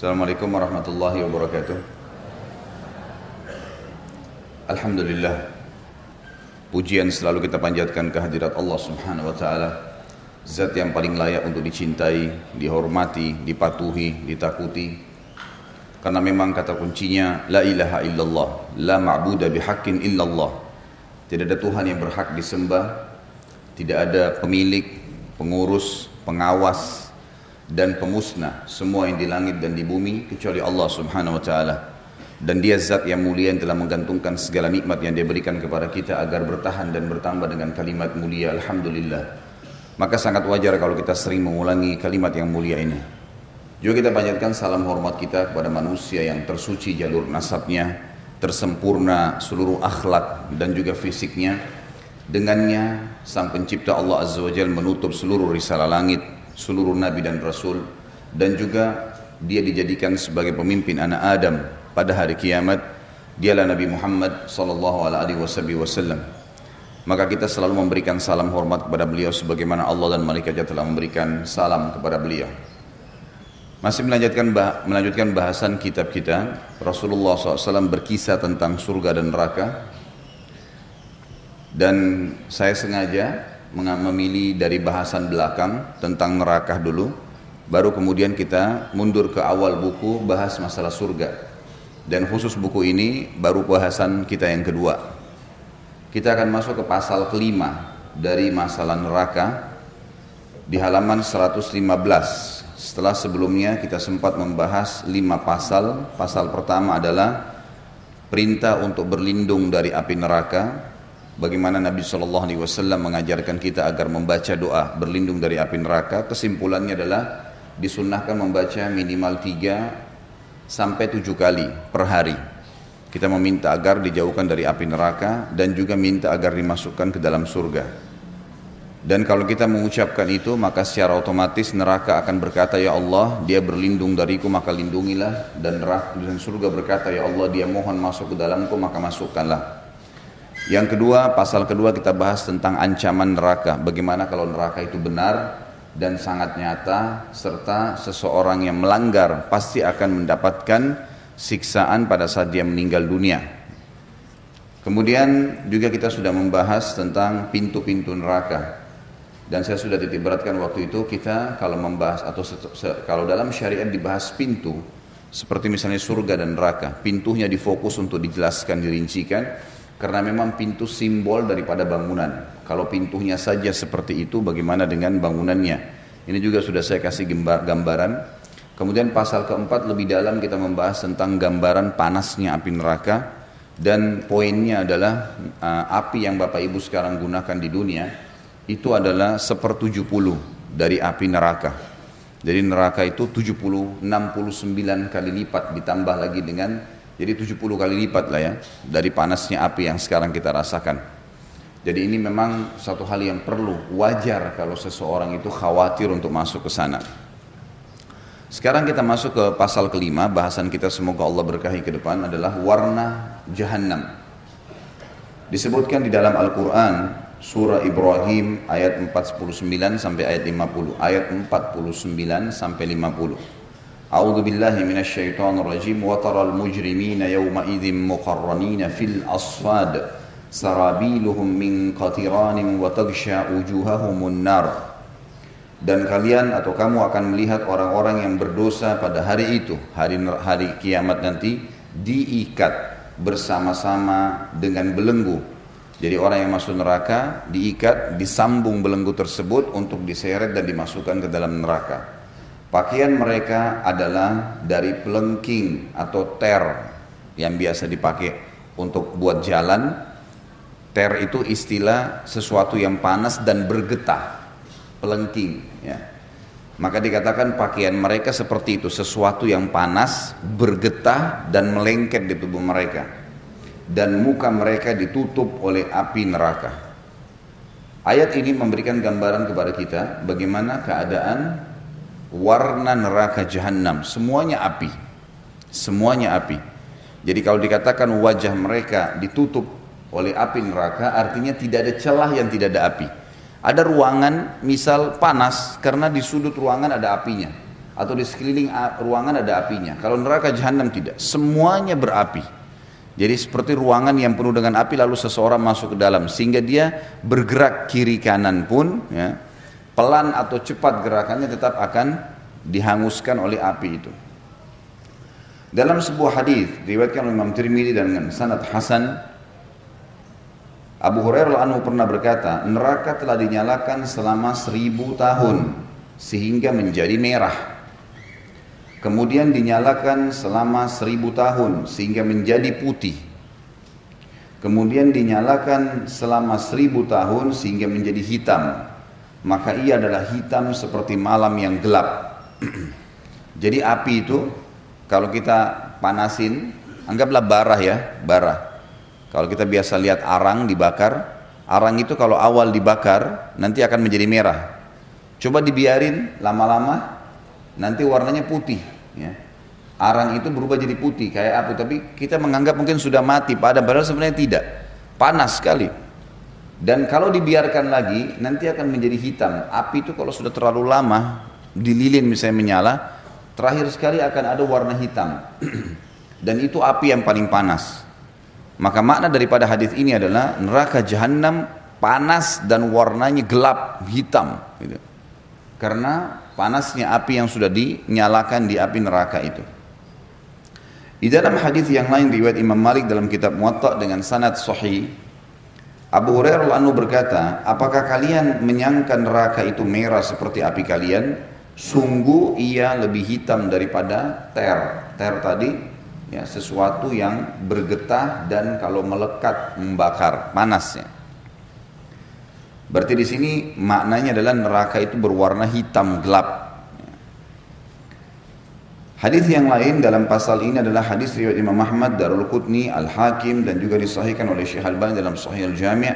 Assalamualaikum warahmatullahi wabarakatuh. Alhamdulillah. Pujian selalu kita panjatkan kehadirat Allah Subhanahu wa taala. Zat yang paling layak untuk dicintai, dihormati, dipatuhi, ditakuti. Karena memang kata kuncinya la ilaha illallah, la ma'budu bihaqqin illallah. Tidak ada Tuhan yang berhak disembah, tidak ada pemilik, pengurus, pengawas, dan pemusnah semua yang di langit dan di bumi kecuali Allah Subhanahu wa taala. Dan dia zat yang mulia yang telah menggantungkan segala nikmat yang dia berikan kepada kita agar bertahan dan bertambah dengan kalimat mulia alhamdulillah. Maka sangat wajar kalau kita sering mengulangi kalimat yang mulia ini. Juga kita panjatkan salam hormat kita kepada manusia yang tersuci jalur nasabnya, tersempurna seluruh akhlak dan juga fisiknya. Dengannya sang pencipta Allah Azza wa Jalla menutup seluruh risalah langit, seluruh nabi dan rasul dan juga dia dijadikan sebagai pemimpin anak Adam pada hari kiamat dialah Nabi Muhammad sallallahu alaihi wasallam. Maka kita selalu memberikan salam hormat kepada beliau sebagaimana Allah dan malaikatnya telah memberikan salam kepada beliau. Masih melanjutkan melanjutkan bahasan kitab kita Rasulullah SAW berkisah tentang surga dan neraka. Dan saya sengaja memilih dari bahasan belakang tentang neraka dulu baru kemudian kita mundur ke awal buku bahas masalah surga. Dan khusus buku ini baru bahasan kita yang kedua. Kita akan masuk ke pasal kelima dari masalah neraka di halaman 115 setelah sebelumnya kita sempat membahas lima pasal. Pasal pertama adalah perintah untuk berlindung dari api neraka bagaimana Nabi Shallallahu Alaihi Wasallam mengajarkan kita agar membaca doa berlindung dari api neraka. Kesimpulannya adalah disunnahkan membaca minimal tiga sampai tujuh kali per hari. Kita meminta agar dijauhkan dari api neraka dan juga minta agar dimasukkan ke dalam surga. Dan kalau kita mengucapkan itu maka secara otomatis neraka akan berkata ya Allah dia berlindung dariku maka lindungilah dan neraka dan surga berkata ya Allah dia mohon masuk ke dalamku maka masukkanlah. Yang kedua, pasal kedua kita bahas tentang ancaman neraka. Bagaimana kalau neraka itu benar dan sangat nyata serta seseorang yang melanggar pasti akan mendapatkan siksaan pada saat dia meninggal dunia. Kemudian juga kita sudah membahas tentang pintu-pintu neraka. Dan saya sudah titik beratkan waktu itu kita kalau membahas atau kalau dalam syariat dibahas pintu seperti misalnya surga dan neraka, pintunya difokus untuk dijelaskan, dirincikan karena memang pintu simbol daripada bangunan. Kalau pintunya saja seperti itu, bagaimana dengan bangunannya? Ini juga sudah saya kasih gambaran. Kemudian pasal keempat lebih dalam kita membahas tentang gambaran panasnya api neraka dan poinnya adalah uh, api yang Bapak Ibu sekarang gunakan di dunia itu adalah sepertujuh puluh dari api neraka. Jadi neraka itu 70 69 kali lipat ditambah lagi dengan jadi 70 kali lipat lah ya dari panasnya api yang sekarang kita rasakan. Jadi ini memang satu hal yang perlu wajar kalau seseorang itu khawatir untuk masuk ke sana. Sekarang kita masuk ke pasal kelima, bahasan kita semoga Allah berkahi ke depan adalah warna jahannam. Disebutkan di dalam Al-Quran surah Ibrahim ayat 449 sampai ayat 50, ayat 49 sampai 50. أعوذ بالله من الشيطان الرجيم وترى المجرمين يومئذ مقرنين في الأصفاد سرابيلهم من قطران وتغشى وجوههم النار dan kalian atau kamu akan melihat orang-orang yang berdosa pada hari itu hari hari kiamat nanti diikat bersama-sama dengan belenggu jadi orang yang masuk neraka diikat disambung belenggu tersebut untuk diseret dan dimasukkan ke dalam neraka Pakaian mereka adalah dari pelengking atau ter yang biasa dipakai untuk buat jalan. Ter itu istilah sesuatu yang panas dan bergetah. Pelengking. Ya. Maka dikatakan pakaian mereka seperti itu, sesuatu yang panas, bergetah dan melengket di tubuh mereka. Dan muka mereka ditutup oleh api neraka. Ayat ini memberikan gambaran kepada kita bagaimana keadaan warna neraka jahanam semuanya api. Semuanya api. Jadi kalau dikatakan wajah mereka ditutup oleh api neraka artinya tidak ada celah yang tidak ada api. Ada ruangan misal panas karena di sudut ruangan ada apinya. Atau di sekeliling ruangan ada apinya. Kalau neraka jahanam tidak, semuanya berapi. Jadi seperti ruangan yang penuh dengan api lalu seseorang masuk ke dalam. Sehingga dia bergerak kiri kanan pun ya, pelan atau cepat gerakannya tetap akan dihanguskan oleh api itu. Dalam sebuah hadis diriwayatkan oleh Imam Tirmidzi dengan sanad hasan Abu Hurairah anhu pernah berkata, neraka telah dinyalakan selama seribu tahun sehingga menjadi merah. Kemudian dinyalakan selama seribu tahun sehingga menjadi putih. Kemudian dinyalakan selama seribu tahun sehingga menjadi hitam. Maka ia adalah hitam seperti malam yang gelap. Jadi api itu kalau kita panasin, anggaplah bara ya, bara. Kalau kita biasa lihat arang dibakar, arang itu kalau awal dibakar nanti akan menjadi merah. Coba dibiarin lama-lama nanti warnanya putih. Ya. Arang itu berubah jadi putih kayak api, tapi kita menganggap mungkin sudah mati, padahal sebenarnya tidak. Panas sekali. Dan kalau dibiarkan lagi, nanti akan menjadi hitam. Api itu kalau sudah terlalu lama, di lilin misalnya menyala, terakhir sekali akan ada warna hitam. Dan itu api yang paling panas. Maka makna daripada hadis ini adalah neraka jahanam panas dan warnanya gelap hitam. Gitu. Karena panasnya api yang sudah dinyalakan di api neraka itu. Di dalam hadis yang lain riwayat Imam Malik dalam kitab Muwatta dengan sanad sahih Abu Hurairah anhu berkata, "Apakah kalian menyangka neraka itu merah seperti api kalian? Sungguh ia lebih hitam daripada ter. Ter tadi ya sesuatu yang bergetah dan kalau melekat membakar panasnya. Berarti di sini maknanya adalah neraka itu berwarna hitam gelap. Hadis yang lain dalam pasal ini adalah hadis riwayat Imam Ahmad, Darul Qutni, Al Hakim dan juga disahihkan oleh Syekh Al-Albani dalam Sahih Al Jami'.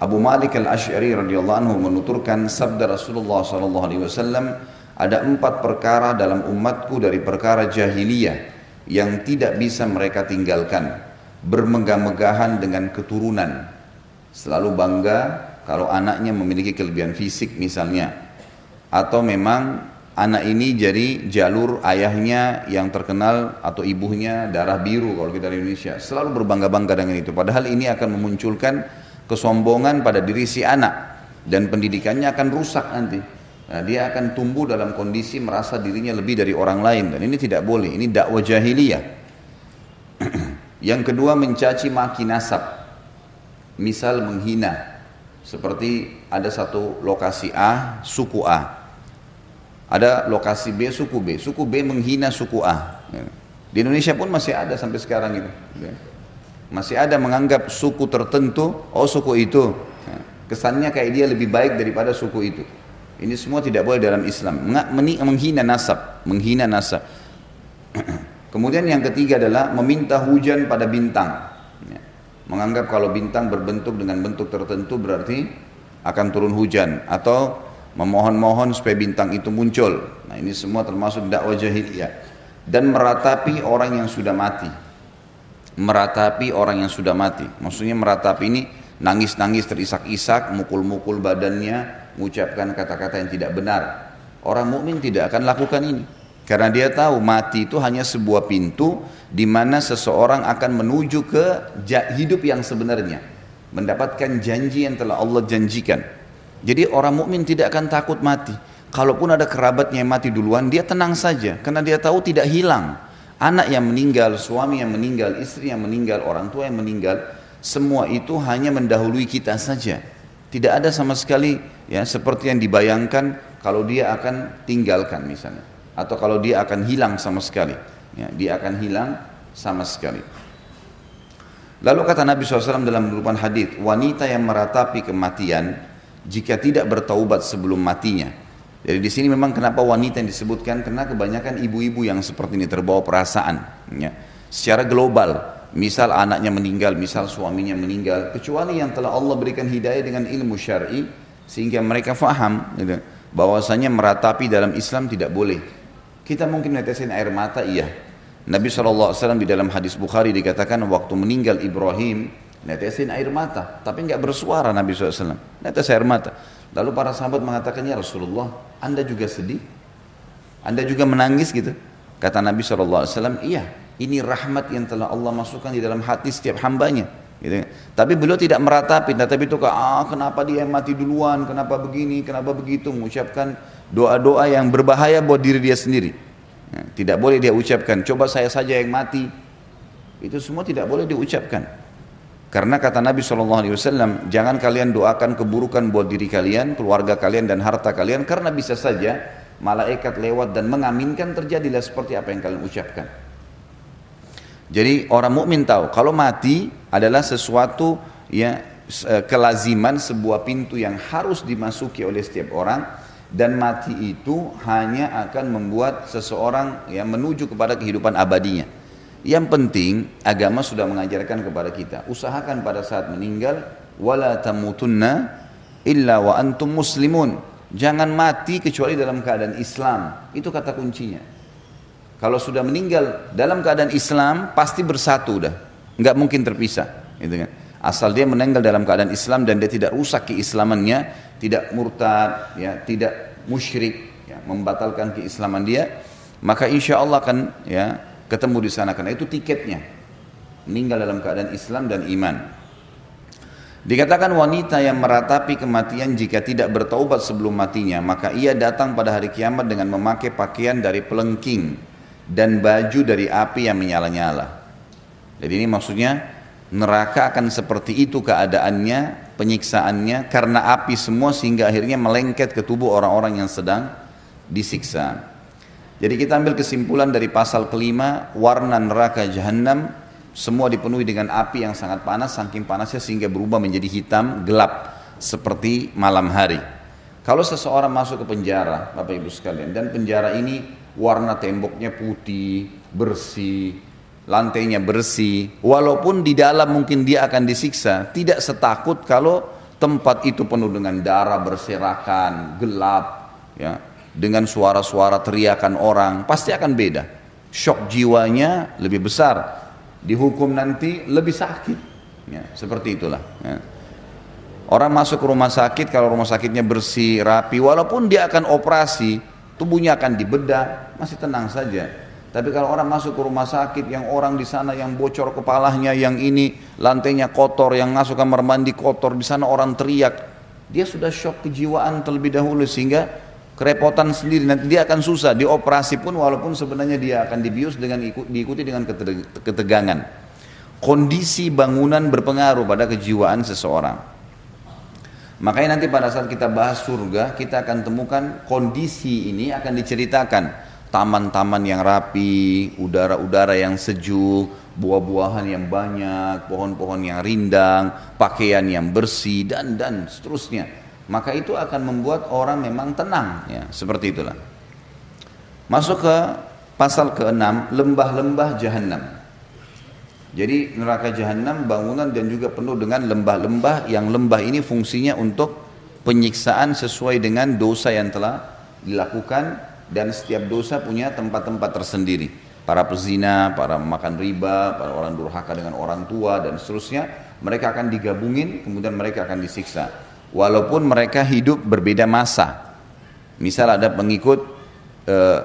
Abu Malik Al Ash'ari radhiyallahu anhu menuturkan sabda Rasulullah sallallahu alaihi wasallam, ada empat perkara dalam umatku dari perkara jahiliyah yang tidak bisa mereka tinggalkan. Bermegah-megahan dengan keturunan, selalu bangga kalau anaknya memiliki kelebihan fisik misalnya atau memang anak ini jadi jalur ayahnya yang terkenal atau ibunya darah biru kalau kita di Indonesia. Selalu berbangga-bangga dengan itu. Padahal ini akan memunculkan kesombongan pada diri si anak. Dan pendidikannya akan rusak nanti. Nah, dia akan tumbuh dalam kondisi merasa dirinya lebih dari orang lain. Dan ini tidak boleh. Ini dakwah jahiliyah. Yang kedua mencaci maki nasab. Misal menghina. Seperti ada satu lokasi A, suku A. Ada lokasi B, suku B. Suku B menghina suku A. Di Indonesia pun masih ada sampai sekarang itu. Masih ada menganggap suku tertentu, oh suku itu. Kesannya kayak dia lebih baik daripada suku itu. Ini semua tidak boleh dalam Islam. Menghina nasab, menghina nasab. Kemudian yang ketiga adalah meminta hujan pada bintang menganggap kalau bintang berbentuk dengan bentuk tertentu berarti akan turun hujan atau memohon-mohon supaya bintang itu muncul. Nah, ini semua termasuk dakwah jahiliyah dan meratapi orang yang sudah mati. Meratapi orang yang sudah mati. Maksudnya meratapi ini nangis-nangis terisak-isak, mukul-mukul badannya, mengucapkan kata-kata yang tidak benar. Orang mukmin tidak akan lakukan ini. Karena dia tahu mati itu hanya sebuah pintu di mana seseorang akan menuju ke hidup yang sebenarnya, mendapatkan janji yang telah Allah janjikan. Jadi orang mukmin tidak akan takut mati. Kalaupun ada kerabatnya yang mati duluan, dia tenang saja karena dia tahu tidak hilang. Anak yang meninggal, suami yang meninggal, istri yang meninggal, orang tua yang meninggal, semua itu hanya mendahului kita saja. Tidak ada sama sekali ya seperti yang dibayangkan kalau dia akan tinggalkan misalnya atau kalau dia akan hilang sama sekali ya, dia akan hilang sama sekali lalu kata Nabi SAW dalam berupan hadis wanita yang meratapi kematian jika tidak bertaubat sebelum matinya jadi di sini memang kenapa wanita yang disebutkan karena kebanyakan ibu-ibu yang seperti ini terbawa perasaan ya. secara global misal anaknya meninggal, misal suaminya meninggal, kecuali yang telah Allah berikan hidayah dengan ilmu syar'i sehingga mereka faham gitu, bahwasanya meratapi dalam Islam tidak boleh. Kita mungkin netesin air mata, iya. Nabi SAW di dalam hadis Bukhari dikatakan waktu meninggal Ibrahim, netesin air mata. Tapi nggak bersuara Nabi SAW. Netes air mata. Lalu para sahabat mengatakan, ya Rasulullah, anda juga sedih? Anda juga menangis gitu? Kata Nabi SAW, iya ini rahmat yang telah Allah masukkan di dalam hati setiap hambanya. Gitu. Tapi beliau tidak meratapi, tapi itu ah kenapa dia mati duluan, kenapa begini, kenapa begitu, mengucapkan doa-doa yang berbahaya buat diri dia sendiri. Ya, tidak boleh dia ucapkan, coba saya saja yang mati. Itu semua tidak boleh diucapkan. Karena kata Nabi SAW, jangan kalian doakan keburukan buat diri kalian, keluarga kalian dan harta kalian, karena bisa saja malaikat lewat dan mengaminkan terjadilah seperti apa yang kalian ucapkan. Jadi orang mukmin tahu kalau mati adalah sesuatu ya e, kelaziman sebuah pintu yang harus dimasuki oleh setiap orang dan mati itu hanya akan membuat seseorang yang menuju kepada kehidupan abadinya. Yang penting agama sudah mengajarkan kepada kita, usahakan pada saat meninggal wala tamutunna illa wa antum muslimun. Jangan mati kecuali dalam keadaan Islam. Itu kata kuncinya. Kalau sudah meninggal dalam keadaan Islam pasti bersatu dah, nggak mungkin terpisah, gitu kan? Asal dia meninggal dalam keadaan Islam dan dia tidak rusak keislamannya, tidak murtad, ya, tidak musyrik, ya, membatalkan keislaman dia, maka insya Allah akan ya ketemu di sana karena itu tiketnya meninggal dalam keadaan Islam dan iman. Dikatakan wanita yang meratapi kematian jika tidak bertaubat sebelum matinya, maka ia datang pada hari kiamat dengan memakai pakaian dari pelengking dan baju dari api yang menyala-nyala. Jadi ini maksudnya neraka akan seperti itu keadaannya, penyiksaannya karena api semua sehingga akhirnya melengket ke tubuh orang-orang yang sedang disiksa. Jadi kita ambil kesimpulan dari pasal kelima, warna neraka jahanam semua dipenuhi dengan api yang sangat panas, saking panasnya sehingga berubah menjadi hitam, gelap seperti malam hari. Kalau seseorang masuk ke penjara, Bapak Ibu sekalian, dan penjara ini warna temboknya putih, bersih, lantainya bersih. Walaupun di dalam mungkin dia akan disiksa, tidak setakut kalau tempat itu penuh dengan darah berserakan, gelap, ya, dengan suara-suara teriakan orang, pasti akan beda. Shock jiwanya lebih besar. Dihukum nanti lebih sakit. Ya, seperti itulah. Ya. Orang masuk ke rumah sakit kalau rumah sakitnya bersih, rapi, walaupun dia akan operasi, tubuhnya akan dibedah, masih tenang saja. Tapi kalau orang masuk ke rumah sakit yang orang di sana yang bocor kepalanya, yang ini lantainya kotor, yang masuk kamar mandi kotor, di sana orang teriak, dia sudah shock kejiwaan terlebih dahulu sehingga kerepotan sendiri nanti dia akan susah dioperasi pun walaupun sebenarnya dia akan dibius dengan diikuti dengan ketegangan. Kondisi bangunan berpengaruh pada kejiwaan seseorang. Makanya nanti pada saat kita bahas surga, kita akan temukan kondisi ini akan diceritakan. Taman-taman yang rapi, udara-udara yang sejuk, buah-buahan yang banyak, pohon-pohon yang rindang, pakaian yang bersih, dan dan seterusnya. Maka itu akan membuat orang memang tenang, ya seperti itulah. Masuk ke pasal ke-6, lembah-lembah jahanam. Jadi neraka jahanam bangunan dan juga penuh dengan lembah-lembah yang lembah ini fungsinya untuk penyiksaan sesuai dengan dosa yang telah dilakukan dan setiap dosa punya tempat-tempat tersendiri. Para pezina, para makan riba, para orang durhaka dengan orang tua dan seterusnya, mereka akan digabungin kemudian mereka akan disiksa. Walaupun mereka hidup berbeda masa. Misal ada pengikut eh,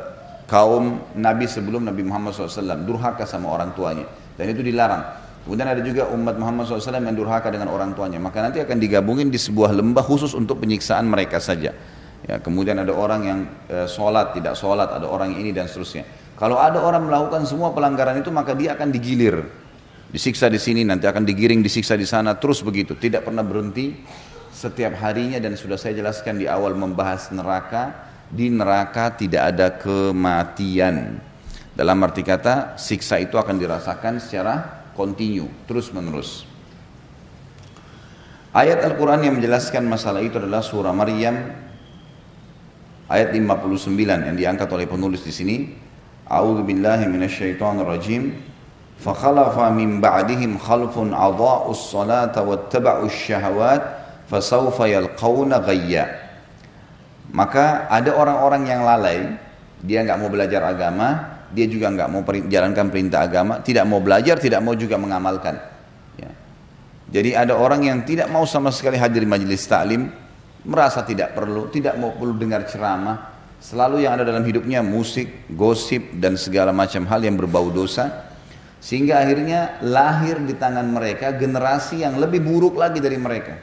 kaum Nabi sebelum Nabi Muhammad SAW durhaka sama orang tuanya dan itu dilarang. Kemudian ada juga umat Muhammad SAW yang durhaka dengan orang tuanya. Maka nanti akan digabungin di sebuah lembah khusus untuk penyiksaan mereka saja. Ya, kemudian ada orang yang e, sholat, tidak sholat, ada orang ini dan seterusnya. Kalau ada orang melakukan semua pelanggaran itu maka dia akan digilir. Disiksa di sini, nanti akan digiring, disiksa di sana, terus begitu. Tidak pernah berhenti setiap harinya dan sudah saya jelaskan di awal membahas neraka. Di neraka tidak ada kematian. Dalam arti kata, siksa itu akan dirasakan secara kontinu, terus menerus. Ayat Al-Quran yang menjelaskan masalah itu adalah surah Maryam ayat 59 yang diangkat oleh penulis di sini. A'udzu billahi minasyaitonir rajim. Fakhalafa min ba'dihim khalfun adha'us salata wattaba'us syahawat fasawfa yalqawna ghayya. Maka ada orang-orang yang lalai, dia nggak mau belajar agama, dia juga nggak mau jalankan perintah agama, tidak mau belajar, tidak mau juga mengamalkan. Ya. Jadi ada orang yang tidak mau sama sekali hadir majelis taklim, merasa tidak perlu, tidak mau perlu dengar ceramah, Selalu yang ada dalam hidupnya musik, gosip, dan segala macam hal yang berbau dosa. Sehingga akhirnya lahir di tangan mereka generasi yang lebih buruk lagi dari mereka.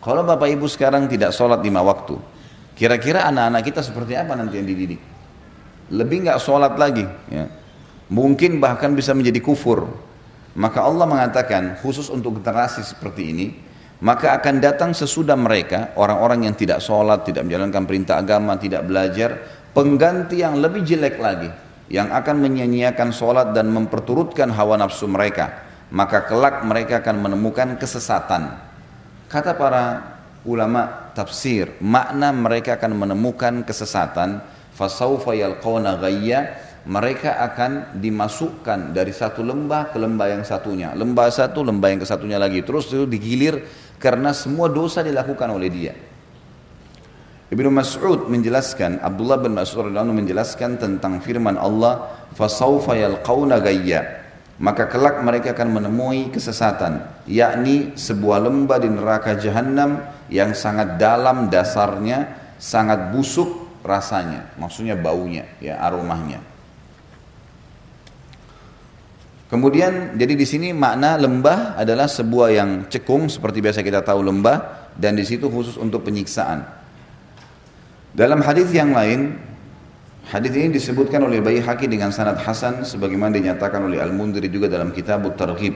Kalau bapak ibu sekarang tidak sholat lima waktu, kira-kira anak-anak kita seperti apa nanti yang dididik? Lebih nggak sholat lagi. Ya. Mungkin bahkan bisa menjadi kufur. Maka Allah mengatakan khusus untuk generasi seperti ini, maka akan datang sesudah mereka orang-orang yang tidak sholat, tidak menjalankan perintah agama, tidak belajar, pengganti yang lebih jelek lagi, yang akan menyanyiakan sholat dan memperturutkan hawa nafsu mereka, maka kelak mereka akan menemukan kesesatan. Kata para ulama tafsir, makna mereka akan menemukan kesesatan, fasaufa yalqawna ghayya, mereka akan dimasukkan dari satu lembah ke lembah yang satunya. Lembah satu, lembah yang ke satunya lagi. Terus itu digilir karena semua dosa dilakukan oleh dia. Ibnu Mas'ud menjelaskan, Abdullah bin Mas'ud menjelaskan tentang firman Allah, "Fasaufa yalqauna gayya." Maka kelak mereka akan menemui kesesatan, yakni sebuah lembah di neraka jahanam yang sangat dalam dasarnya, sangat busuk rasanya, maksudnya baunya, ya aromanya. Kemudian jadi di sini makna lembah adalah sebuah yang cekung seperti biasa kita tahu lembah dan di situ khusus untuk penyiksaan. Dalam hadis yang lain, hadis ini disebutkan oleh Baihaqi dengan sanad hasan sebagaimana dinyatakan oleh Al-Mundiri juga dalam kitab Targhib.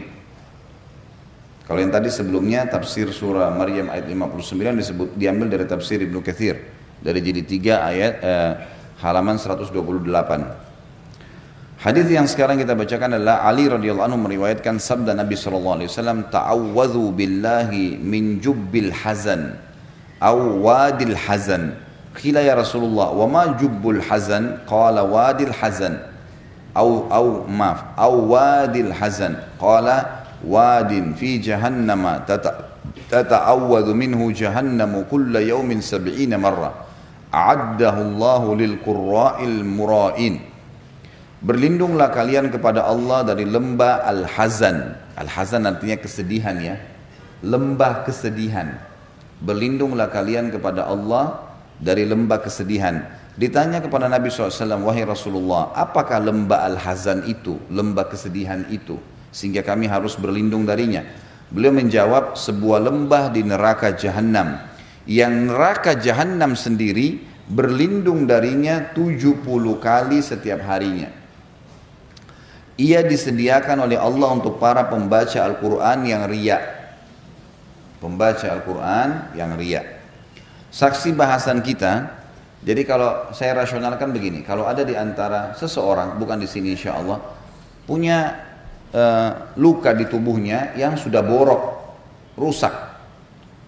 Kalau yang tadi sebelumnya tafsir surah Maryam ayat 59 disebut diambil dari tafsir Ibnu Katsir dari jadi 3 ayat eh, halaman 128. Hadis yang sekarang kita bacakan adalah Ali radhiyallahu anhu meriwayatkan sabda Nabi sallallahu alaihi wasallam ta'awwadhu billahi min jubbil hazan aw wadil hazan Rasulullah wa ma jubbul hazan qala wadil hazan aw aw maaf aw wadil hazan qala wadin fi jahannama tata'awwadhu minhu jahannamu kulla yawmin sab'ina marra a'addahu Allah lil qurra'il mura'in Berlindunglah kalian kepada Allah dari lembah Al-Hazan. Al-Hazan artinya kesedihan ya. Lembah kesedihan. Berlindunglah kalian kepada Allah dari lembah kesedihan. Ditanya kepada Nabi SAW, wahai Rasulullah, apakah lembah Al-Hazan itu, lembah kesedihan itu, sehingga kami harus berlindung darinya. Beliau menjawab, sebuah lembah di neraka jahanam, yang neraka jahanam sendiri berlindung darinya 70 kali setiap harinya. Ia disediakan oleh Allah untuk para pembaca Al-Quran yang riak. Pembaca Al-Quran yang riak. Saksi bahasan kita, jadi kalau saya rasionalkan begini, kalau ada di antara seseorang, bukan di sini insya Allah, punya uh, luka di tubuhnya yang sudah borok, rusak.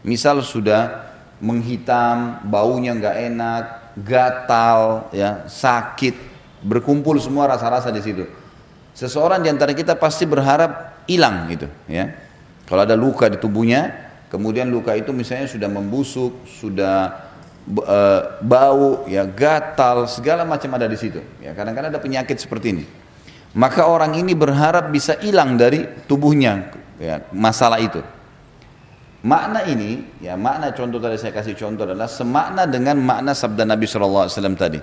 Misal sudah menghitam, baunya nggak enak, gatal, ya sakit, berkumpul semua rasa-rasa di situ Seseorang di antara kita pasti berharap hilang gitu ya. Kalau ada luka di tubuhnya, kemudian luka itu misalnya sudah membusuk, sudah e, bau, ya gatal, segala macam ada di situ. Ya kadang-kadang ada penyakit seperti ini. Maka orang ini berharap bisa hilang dari tubuhnya ya, masalah itu. Makna ini, ya makna contoh tadi saya kasih contoh adalah semakna dengan makna sabda Nabi SAW tadi.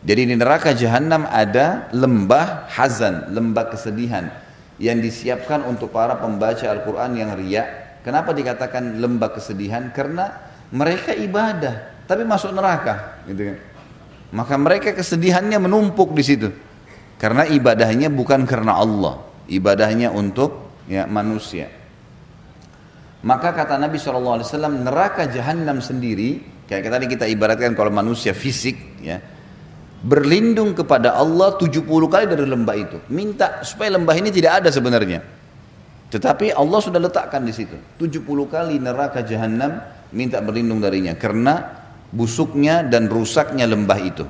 Jadi di neraka jahanam ada lembah hazan, lembah kesedihan yang disiapkan untuk para pembaca Al-Quran yang riak. Kenapa dikatakan lembah kesedihan? Karena mereka ibadah, tapi masuk neraka, gitu kan? Maka mereka kesedihannya menumpuk di situ. Karena ibadahnya bukan karena Allah, ibadahnya untuk ya manusia. Maka kata Nabi SAW, neraka jahanam sendiri, kayak tadi kita ibaratkan kalau manusia fisik, ya, berlindung kepada Allah 70 kali dari lembah itu. Minta supaya lembah ini tidak ada sebenarnya. Tetapi Allah sudah letakkan di situ. 70 kali neraka jahanam minta berlindung darinya karena busuknya dan rusaknya lembah itu.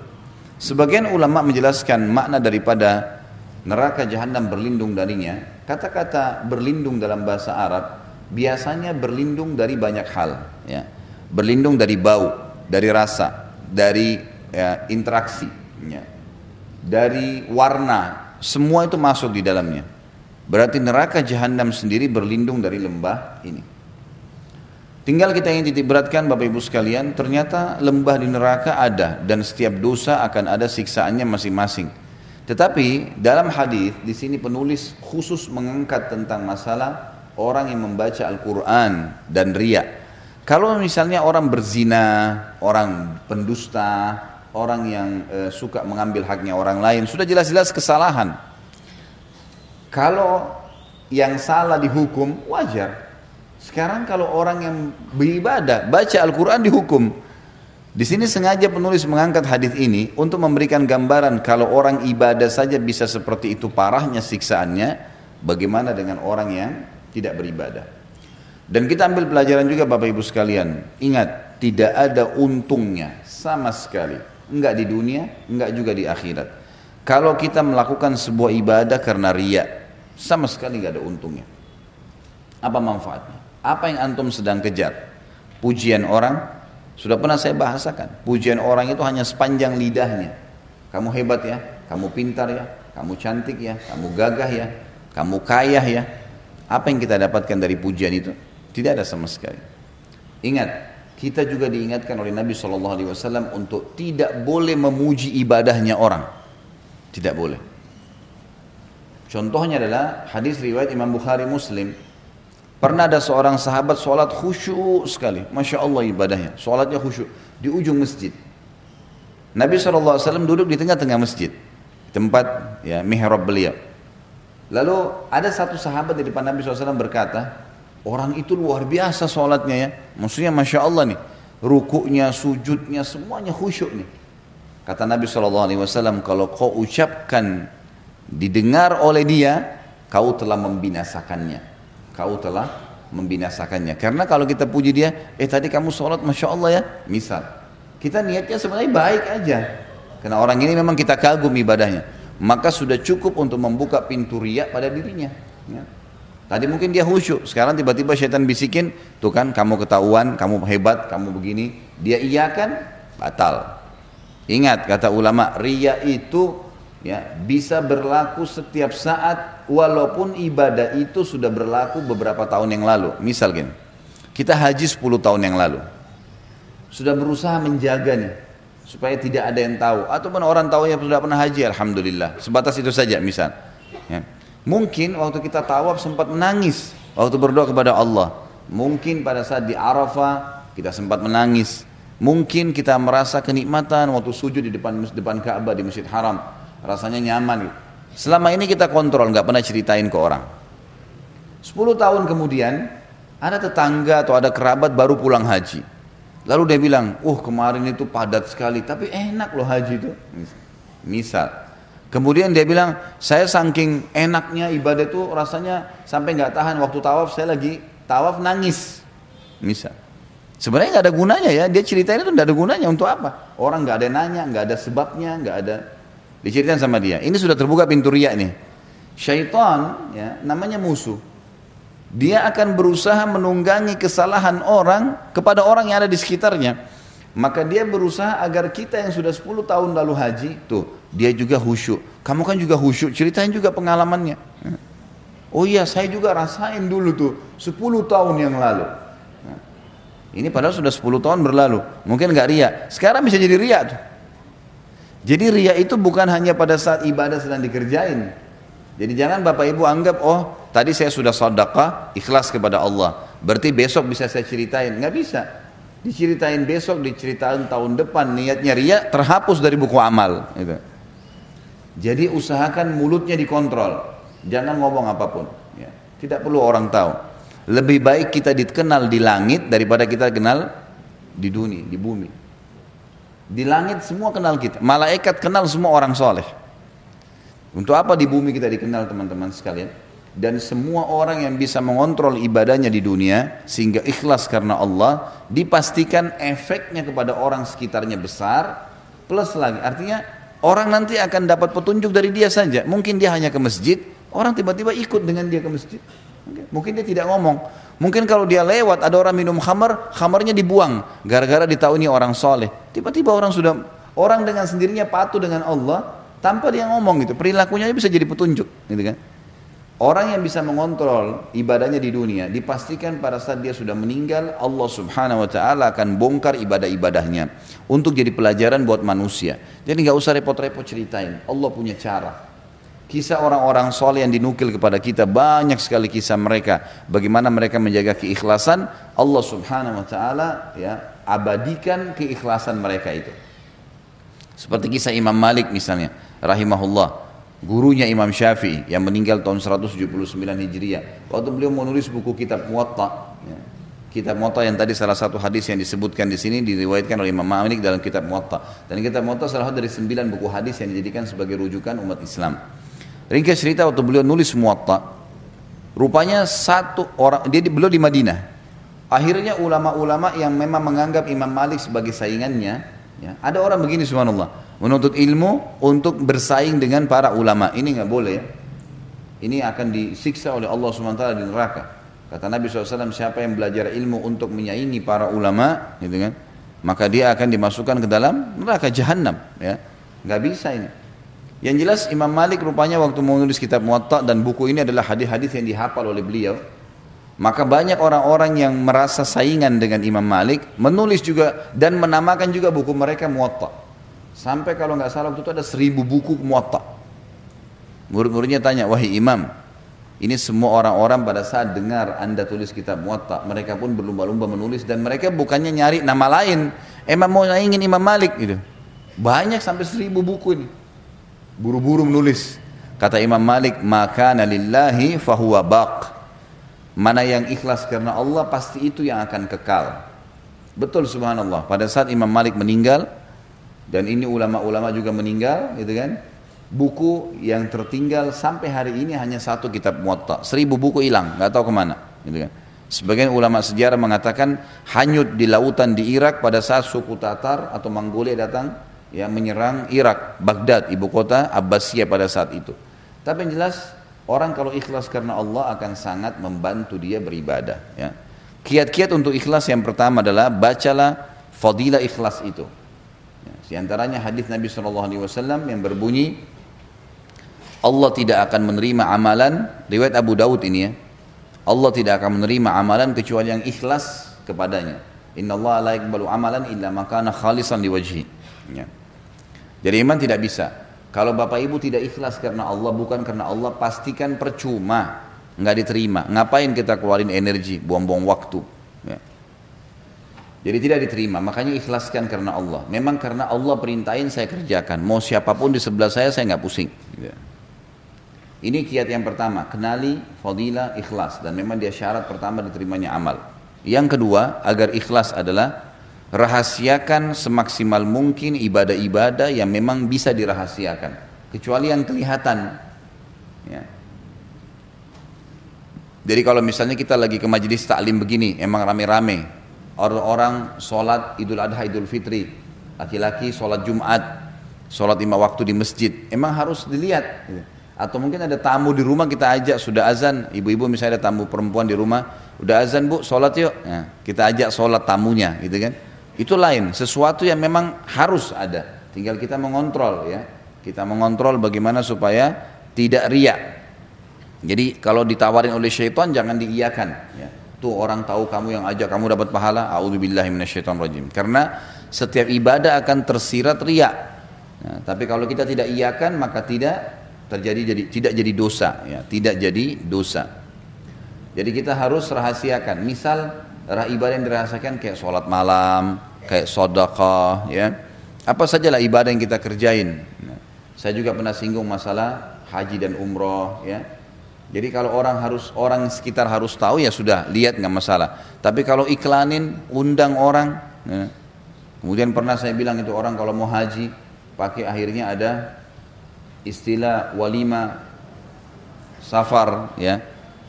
Sebagian ulama menjelaskan makna daripada neraka jahanam berlindung darinya. Kata-kata berlindung dalam bahasa Arab biasanya berlindung dari banyak hal, ya. Berlindung dari bau, dari rasa, dari ya, interaksi ya. dari warna semua itu masuk di dalamnya berarti neraka jahanam sendiri berlindung dari lembah ini Tinggal kita ingin titik beratkan Bapak Ibu sekalian, ternyata lembah di neraka ada dan setiap dosa akan ada siksaannya masing-masing. Tetapi dalam hadis di sini penulis khusus mengangkat tentang masalah orang yang membaca Al-Quran dan riak. Kalau misalnya orang berzina, orang pendusta, orang yang e, suka mengambil haknya orang lain, sudah jelas-jelas kesalahan. Kalau yang salah dihukum, wajar. Sekarang kalau orang yang beribadah, baca Al-Quran dihukum. Di sini sengaja penulis mengangkat hadis ini untuk memberikan gambaran kalau orang ibadah saja bisa seperti itu parahnya siksaannya, bagaimana dengan orang yang tidak beribadah. Dan kita ambil pelajaran juga Bapak Ibu sekalian. Ingat, tidak ada untungnya sama sekali. Enggak di dunia, enggak juga di akhirat. Kalau kita melakukan sebuah ibadah karena riak, sama sekali enggak ada untungnya. Apa manfaatnya? Apa yang antum sedang kejar? Pujian orang? Sudah pernah saya bahasakan. Pujian orang itu hanya sepanjang lidahnya. Kamu hebat ya, kamu pintar ya, kamu cantik ya, kamu gagah ya, kamu kaya ya, apa yang kita dapatkan dari pujian itu? Tidak ada sama sekali. Ingat, kita juga diingatkan oleh Nabi SAW untuk tidak boleh memuji ibadahnya orang. Tidak boleh. Contohnya adalah hadis riwayat Imam Bukhari Muslim. Pernah ada seorang sahabat sholat khusyuk sekali. Masya Allah ibadahnya. Sholatnya khusyuk. Di ujung masjid. Nabi SAW duduk di tengah-tengah masjid. Tempat ya mihrab beliau. Lalu ada satu sahabat di depan Nabi SAW berkata, orang itu luar biasa sholatnya ya. Maksudnya Masya Allah nih, rukuknya, sujudnya, semuanya khusyuk nih. Kata Nabi SAW, kalau kau ucapkan didengar oleh dia, kau telah membinasakannya. Kau telah membinasakannya. Karena kalau kita puji dia, eh tadi kamu sholat Masya Allah ya, misal. Kita niatnya sebenarnya baik aja. Karena orang ini memang kita kagum ibadahnya maka sudah cukup untuk membuka pintu riak pada dirinya. Ya. Tadi mungkin dia khusyuk, sekarang tiba-tiba syaitan bisikin, tuh kan kamu ketahuan, kamu hebat, kamu begini. Dia iya kan, batal. Ingat kata ulama, ria itu ya bisa berlaku setiap saat walaupun ibadah itu sudah berlaku beberapa tahun yang lalu. Misal gini, kita haji 10 tahun yang lalu. Sudah berusaha menjaga nih, supaya tidak ada yang tahu ataupun orang tahu yang sudah pernah haji alhamdulillah sebatas itu saja misal ya. mungkin waktu kita tawaf sempat menangis waktu berdoa kepada Allah mungkin pada saat di Arafah kita sempat menangis mungkin kita merasa kenikmatan waktu sujud di depan depan Ka'bah di Masjid Haram rasanya nyaman selama ini kita kontrol nggak pernah ceritain ke orang 10 tahun kemudian ada tetangga atau ada kerabat baru pulang haji Lalu dia bilang, uh kemarin itu padat sekali, tapi enak loh haji itu. Misal. Kemudian dia bilang, saya saking enaknya ibadah itu rasanya sampai nggak tahan waktu tawaf saya lagi tawaf nangis. Misal. Sebenarnya nggak ada gunanya ya, dia ceritain itu nggak ada gunanya untuk apa? Orang nggak ada nanya, nggak ada sebabnya, nggak ada diceritain sama dia. Ini sudah terbuka pintu riak nih. Syaitan ya namanya musuh dia akan berusaha menunggangi kesalahan orang kepada orang yang ada di sekitarnya. Maka dia berusaha agar kita yang sudah 10 tahun lalu haji, tuh dia juga khusyuk. Kamu kan juga khusyuk, ceritain juga pengalamannya. Oh iya, saya juga rasain dulu tuh 10 tahun yang lalu. Ini padahal sudah 10 tahun berlalu. Mungkin nggak ria. Sekarang bisa jadi ria tuh. Jadi ria itu bukan hanya pada saat ibadah sedang dikerjain. Jadi jangan Bapak Ibu anggap, oh Tadi saya sudah sedekah ikhlas kepada Allah. Berarti besok bisa saya ceritain. Nggak bisa. Diceritain besok, diceritain tahun depan. Niatnya ria terhapus dari buku amal. Gitu. Jadi usahakan mulutnya dikontrol. Jangan ngomong apa pun. Ya. Tidak perlu orang tahu. Lebih baik kita dikenal di langit daripada kita kenal di dunia, di bumi. Di langit semua kenal kita. Malaikat kenal semua orang soleh. Untuk apa di bumi kita dikenal teman-teman sekalian? dan semua orang yang bisa mengontrol ibadahnya di dunia sehingga ikhlas karena Allah dipastikan efeknya kepada orang sekitarnya besar plus lagi artinya orang nanti akan dapat petunjuk dari dia saja mungkin dia hanya ke masjid orang tiba-tiba ikut dengan dia ke masjid mungkin dia tidak ngomong mungkin kalau dia lewat ada orang minum khamar khamarnya dibuang gara-gara ditahu ini orang soleh tiba-tiba orang sudah orang dengan sendirinya patuh dengan Allah tanpa dia ngomong gitu perilakunya bisa jadi petunjuk gitu kan Orang yang bisa mengontrol ibadahnya di dunia dipastikan pada saat dia sudah meninggal Allah Subhanahu wa taala akan bongkar ibadah-ibadahnya untuk jadi pelajaran buat manusia. Jadi nggak usah repot-repot ceritain. Allah punya cara. Kisah orang-orang soleh yang dinukil kepada kita banyak sekali kisah mereka. Bagaimana mereka menjaga keikhlasan Allah Subhanahu wa taala ya abadikan keikhlasan mereka itu. Seperti kisah Imam Malik misalnya rahimahullah gurunya Imam Syafi'i yang meninggal tahun 179 Hijriah. Waktu beliau menulis buku kitab Muwatta, ya, kitab Muwatta yang tadi salah satu hadis yang disebutkan di sini diriwayatkan oleh Imam Malik dalam kitab Muwatta. Dan kitab Muwatta salah satu dari sembilan buku hadis yang dijadikan sebagai rujukan umat Islam. Ringkas cerita waktu beliau nulis Muwatta, rupanya satu orang dia beliau di Madinah. Akhirnya ulama-ulama yang memang menganggap Imam Malik sebagai saingannya, ya, ada orang begini subhanallah menuntut ilmu untuk bersaing dengan para ulama. Ini nggak boleh. Ini akan disiksa oleh Allah SWT di neraka. Kata Nabi SAW, siapa yang belajar ilmu untuk menyaingi para ulama, gitu kan, maka dia akan dimasukkan ke dalam neraka jahanam. Ya, nggak bisa ini. Yang jelas Imam Malik rupanya waktu menulis kitab Muwatta dan buku ini adalah hadis-hadis yang dihafal oleh beliau. Maka banyak orang-orang yang merasa saingan dengan Imam Malik menulis juga dan menamakan juga buku mereka Muwatta. Sampai kalau nggak salah waktu itu ada seribu buku muatta. Murid-muridnya tanya, wahai imam, ini semua orang-orang pada saat dengar anda tulis kitab muatta, mereka pun berlumba-lumba menulis dan mereka bukannya nyari nama lain, emang mau ingin Imam Malik gitu. Banyak sampai seribu buku ini. Buru-buru menulis. Kata Imam Malik, maka nalillahi fahuwa baq. Mana yang ikhlas karena Allah pasti itu yang akan kekal. Betul subhanallah. Pada saat Imam Malik meninggal, dan ini ulama-ulama juga meninggal gitu kan buku yang tertinggal sampai hari ini hanya satu kitab muwatta seribu buku hilang nggak tahu ke mana gitu kan sebagian ulama sejarah mengatakan hanyut di lautan di Irak pada saat suku Tatar atau Mongolia datang ya menyerang Irak Baghdad ibu kota Abbasiyah pada saat itu. Tapi yang jelas orang kalau ikhlas karena Allah akan sangat membantu dia beribadah ya. Kiat-kiat untuk ikhlas yang pertama adalah bacalah fadilah ikhlas itu. Di antaranya hadis Nabi Wasallam yang berbunyi Allah tidak akan menerima amalan riwayat Abu Daud ini ya. Allah tidak akan menerima amalan kecuali yang ikhlas kepadanya. Inna Allah la amalan illa makana khalisan liwajhi ya. Jadi iman tidak bisa kalau bapak ibu tidak ikhlas karena Allah bukan karena Allah pastikan percuma nggak diterima ngapain kita keluarin energi buang-buang waktu ya. Jadi tidak diterima, makanya ikhlaskan karena Allah. Memang karena Allah perintahin saya kerjakan. Mau siapa pun di sebelah saya, saya nggak pusing. Gitu. Ini kiat yang pertama, kenali fadilah ikhlas dan memang dia syarat pertama diterimanya amal. Yang kedua, agar ikhlas adalah rahasiakan semaksimal mungkin ibadah-ibadah yang memang bisa dirahasiakan, kecuali yang kelihatan. Ya. Jadi kalau misalnya kita lagi ke majelis taklim begini, emang rame-rame, orang-orang sholat idul adha idul fitri. Laki-laki sholat jumat sholat lima waktu di masjid. Emang harus dilihat. Atau mungkin ada tamu di rumah kita ajak sudah azan ibu-ibu misalnya ada tamu perempuan di rumah udah azan bu sholat yuk. Nah, kita ajak sholat tamunya gitu kan itu lain sesuatu yang memang harus ada. Tinggal kita mengontrol ya. Kita mengontrol bagaimana supaya tidak riak. Jadi kalau ditawarin oleh syaitan jangan diiyakan ya. Tuh orang tahu kamu yang ajak kamu dapat pahala rajim karena setiap ibadah akan tersirat riak. Nah, tapi kalau kita tidak iakan maka tidak terjadi jadi tidak jadi dosa ya. Tidak jadi dosa. Jadi kita harus rahasiakan. Misal ibadah yang dirasakan kayak sholat malam kayak sodakah ya apa sajalah ibadah yang kita kerjain saya juga pernah singgung masalah haji dan umroh ya jadi kalau orang harus orang sekitar harus tahu ya sudah lihat nggak masalah. Tapi kalau iklanin undang orang, ya. kemudian pernah saya bilang itu orang kalau mau haji pakai akhirnya ada istilah walima safar ya.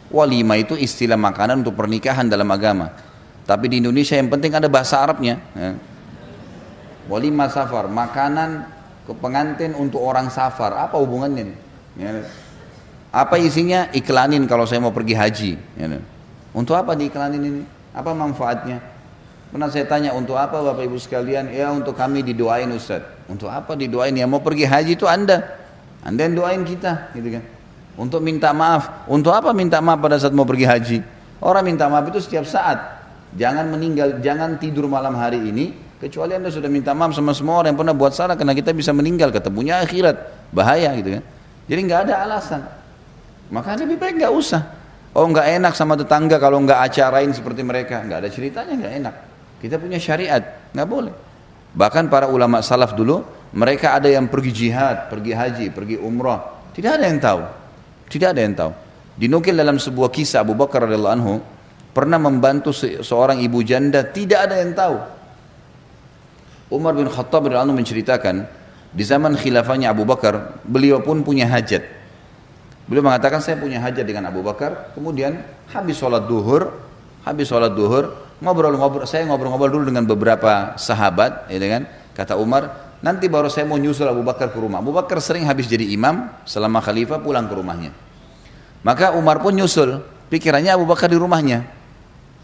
Walima itu istilah makanan untuk pernikahan dalam agama. Tapi di Indonesia yang penting ada bahasa Arabnya. Ya. Walima safar, makanan ke pengantin untuk orang safar. Apa hubungannya? Ya. Apa isinya? Iklanin kalau saya mau pergi haji. Ya, untuk apa diiklanin ini? Apa manfaatnya? Pernah saya tanya untuk apa Bapak Ibu sekalian? Ya untuk kami didoain Ustaz. Untuk apa didoain? Ya mau pergi haji itu Anda. Anda yang doain kita, gitu kan? Untuk minta maaf. Untuk apa minta maaf pada saat mau pergi haji? Orang minta maaf itu setiap saat. Jangan meninggal, jangan tidur malam hari ini kecuali anda sudah minta maaf sama semua orang yang pernah buat salah karena kita bisa meninggal ketemunya akhirat bahaya gitu kan. Jadi nggak ada alasan. Maka lebih baik nggak usah. Oh nggak enak sama tetangga kalau nggak acarain seperti mereka, nggak ada ceritanya nggak enak. Kita punya syariat, nggak boleh. Bahkan para ulama salaf dulu, mereka ada yang pergi jihad, pergi haji, pergi umrah, tidak ada yang tahu. Tidak ada yang tahu. Dinukil dalam sebuah kisah Abu Bakar radhiyallahu anhu pernah membantu seorang ibu janda, tidak ada yang tahu. Umar bin Khattab radhiyallahu menceritakan di zaman khilafahnya Abu Bakar, beliau pun punya hajat. Beliau mengatakan saya punya hajat dengan Abu Bakar, kemudian habis sholat duhur, habis sholat duhur, ngobrol-ngobrol, saya ngobrol-ngobrol dulu dengan beberapa sahabat, ya kan? Kata Umar, nanti baru saya mau nyusul Abu Bakar ke rumah. Abu Bakar sering habis jadi imam selama khalifah pulang ke rumahnya. Maka Umar pun nyusul, pikirannya Abu Bakar di rumahnya.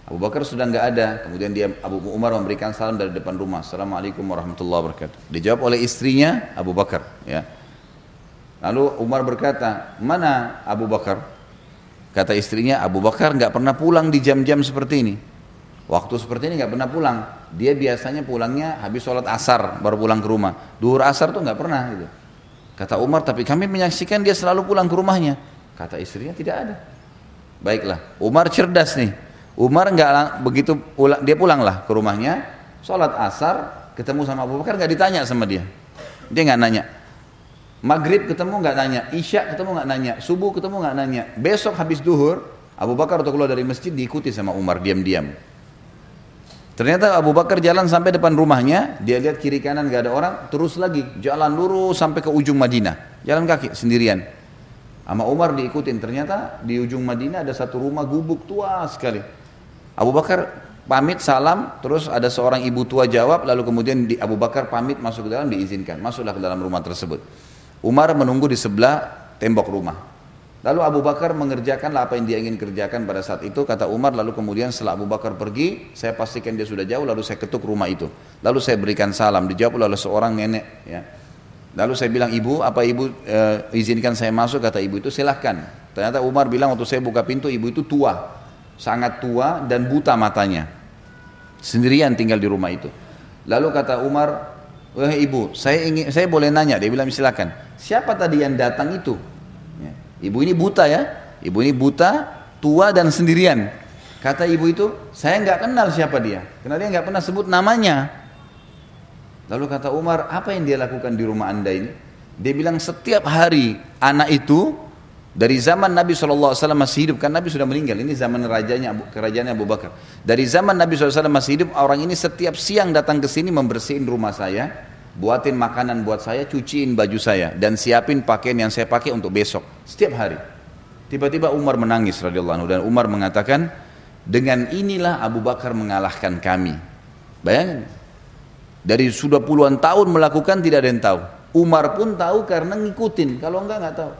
Abu Bakar sudah nggak ada, kemudian dia Abu Umar memberikan salam dari depan rumah. Assalamualaikum warahmatullahi wabarakatuh. Dijawab oleh istrinya Abu Bakar. Ya. Lalu Umar berkata, mana Abu Bakar? Kata istrinya, Abu Bakar nggak pernah pulang di jam-jam seperti ini. Waktu seperti ini nggak pernah pulang. Dia biasanya pulangnya habis sholat asar baru pulang ke rumah. Duhur asar tuh nggak pernah gitu. Kata Umar, tapi kami menyaksikan dia selalu pulang ke rumahnya. Kata istrinya tidak ada. Baiklah, Umar cerdas nih. Umar nggak begitu pulang, dia pulanglah ke rumahnya, sholat asar, ketemu sama Abu Bakar nggak ditanya sama dia. Dia nggak nanya. Maghrib ketemu nggak nanya, Isya ketemu nggak nanya, subuh ketemu nggak nanya. Besok habis duhur, Abu Bakar untuk keluar dari masjid diikuti sama Umar diam-diam. Ternyata Abu Bakar jalan sampai depan rumahnya, dia lihat kiri kanan gak ada orang, terus lagi jalan lurus sampai ke ujung Madinah, jalan kaki sendirian. Sama Umar diikutin, ternyata di ujung Madinah ada satu rumah gubuk tua sekali. Abu Bakar pamit salam, terus ada seorang ibu tua jawab, lalu kemudian di Abu Bakar pamit masuk ke dalam diizinkan, masuklah ke dalam rumah tersebut. Umar menunggu di sebelah tembok rumah. Lalu Abu Bakar mengerjakanlah apa yang dia ingin kerjakan pada saat itu. Kata Umar, lalu kemudian setelah Abu Bakar pergi, saya pastikan dia sudah jauh, lalu saya ketuk rumah itu. Lalu saya berikan salam, dijawab oleh seorang nenek. Ya. Lalu saya bilang, ibu, apa ibu e, izinkan saya masuk? Kata ibu itu, silahkan. Ternyata Umar bilang waktu saya buka pintu, ibu itu tua. Sangat tua dan buta matanya. Sendirian tinggal di rumah itu. Lalu kata Umar, wah ibu, saya ingin, saya boleh nanya. Dia bilang, silakan. Siapa tadi yang datang itu? Ibu ini buta ya, ibu ini buta, tua dan sendirian. Kata ibu itu, saya nggak kenal siapa dia, karena dia nggak pernah sebut namanya. Lalu kata Umar, apa yang dia lakukan di rumah anda ini? Dia bilang setiap hari anak itu dari zaman Nabi SAW masih hidup, kan Nabi sudah meninggal, ini zaman rajanya kerajaan Abu Bakar. Dari zaman Nabi SAW masih hidup, orang ini setiap siang datang ke sini membersihin rumah saya, buatin makanan buat saya, cuciin baju saya dan siapin pakaian yang saya pakai untuk besok setiap hari. Tiba-tiba Umar menangis radhiyallahu dan Umar mengatakan, dengan inilah Abu Bakar mengalahkan kami. Bayangin, dari sudah puluhan tahun melakukan tidak ada yang tahu. Umar pun tahu karena ngikutin, kalau enggak nggak tahu.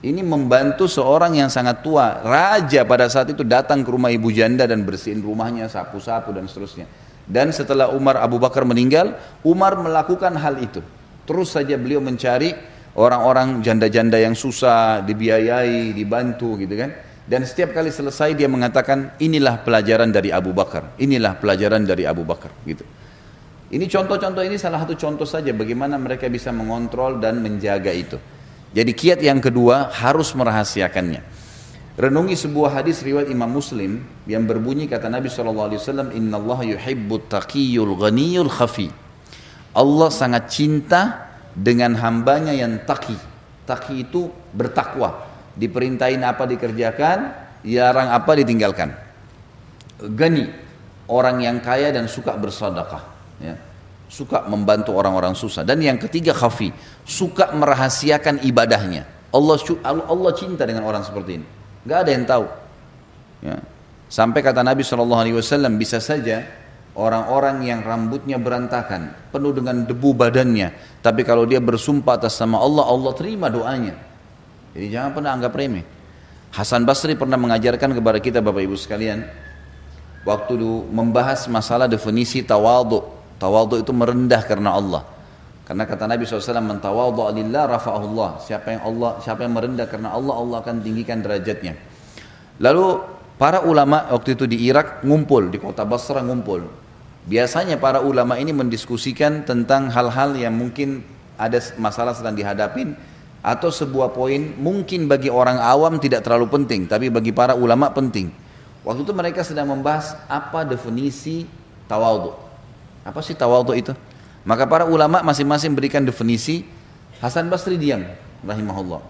Ini membantu seorang yang sangat tua, raja pada saat itu datang ke rumah ibu janda dan bersihin rumahnya, sapu-sapu dan seterusnya. Dan setelah Umar Abu Bakar meninggal, Umar melakukan hal itu. Terus saja beliau mencari orang-orang janda-janda yang susah, dibiayai, dibantu gitu kan. Dan setiap kali selesai dia mengatakan inilah pelajaran dari Abu Bakar, inilah pelajaran dari Abu Bakar gitu. Ini contoh-contoh ini salah satu contoh saja bagaimana mereka bisa mengontrol dan menjaga itu. Jadi kiat yang kedua harus merahasiakannya. Renungi sebuah hadis riwayat Imam Muslim yang berbunyi kata Nabi SAW, Inna Allah yuhibbut taqiyul ghaniyul khafi. Allah sangat cinta dengan hambanya yang taki. Taki itu bertakwa. Diperintahin apa dikerjakan, jarang apa ditinggalkan. Gani, orang yang kaya dan suka bersedekah. Ya. Suka membantu orang-orang susah. Dan yang ketiga khafi, suka merahasiakan ibadahnya. Allah Allah cinta dengan orang seperti ini. Gak ada yang tahu. Ya. Sampai kata Nabi SAW bisa saja orang-orang yang rambutnya berantakan, penuh dengan debu badannya, tapi kalau dia bersumpah atas nama Allah, Allah terima doanya. Jadi jangan pernah anggap remeh. Hasan Basri pernah mengajarkan kepada kita Bapak Ibu sekalian, waktu membahas masalah definisi tawadu. Tawadu itu merendah karena Allah. Karena kata Nabi SAW, "Mentawadha lillah rafa'ahullah." Siapa yang Allah, siapa yang merendah karena Allah, Allah akan tinggikan derajatnya. Lalu para ulama waktu itu di Irak ngumpul di kota Basra ngumpul. Biasanya para ulama ini mendiskusikan tentang hal-hal yang mungkin ada masalah sedang dihadapin atau sebuah poin mungkin bagi orang awam tidak terlalu penting, tapi bagi para ulama penting. Waktu itu mereka sedang membahas apa definisi tawadhu. Apa sih tawadhu itu? Maka para ulama masing-masing berikan definisi. Hasan Basri diam, rahimahullah.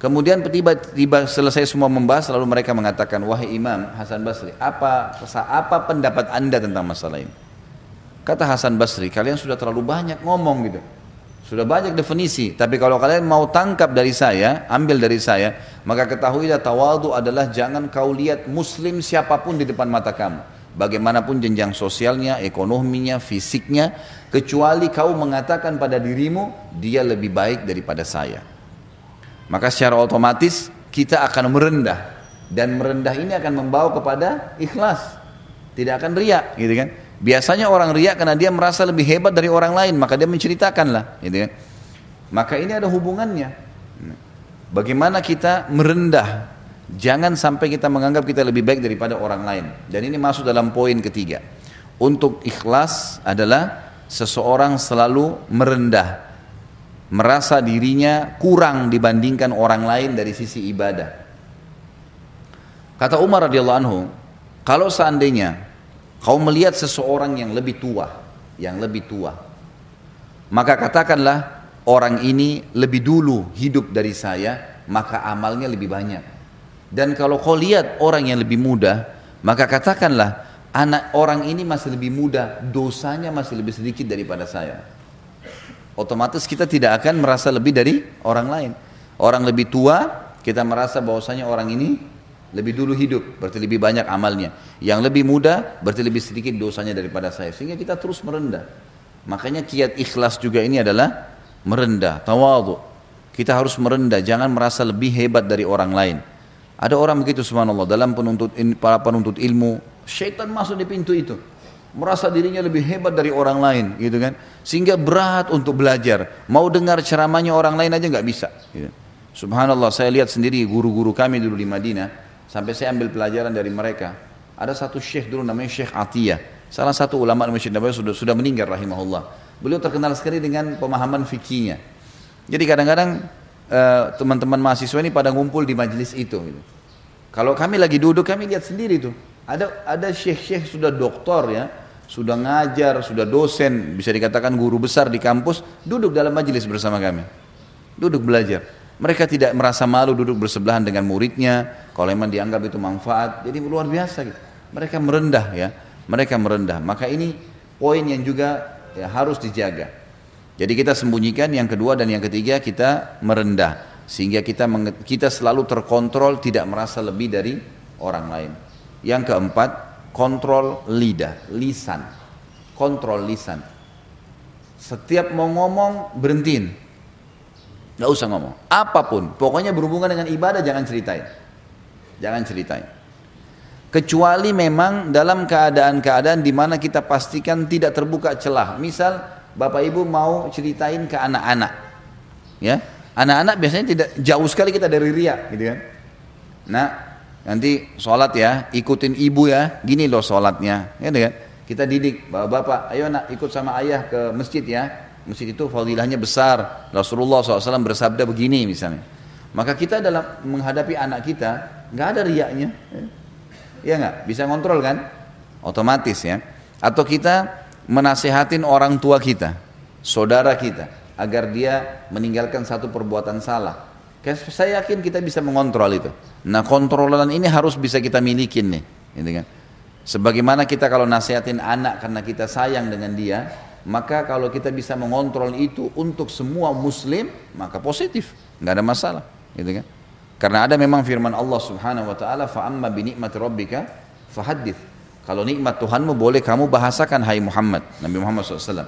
Kemudian tiba-tiba selesai semua membahas, lalu mereka mengatakan, wahai Imam Hasan Basri, apa apa pendapat anda tentang masalah ini? Kata Hasan Basri, kalian sudah terlalu banyak ngomong gitu. Sudah banyak definisi, tapi kalau kalian mau tangkap dari saya, ambil dari saya, maka ketahuilah tawadu adalah jangan kau lihat muslim siapa pun di depan mata kamu bagaimanapun jenjang sosialnya, ekonominya, fisiknya, kecuali kau mengatakan pada dirimu, dia lebih baik daripada saya. Maka secara otomatis kita akan merendah dan merendah ini akan membawa kepada ikhlas. Tidak akan riak, gitu kan? Biasanya orang riak karena dia merasa lebih hebat dari orang lain, maka dia menceritakanlah, gitu kan? Maka ini ada hubungannya. Bagaimana kita merendah Jangan sampai kita menganggap kita lebih baik daripada orang lain. Dan ini masuk dalam poin ketiga. Untuk ikhlas adalah seseorang selalu merendah, merasa dirinya kurang dibandingkan orang lain dari sisi ibadah. Kata Umar radhiyallahu anhu, kalau seandainya kau melihat seseorang yang lebih tua, yang lebih tua, maka katakanlah orang ini lebih dulu hidup dari saya, maka amalnya lebih banyak. Dan kalau kau lihat orang yang lebih muda, maka katakanlah anak orang ini masih lebih muda, dosanya masih lebih sedikit daripada saya. Otomatis kita tidak akan merasa lebih dari orang lain. Orang lebih tua, kita merasa bahwasanya orang ini lebih dulu hidup, berarti lebih banyak amalnya. Yang lebih muda, berarti lebih sedikit dosanya daripada saya. Sehingga kita terus merendah. Makanya kiat ikhlas juga ini adalah merendah, tawadhu. Kita harus merendah, jangan merasa lebih hebat dari orang lain. Ada orang begitu subhanallah dalam penuntut para penuntut ilmu, syaitan masuk di pintu itu. Merasa dirinya lebih hebat dari orang lain gitu kan. Sehingga berat untuk belajar. Mau dengar ceramahnya orang lain aja nggak bisa. Gitu. Subhanallah saya lihat sendiri guru-guru kami dulu di Madinah. Sampai saya ambil pelajaran dari mereka. Ada satu syekh dulu namanya Syekh Atiyah. Salah satu ulama Masjid Nabawi sudah, sudah meninggal rahimahullah. Beliau terkenal sekali dengan pemahaman fikihnya. Jadi kadang-kadang teman-teman uh, mahasiswa ini pada ngumpul di majelis itu. Gitu. Kalau kami lagi duduk, kami lihat sendiri tuh. Ada ada syekh-syekh sudah doktor ya, sudah ngajar, sudah dosen, bisa dikatakan guru besar di kampus, duduk dalam majelis bersama kami. Duduk belajar. Mereka tidak merasa malu duduk bersebelahan dengan muridnya, kalau memang dianggap itu manfaat. Jadi luar biasa gitu. Mereka merendah ya, mereka merendah. Maka ini poin yang juga ya, harus dijaga. Jadi kita sembunyikan yang kedua dan yang ketiga kita merendah sehingga kita kita selalu terkontrol tidak merasa lebih dari orang lain. Yang keempat, kontrol lidah, lisan. Kontrol lisan. Setiap mau ngomong berhentiin. Gak usah ngomong. Apa pun, pokoknya berhubungan dengan ibadah jangan ceritain. Jangan ceritain. Kecuali memang dalam keadaan-keadaan di mana kita pastikan tidak terbuka celah. Misal Bapak Ibu mau ceritain ke anak-anak. Ya. Anak-anak biasanya tidak jauh sekali kita dari ria gitu kan. Nah, nanti sholat ya, ikutin ibu ya, gini loh sholatnya, ya kan? Kita didik, bapak-bapak, ayo nak ikut sama ayah ke masjid ya. Masjid itu fadilahnya besar. Rasulullah SAW bersabda begini misalnya. Maka kita dalam menghadapi anak kita, nggak ada riaknya. Ya nggak? Bisa kontrol kan? Otomatis ya. Atau kita menasehatin orang tua kita, saudara kita, agar dia meninggalkan satu perbuatan salah. Saya yakin kita bisa mengontrol itu. Nah kontrolan ini harus bisa kita milikin nih. Gitu kan? Sebagaimana kita kalau nasihatin anak karena kita sayang dengan dia, maka kalau kita bisa mengontrol itu untuk semua muslim, maka positif, nggak ada masalah. Gitu kan? Karena ada memang firman Allah Subhanahu wa taala, "Fa amma bi ni'mati rabbika fahaddits." Kalau nikmat Tuhanmu boleh kamu bahasakan hai Muhammad, Nabi Muhammad SAW.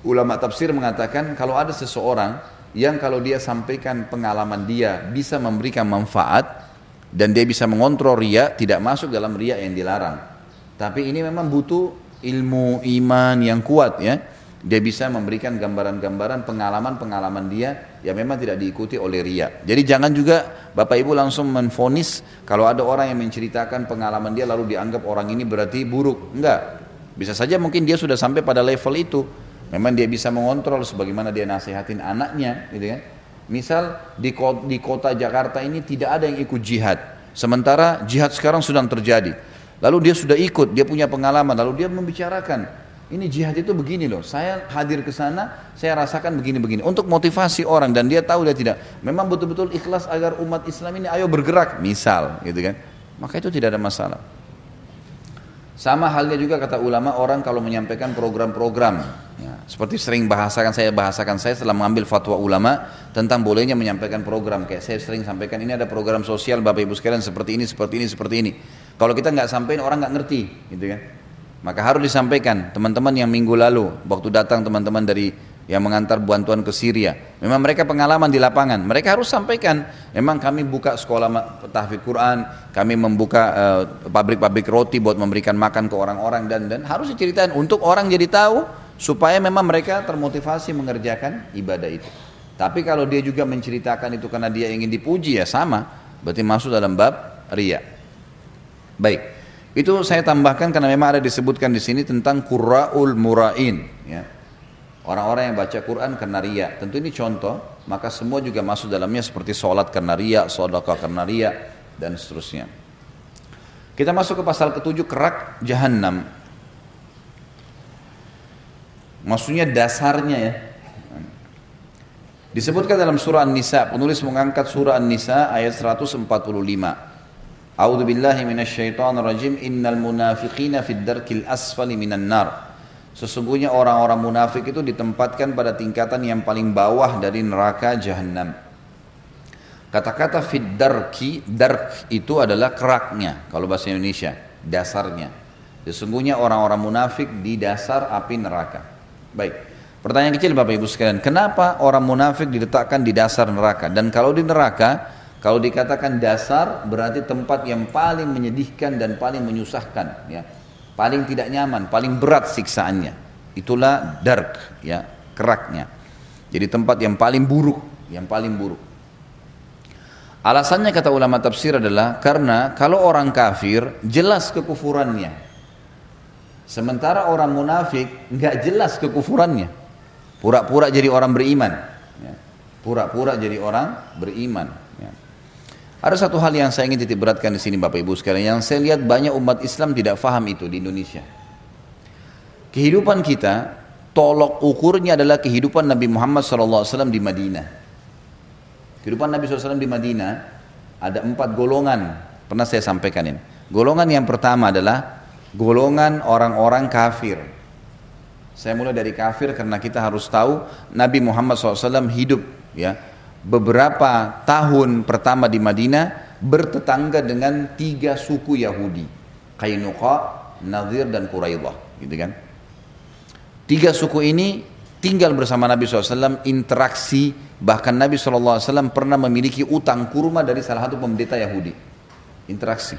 Ulama tafsir mengatakan kalau ada seseorang yang kalau dia sampaikan pengalaman dia bisa memberikan manfaat dan dia bisa mengontrol ria tidak masuk dalam ria yang dilarang. Tapi ini memang butuh ilmu iman yang kuat ya. Dia bisa memberikan gambaran-gambaran pengalaman-pengalaman dia yang memang tidak diikuti oleh ria. Jadi jangan juga Bapak Ibu langsung menfonis kalau ada orang yang menceritakan pengalaman dia lalu dianggap orang ini berarti buruk. Enggak. Bisa saja mungkin dia sudah sampai pada level itu. Memang dia bisa mengontrol sebagaimana dia nasihatin anaknya, gitu kan. Misal di kota, di kota Jakarta ini tidak ada yang ikut jihad. Sementara jihad sekarang sedang terjadi. Lalu dia sudah ikut, dia punya pengalaman, lalu dia membicarakan ini jihad itu begini loh. Saya hadir ke sana, saya rasakan begini-begini. Untuk motivasi orang dan dia tahu dia tidak. Memang betul-betul ikhlas agar umat Islam ini ayo bergerak. Misal, gitu kan. Maka itu tidak ada masalah. Sama halnya juga kata ulama orang kalau menyampaikan program-program. Ya, seperti sering bahasakan saya bahasakan saya setelah mengambil fatwa ulama tentang bolehnya menyampaikan program. Kayak saya sering sampaikan ini ada program sosial Bapak Ibu sekalian seperti ini, seperti ini, seperti ini. Kalau kita nggak sampaikan orang nggak ngerti, gitu kan. Maka harus disampaikan teman-teman yang minggu lalu waktu datang teman-teman dari yang mengantar bantuan ke Syria. Memang mereka pengalaman di lapangan. Mereka harus sampaikan. Memang kami buka sekolah tahfidz Quran, kami membuka eh, pabrik-pabrik uh, roti buat memberikan makan ke orang-orang dan dan harus diceritakan untuk orang jadi tahu supaya memang mereka termotivasi mengerjakan ibadah itu. Tapi kalau dia juga menceritakan itu karena dia ingin dipuji ya sama, berarti masuk dalam bab ria. Baik. Itu saya tambahkan karena memang ada disebutkan di sini tentang qurraul murain ya. Orang-orang yang baca Quran karena ria. Tentu ini contoh, maka semua juga masuk dalamnya seperti sholat karena ria, sedekah karena ria dan seterusnya. Kita masuk ke pasal ketujuh kerak jahanam. Maksudnya dasarnya ya. Disebutkan dalam surah An-Nisa, penulis mengangkat surah An-Nisa ayat 145. A'udzu billahi minasyaitonir rajim. Innal munafiqina fid darkil asfali minan nar. Sesungguhnya orang-orang munafik itu ditempatkan pada tingkatan yang paling bawah dari neraka jahanam. Kata-kata fid darki, dark itu adalah keraknya kalau bahasa Indonesia, dasarnya. Sesungguhnya orang-orang munafik di dasar api neraka. Baik. Pertanyaan kecil Bapak Ibu sekalian, kenapa orang munafik diletakkan di dasar neraka? Dan kalau di neraka, kalau dikatakan dasar berarti tempat yang paling menyedihkan dan paling menyusahkan, ya. Paling tidak nyaman, paling berat siksaannya. Itulah dark, ya, keraknya. Jadi tempat yang paling buruk, yang paling buruk. Alasannya kata ulama tafsir adalah karena kalau orang kafir jelas kekufurannya. Sementara orang munafik nggak jelas kekufurannya. Pura-pura jadi orang beriman. Ya. Pura-pura jadi orang beriman. Ada satu hal yang saya ingin titik beratkan di sini Bapak Ibu sekalian, yang saya lihat banyak umat Islam tidak faham itu di Indonesia. Kehidupan kita, tolok ukurnya adalah kehidupan Nabi Muhammad SAW di Madinah. Kehidupan Nabi SAW di Madinah ada empat golongan, pernah saya sampaikan ini. Golongan yang pertama adalah golongan orang-orang kafir. Saya mulai dari kafir karena kita harus tahu Nabi Muhammad SAW hidup ya beberapa tahun pertama di Madinah bertetangga dengan tiga suku Yahudi, Qainuqa, Nadir dan Quraidah, gitu kan? Tiga suku ini tinggal bersama Nabi SAW, interaksi, bahkan Nabi SAW pernah memiliki utang kurma dari salah satu pendeta Yahudi. Interaksi.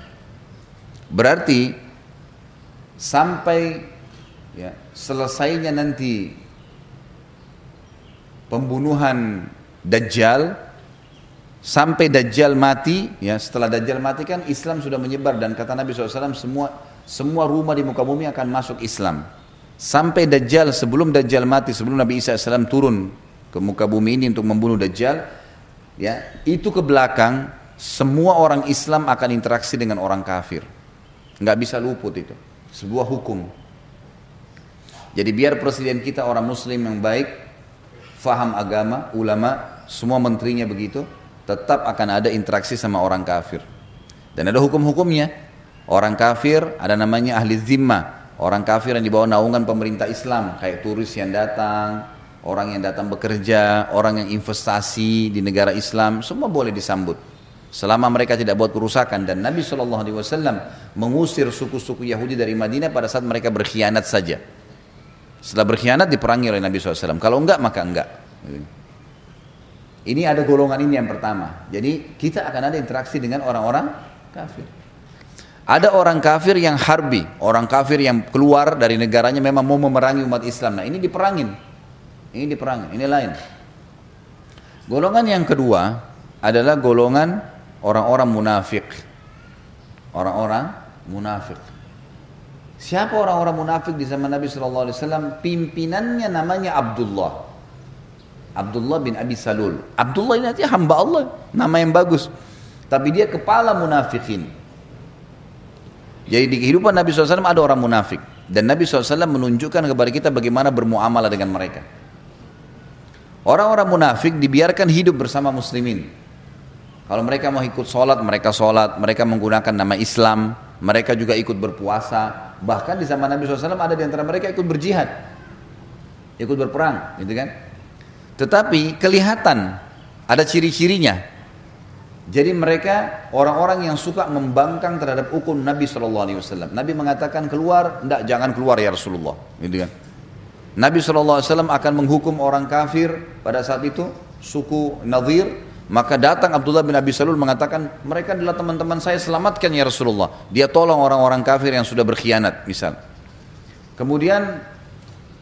Berarti sampai ya, selesainya nanti pembunuhan Dajjal sampai Dajjal mati ya setelah Dajjal mati kan Islam sudah menyebar dan kata Nabi SAW semua semua rumah di muka bumi akan masuk Islam. Sampai Dajjal sebelum Dajjal mati sebelum Nabi Isa AS turun ke muka bumi ini untuk membunuh Dajjal ya itu ke belakang semua orang Islam akan interaksi dengan orang kafir. Nggak bisa luput itu. Sebuah hukum. Jadi biar presiden kita orang muslim yang baik faham agama ulama semua menterinya begitu, tetap akan ada interaksi sama orang kafir. Dan ada hukum-hukumnya. Orang kafir ada namanya ahli zimma, orang kafir yang dibawa naungan pemerintah Islam, kayak turis yang datang, orang yang datang bekerja, orang yang investasi di negara Islam, semua boleh disambut. Selama mereka tidak buat kerusakan dan Nabi SAW mengusir suku-suku Yahudi dari Madinah pada saat mereka berkhianat saja. Setelah berkhianat diperangi oleh Nabi SAW. Kalau enggak maka enggak. Ini ada golongan ini yang pertama. Jadi kita akan ada interaksi dengan orang-orang kafir. Ada orang kafir yang harbi, orang kafir yang keluar dari negaranya memang mau memerangi umat Islam. Nah ini diperangin, ini diperangin, ini lain. Golongan yang kedua adalah golongan orang-orang munafik. Orang-orang munafik. Siapa orang-orang munafik di zaman Nabi Wasallam? Pimpinannya namanya Abdullah. Abdullah bin Abi Salul. Abdullah ini artinya hamba Allah, nama yang bagus. Tapi dia kepala munafikin. Jadi di kehidupan Nabi SAW ada orang munafik. Dan Nabi SAW menunjukkan kepada kita bagaimana bermuamalah dengan mereka. Orang-orang munafik dibiarkan hidup bersama muslimin. Kalau mereka mau ikut sholat, mereka sholat, mereka menggunakan nama Islam, mereka juga ikut berpuasa. Bahkan di zaman Nabi SAW ada di antara mereka ikut berjihad, ikut berperang, gitu kan? Tetapi kelihatan ada ciri-cirinya. Jadi mereka orang-orang yang suka membangkang terhadap hukum Nabi SAW. Nabi mengatakan keluar, tidak jangan keluar ya Rasulullah, gitu kan? Nabi SAW akan menghukum orang kafir pada saat itu suku Nadir maka datang Abdullah bin Abi Salul mengatakan, mereka adalah teman-teman saya, selamatkan ya Rasulullah. Dia tolong orang-orang kafir yang sudah berkhianat, misal. Kemudian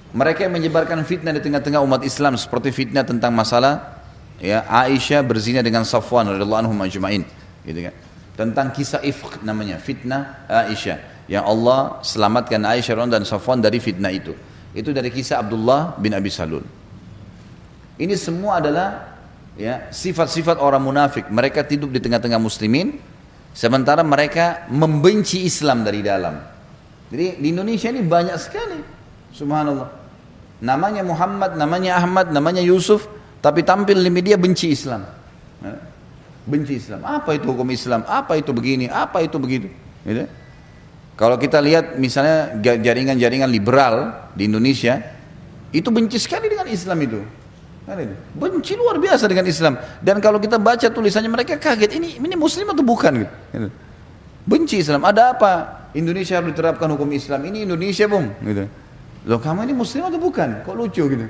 mereka yang menyebarkan fitnah di tengah-tengah umat Islam seperti fitnah tentang masalah ya Aisyah berzina dengan Safwan radhiyallahu anhu majma'in, gitu kan. Tentang kisah ifk namanya, fitnah Aisyah yang Allah selamatkan Aisyah dan Safwan dari fitnah itu. Itu dari kisah Abdullah bin Abi Salul. Ini semua adalah ya sifat-sifat orang munafik. Mereka tidur di tengah-tengah muslimin sementara mereka membenci Islam dari dalam. Jadi di Indonesia ini banyak sekali. Subhanallah. Namanya Muhammad namanya Ahmad namanya Yusuf tapi tampil di media benci Islam. Ya. benci Islam. Apa itu hukum Islam? Apa itu begini? Apa itu begitu? Gitu. kalau kita lihat misalnya jaringan-jaringan liberal di Indonesia itu benci sekali dengan Islam itu Benci luar biasa dengan Islam. Dan kalau kita baca tulisannya mereka kaget, ini ini muslim atau bukan gitu. Benci Islam. Ada apa? Indonesia harus diterapkan hukum Islam. Ini Indonesia, Bung, gitu. Loh, kamu ini muslim atau bukan? Kok lucu gitu.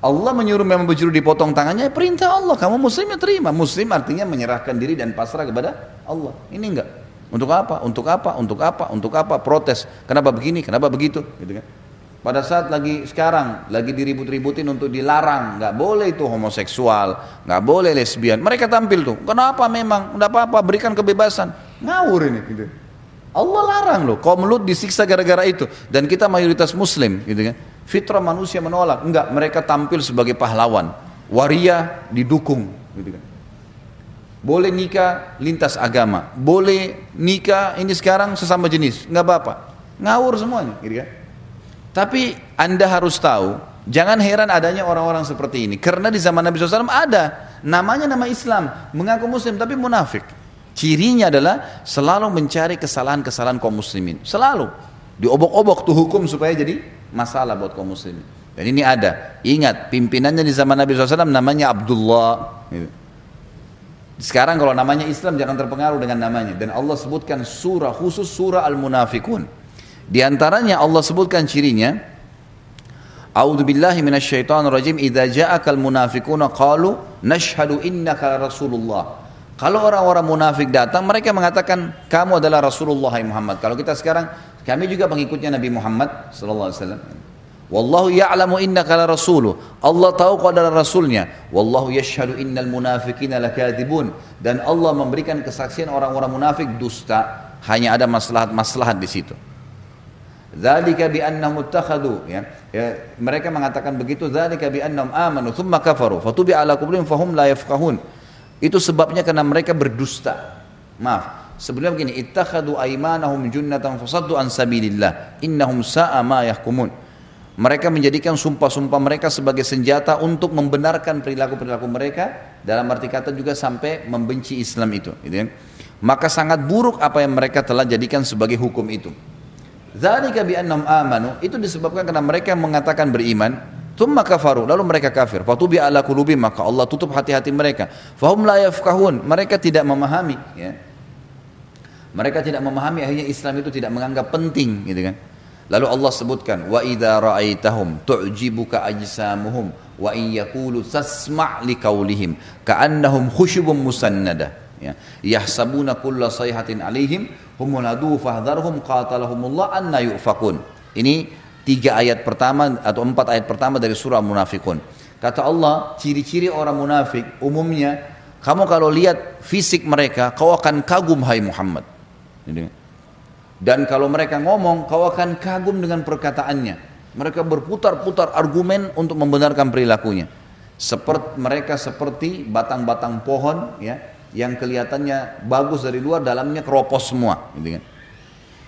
Allah menyuruh memang baju dipotong tangannya, perintah Allah. Kamu muslim ya terima. Muslim artinya menyerahkan diri dan pasrah kepada Allah. Ini enggak. Untuk apa? Untuk apa? Untuk apa? Untuk apa? Protes. Kenapa begini? Kenapa begitu? Gitu kan. Pada saat lagi sekarang lagi diribut-ributin untuk dilarang, nggak boleh itu homoseksual, nggak boleh lesbian. Mereka tampil tuh. Kenapa memang? Nggak apa-apa, berikan kebebasan. Ngawur ini gitu. Allah larang loh. Kaum Lut disiksa gara-gara itu dan kita mayoritas muslim gitu kan. Fitrah manusia menolak. Enggak, mereka tampil sebagai pahlawan. Waria didukung gitu kan. Boleh nikah lintas agama, boleh nikah ini sekarang sesama jenis, nggak apa-apa. Ngawur semuanya, gitu kan. Tapi Anda harus tahu, jangan heran adanya orang-orang seperti ini. Karena di zaman Nabi SAW ada, namanya nama Islam, mengaku muslim tapi munafik. Cirinya adalah selalu mencari kesalahan-kesalahan kaum muslimin. Selalu. Diobok-obok tuh hukum supaya jadi masalah buat kaum muslimin. Dan ini ada. Ingat, pimpinannya di zaman Nabi SAW namanya Abdullah. Gitu. Sekarang kalau namanya Islam jangan terpengaruh dengan namanya. Dan Allah sebutkan surah khusus surah Al-Munafikun. Di antaranya Allah sebutkan cirinya A'udzu billahi minasyaitonir rajim idza ja'akal munafiquna qalu nashhadu innaka rasulullah. Kalau orang-orang munafik datang mereka mengatakan kamu adalah Rasulullah Muhammad. Kalau kita sekarang kami juga pengikutnya Nabi Muhammad sallallahu alaihi wasallam. Wallahu ya'lamu innaka la rasuluh. Allah tahu kau adalah rasulnya. Wallahu yashhadu innal munafiqina lakadzibun. Dan Allah memberikan kesaksian orang-orang munafik dusta. Hanya ada maslahat-maslahat di situ. Zalika bi annahum ittakhadhu ya. ya. mereka mengatakan begitu zalika bi annahum amanu thumma kafaru fatubi ala qulubihim fahum la yafqahun. Itu sebabnya karena mereka berdusta. Maaf. Sebelum begini, ittakhadhu aymanahum junnatan fasaddu an sabilillah. Innahum sa'a ma yahkumun. Mereka menjadikan sumpah-sumpah mereka sebagai senjata untuk membenarkan perilaku-perilaku mereka dalam arti kata juga sampai membenci Islam itu, gitu kan? Maka sangat buruk apa yang mereka telah jadikan sebagai hukum itu. Zalika bi annahum amanu itu disebabkan karena mereka mengatakan beriman, thumma kafaru, lalu mereka kafir. Fatubi ala qulubi maka Allah tutup hati-hati mereka. Fahum la yafqahun, mereka tidak memahami ya. Mereka tidak memahami akhirnya Islam itu tidak menganggap penting gitu kan. Lalu Allah sebutkan wa idza ra'aitahum tu'jibuka ajsamuhum wa in yaqulu tasma' liqaulihim ka'annahum khusyubun musannada. Ya. Yahsabuna kulla sayhatin alaihim humuladu fahdharhum qatalahumullah anna yufakun. Ini tiga ayat pertama atau empat ayat pertama dari surah munafikun. Kata Allah, ciri-ciri orang munafik umumnya, kamu kalau lihat fisik mereka, kau akan kagum hai Muhammad. Dan kalau mereka ngomong, kau akan kagum dengan perkataannya. Mereka berputar-putar argumen untuk membenarkan perilakunya. Seperti mereka seperti batang-batang pohon ya yang kelihatannya bagus dari luar, dalamnya keropos semua. Gitu kan.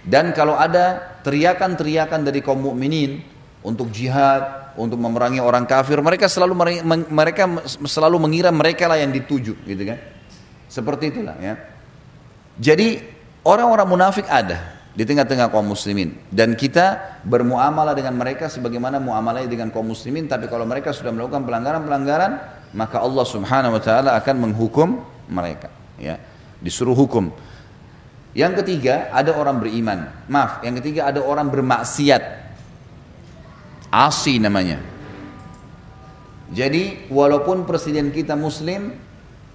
Dan kalau ada teriakan-teriakan dari kaum mukminin untuk jihad, untuk memerangi orang kafir, mereka selalu mereka selalu mengira mereka lah yang dituju, gitu kan? Seperti itulah ya. Jadi orang-orang munafik ada di tengah-tengah kaum muslimin dan kita bermuamalah dengan mereka sebagaimana muamalah dengan kaum muslimin tapi kalau mereka sudah melakukan pelanggaran-pelanggaran maka Allah Subhanahu wa taala akan menghukum mereka ya disuruh hukum yang ketiga ada orang beriman maaf yang ketiga ada orang bermaksiat Asi namanya. Jadi walaupun presiden kita muslim,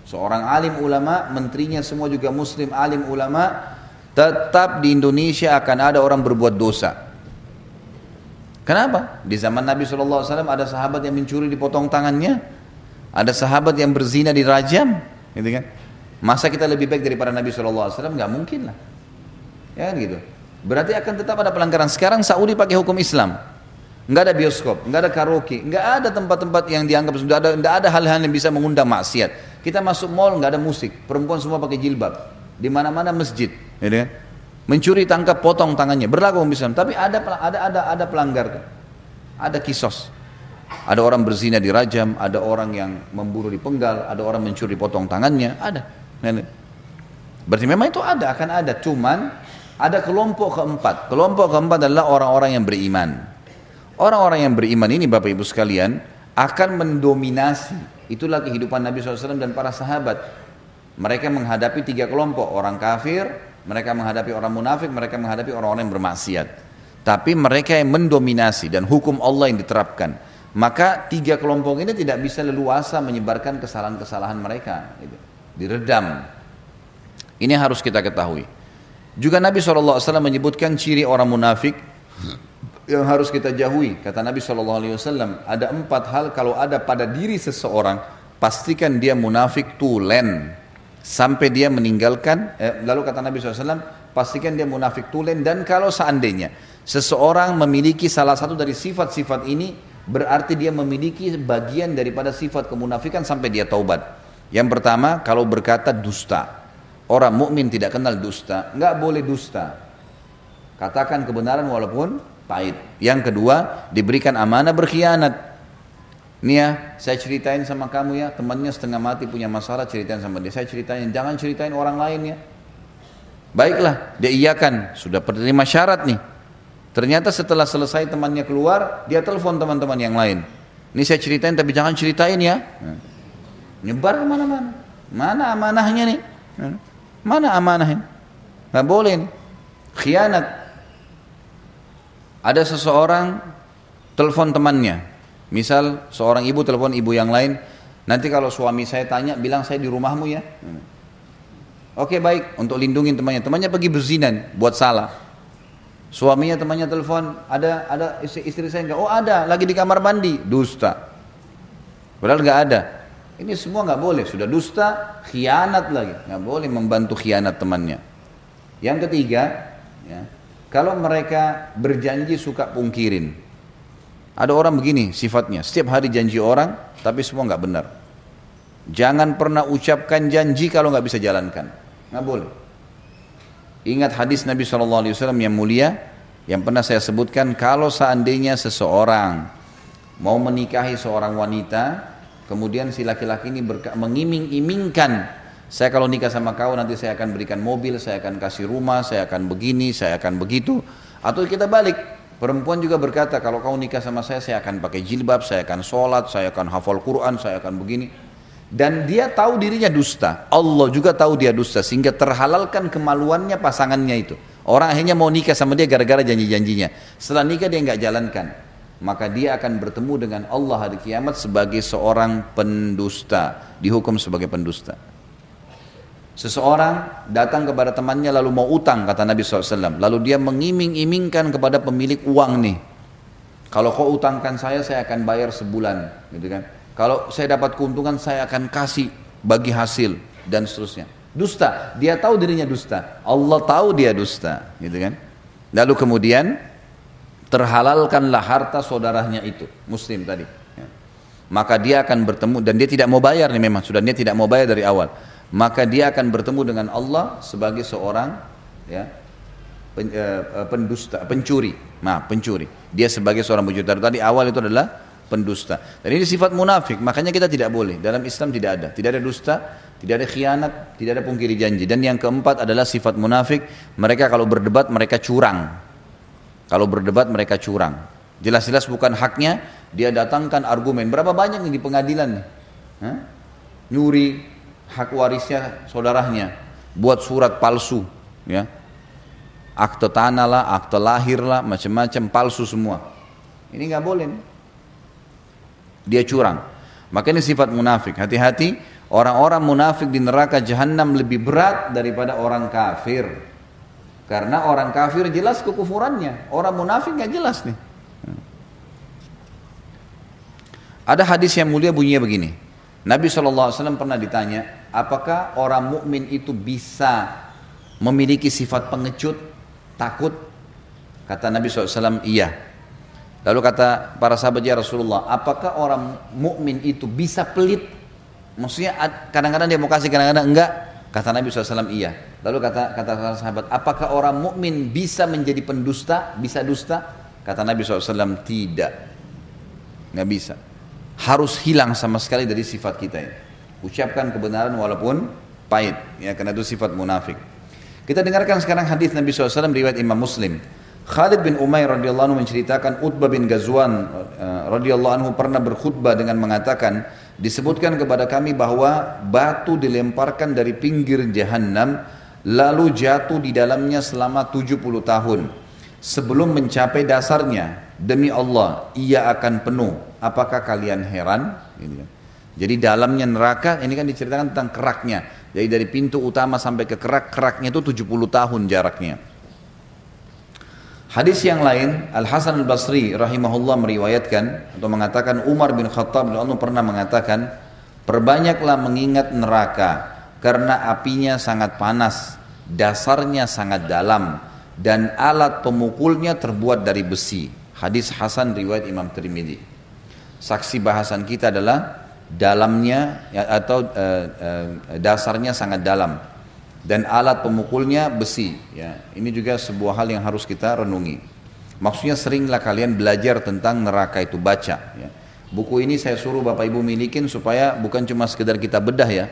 seorang alim ulama, menterinya semua juga muslim alim ulama, tetap di Indonesia akan ada orang berbuat dosa. Kenapa? Di zaman Nabi SAW ada sahabat yang mencuri dipotong tangannya, ada sahabat yang berzina di rajam, gitu kan? Masa kita lebih baik daripada Nabi SAW? Gak mungkin lah. Ya kan gitu. Berarti akan tetap ada pelanggaran. Sekarang Saudi pakai hukum Islam nggak ada bioskop, nggak ada karaoke, nggak ada tempat-tempat yang dianggap sudah ada, nggak ada hal-hal yang bisa mengundang maksiat. Kita masuk mall nggak ada musik, perempuan semua pakai jilbab, di mana-mana masjid, ya kan? Mencuri tangkap, potong tangannya, berlaku hukum Islam. Tapi ada ada ada ada pelanggar, ada kisos. Ada orang berzina di rajam, ada orang yang memburu di penggal, ada orang mencuri potong tangannya, ada. Berarti memang itu ada, akan ada. Cuman ada kelompok keempat. Kelompok keempat adalah orang-orang yang beriman. Orang-orang yang beriman ini Bapak Ibu sekalian akan mendominasi. Itulah kehidupan Nabi SAW dan para sahabat. Mereka menghadapi tiga kelompok. Orang kafir, mereka menghadapi orang munafik, mereka menghadapi orang-orang yang bermaksiat. Tapi mereka yang mendominasi dan hukum Allah yang diterapkan. Maka tiga kelompok ini tidak bisa leluasa menyebarkan kesalahan-kesalahan mereka. Gitu. Diredam. Ini harus kita ketahui. Juga Nabi SAW menyebutkan ciri orang munafik yang harus kita jauhi kata Nabi SAW ada empat hal kalau ada pada diri seseorang pastikan dia munafik tulen sampai dia meninggalkan eh, lalu kata Nabi SAW pastikan dia munafik tulen dan kalau seandainya seseorang memiliki salah satu dari sifat-sifat ini berarti dia memiliki bagian daripada sifat kemunafikan sampai dia taubat yang pertama kalau berkata dusta orang mukmin tidak kenal dusta nggak boleh dusta katakan kebenaran walaupun pahit. Yang kedua, diberikan amanah berkhianat. Nih ya, saya ceritain sama kamu ya, temannya setengah mati punya masalah, ceritain sama dia. Saya ceritain, jangan ceritain orang lain ya. Baiklah, dia iyakan, sudah penerima syarat nih. Ternyata setelah selesai temannya keluar, dia telepon teman-teman yang lain. Ini saya ceritain tapi jangan ceritain ya. Nyebar ke mana-mana. Mana amanahnya nih? Mana amanahnya? Gak boleh nih. Khianat. Ada seseorang telepon temannya. Misal seorang ibu telepon ibu yang lain, nanti kalau suami saya tanya bilang saya di rumahmu ya. Oke baik untuk lindungi temannya. Temannya pergi berzina buat salah. Suaminya temannya telepon, ada ada istri, istri saya enggak? Oh ada, lagi di kamar mandi, dusta. Padahal enggak ada. Ini semua nggak boleh, sudah dusta, khianat lagi, nggak boleh membantu khianat temannya. Yang ketiga, ya, kalau mereka berjanji suka pungkirin. Ada orang begini sifatnya, setiap hari janji orang, tapi semua nggak benar. Jangan pernah ucapkan janji kalau nggak bisa jalankan, nggak boleh. Ingat hadis Nabi SAW yang mulia, yang pernah saya sebutkan, kalau seandainya seseorang mau menikahi seorang wanita, kemudian si laki-laki ini mengiming-imingkan saya kalau nikah sama kau nanti saya akan berikan mobil, saya akan kasih rumah, saya akan begini, saya akan begitu. Atau kita balik, perempuan juga berkata kalau kau nikah sama saya, saya akan pakai jilbab, saya akan sholat, saya akan hafal Quran, saya akan begini. Dan dia tahu dirinya dusta. Allah juga tahu dia dusta sehingga terhalalkan kemaluannya pasangannya itu. Orang akhirnya mau nikah sama dia gara-gara janji-janjinya. Setelah nikah dia nggak jalankan. Maka dia akan bertemu dengan Allah hari kiamat sebagai seorang pendusta. Dihukum sebagai pendusta. Seseorang datang kepada temannya lalu mau utang kata Nabi SAW. Lalu dia mengiming-imingkan kepada pemilik uang nih. Kalau kau utangkan saya, saya akan bayar sebulan. Gitu kan. Kalau saya dapat keuntungan, saya akan kasih bagi hasil dan seterusnya. Dusta, dia tahu dirinya dusta. Allah tahu dia dusta. Gitu kan. Lalu kemudian terhalalkanlah harta saudaranya itu. Muslim tadi. Ya. Maka dia akan bertemu dan dia tidak mau bayar nih memang. Sudah dia tidak mau bayar dari awal maka dia akan bertemu dengan Allah sebagai seorang ya pen, uh, pendusta, pencuri. Nah, pencuri. Dia sebagai seorang pencuri. Tadi awal itu adalah pendusta. Dan ini sifat munafik, makanya kita tidak boleh. Dalam Islam tidak ada. Tidak ada dusta, tidak ada khianat, tidak ada pungkiri janji. Dan yang keempat adalah sifat munafik. Mereka kalau berdebat mereka curang. Kalau berdebat mereka curang. Jelas-jelas bukan haknya, dia datangkan argumen. Berapa banyak nih di pengadilan nih? Hah? Nyuri, hak warisnya saudaranya buat surat palsu ya akte tanah lah akte lahir lah macam-macam palsu semua ini nggak boleh dia curang. Maka ini sifat munafik. Hati-hati orang-orang munafik di neraka jahanam lebih berat daripada orang kafir. Karena orang kafir jelas kekufurannya. Orang munafik nggak jelas nih. Ada hadis yang mulia bunyinya begini. Nabi SAW pernah ditanya, apakah orang mukmin itu bisa memiliki sifat pengecut, takut? Kata Nabi SAW, iya. Lalu kata para sahabat ya Rasulullah, apakah orang mukmin itu bisa pelit? Maksudnya kadang-kadang dia mau kasih, kadang-kadang enggak. Kata Nabi SAW, iya. Lalu kata kata para sahabat, apakah orang mukmin bisa menjadi pendusta, bisa dusta? Kata Nabi SAW, tidak. Nggak bisa harus hilang sama sekali dari sifat kita ini. Ucapkan kebenaran walaupun pahit, ya karena itu sifat munafik. Kita dengarkan sekarang hadis Nabi SAW riwayat Imam Muslim. Khalid bin Umair radhiyallahu anhu menceritakan Utbah bin Ghazwan uh, radhiyallahu anhu pernah berkhutbah dengan mengatakan disebutkan kepada kami bahwa batu dilemparkan dari pinggir jahanam lalu jatuh di dalamnya selama 70 tahun sebelum mencapai dasarnya demi Allah ia akan penuh apakah kalian heran? Jadi dalamnya neraka ini kan diceritakan tentang keraknya. Jadi dari pintu utama sampai ke kerak, keraknya itu 70 tahun jaraknya. Hadis yang lain, Al Hasan Al Basri rahimahullah meriwayatkan atau mengatakan Umar bin Khattab Allah pernah mengatakan, perbanyaklah mengingat neraka karena apinya sangat panas, dasarnya sangat dalam dan alat pemukulnya terbuat dari besi. Hadis Hasan riwayat Imam Tirmidzi saksi bahasan kita adalah dalamnya ya, atau uh, uh, dasarnya sangat dalam dan alat pemukulnya besi ya. Ini juga sebuah hal yang harus kita renungi. Maksudnya seringlah kalian belajar tentang neraka itu baca ya. buku ini saya suruh bapak ibu milikin supaya bukan cuma sekedar kita bedah ya.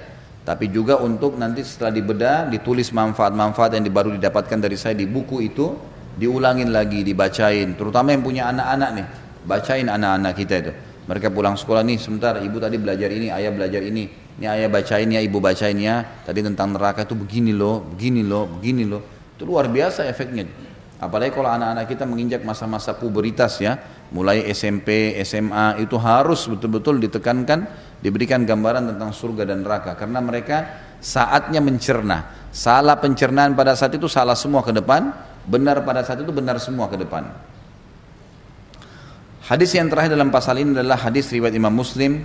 Tapi juga untuk nanti setelah dibedah ditulis manfaat-manfaat yang baru didapatkan dari saya di buku itu diulangin lagi dibacain. Terutama yang punya anak-anak nih. Bacain anak-anak kita itu. Mereka pulang sekolah nih sebentar ibu tadi belajar ini, ayah belajar ini. Ini ayah bacain ya, ibu bacain ya. Tadi tentang neraka itu begini loh, begini loh, begini loh. Itu luar biasa efeknya. Apalagi kalau anak-anak kita menginjak masa-masa puberitas ya, mulai SMP, SMA itu harus betul-betul ditekankan, diberikan gambaran tentang surga dan neraka karena mereka saatnya mencerna. Salah pencernaan pada saat itu salah semua ke depan, benar pada saat itu benar semua ke depan. Hadis yang terakhir dalam pasal ini adalah hadis riwayat Imam Muslim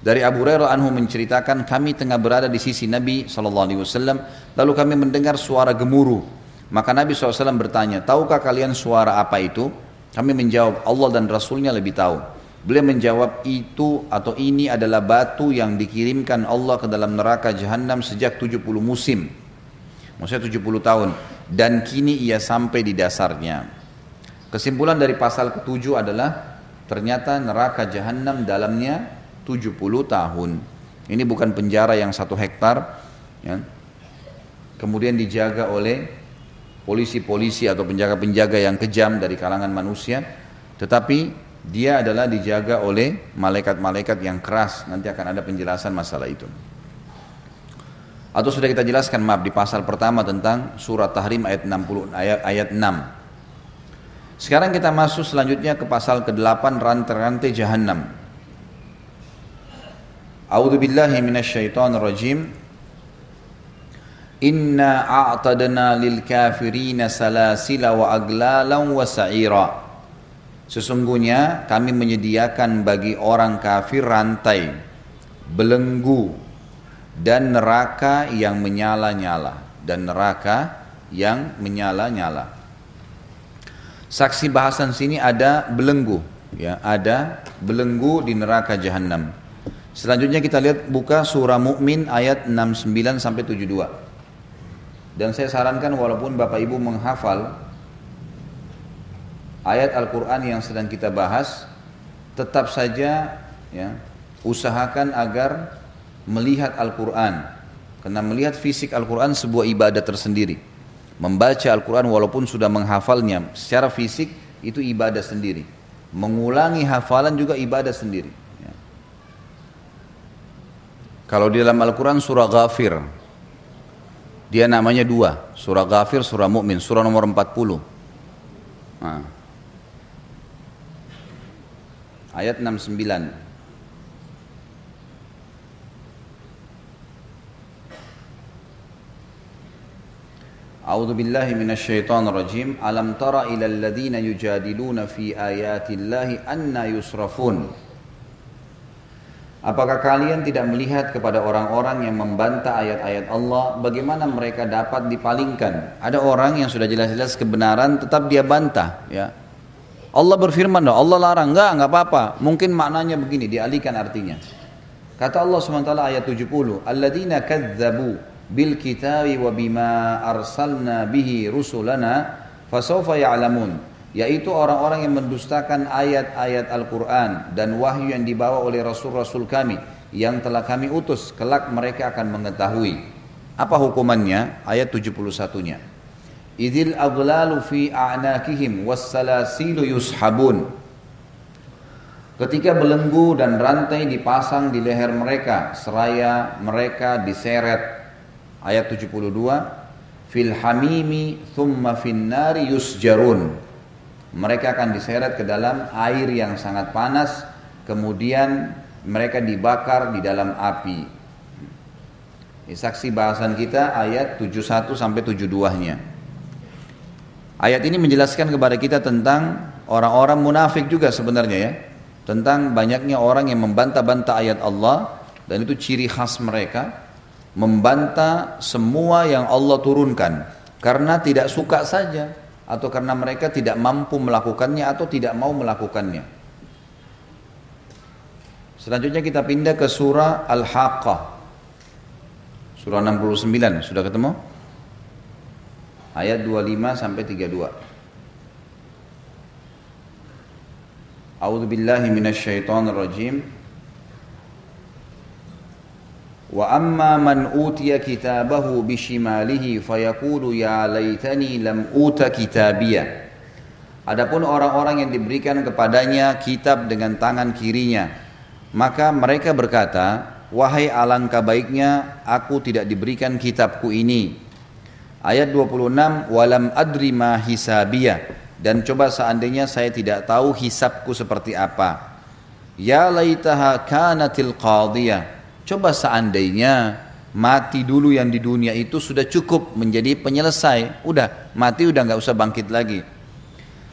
dari Abu Hurairah anhu menceritakan kami tengah berada di sisi Nabi SAW lalu kami mendengar suara gemuruh. Maka Nabi SAW bertanya tahukah kalian suara apa itu? Kami menjawab Allah dan Rasulnya lebih tahu. Beliau menjawab itu atau ini adalah batu yang dikirimkan Allah ke dalam neraka jahanam sejak 70 musim. Maksudnya 70 tahun. Dan kini ia sampai di dasarnya. Kesimpulan dari pasal ketujuh adalah ternyata neraka jahanam dalamnya 70 tahun. Ini bukan penjara yang satu hektar, ya. kemudian dijaga oleh polisi-polisi atau penjaga-penjaga yang kejam dari kalangan manusia, tetapi dia adalah dijaga oleh malaikat-malaikat yang keras. Nanti akan ada penjelasan masalah itu. Atau sudah kita jelaskan maaf di pasal pertama tentang surat Tahrim ayat 60 ayat ayat 6. Sekarang kita masuk selanjutnya ke pasal ke-8 rantai-rantai jahanam. A'udzu billahi minasyaitonir rajim. Inna a'tadna lil kafirina salasila wa aglalan wa sa'ira. Sesungguhnya kami menyediakan bagi orang kafir rantai, belenggu, dan neraka yang menyala-nyala. Dan neraka yang menyala-nyala. Saksi bahasan sini ada belenggu, ya, ada belenggu di neraka jahanam. Selanjutnya kita lihat buka surah Mukmin ayat 69 sampai 72. Dan saya sarankan walaupun Bapak Ibu menghafal ayat Al-Quran yang sedang kita bahas, tetap saja ya, usahakan agar melihat Al-Quran. Karena melihat fisik Al-Quran sebuah ibadah tersendiri. Membaca Al-Quran walaupun sudah menghafalnya secara fisik itu ibadah sendiri. Mengulangi hafalan juga ibadah sendiri. Ya. Kalau di dalam Al-Quran surah Ghafir, dia namanya dua, surah Ghafir, surah Mukmin, surah nomor 40. Nah. Ayat 69. أعوذ بالله من الشيطان الرجيم ألم تر إلى الذين يجادلون في آيات الله أن يصرفون Apakah kalian tidak melihat kepada orang-orang yang membantah ayat-ayat Allah bagaimana mereka dapat dipalingkan? Ada orang yang sudah jelas-jelas kebenaran tetap dia bantah, ya. Allah berfirman, Allah larang, enggak, enggak apa-apa. Mungkin maknanya begini, dialihkan artinya. Kata Allah SWT ayat 70, Alladzina kadzabu bil kitabi wa bima arsalna bihi rusulana fasawfa ya'lamun yaitu orang-orang yang mendustakan ayat-ayat Al-Qur'an dan wahyu yang dibawa oleh rasul-rasul kami yang telah kami utus kelak mereka akan mengetahui. Apa hukumannya? Ayat 71-nya idil aglalu fi a'nakihim wassalasilu yushabun. Ketika belenggu dan rantai dipasang di leher mereka seraya mereka diseret. Ayat 72 fil hamimi thumma finnari yusjarun mereka akan diseret ke dalam air yang sangat panas kemudian mereka dibakar di dalam api. Ini saksi bahasan kita ayat 71 sampai 72 nya ayat ini menjelaskan kepada kita tentang orang-orang munafik juga sebenarnya ya. Tentang banyaknya orang yang membantah-bantah ayat Allah dan itu ciri khas mereka membantah semua yang Allah turunkan. Karena tidak suka saja atau karena mereka tidak mampu melakukannya atau tidak mau melakukannya. Selanjutnya kita pindah ke surah Al-Haqqah. Surah 69, sudah ketemu? Ayat 25 sampai 32. A'udzu billahi minasyaitonir rajim. وأما من أوتي كتابه بشماله فيقول يا ليتني لم أوت كتابيا Adapun orang-orang yang diberikan kepadanya kitab dengan tangan kirinya maka mereka berkata wahai alangkah baiknya aku tidak diberikan kitabku ini ayat 26 walam adri ma hisabiyah dan coba seandainya saya tidak tahu hisabku seperti apa ya laitaha kanatil qadiyah Coba seandainya mati dulu yang di dunia itu sudah cukup menjadi penyelesai. Udah, mati udah nggak usah bangkit lagi.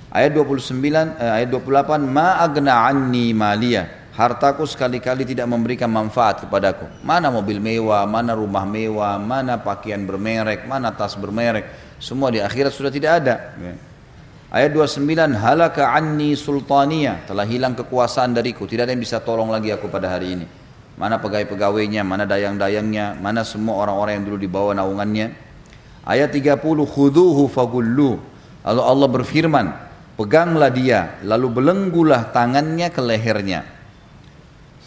Ayat 29, eh, ayat 28, ma agna anni maliyah. Hartaku sekali-kali tidak memberikan manfaat kepadaku. Mana mobil mewah, mana rumah mewah, mana pakaian bermerek, mana tas bermerek. Semua di akhirat sudah tidak ada. Ayat 29, halaka anni sultania. Telah hilang kekuasaan dariku. Tidak ada yang bisa tolong lagi aku pada hari ini mana pegawai-pegawainya, mana dayang-dayangnya, mana semua orang-orang yang dulu dibawa naungannya. Ayat 30, khuduhu fagullu. Lalu Allah berfirman, peganglah dia, lalu belenggulah tangannya ke lehernya.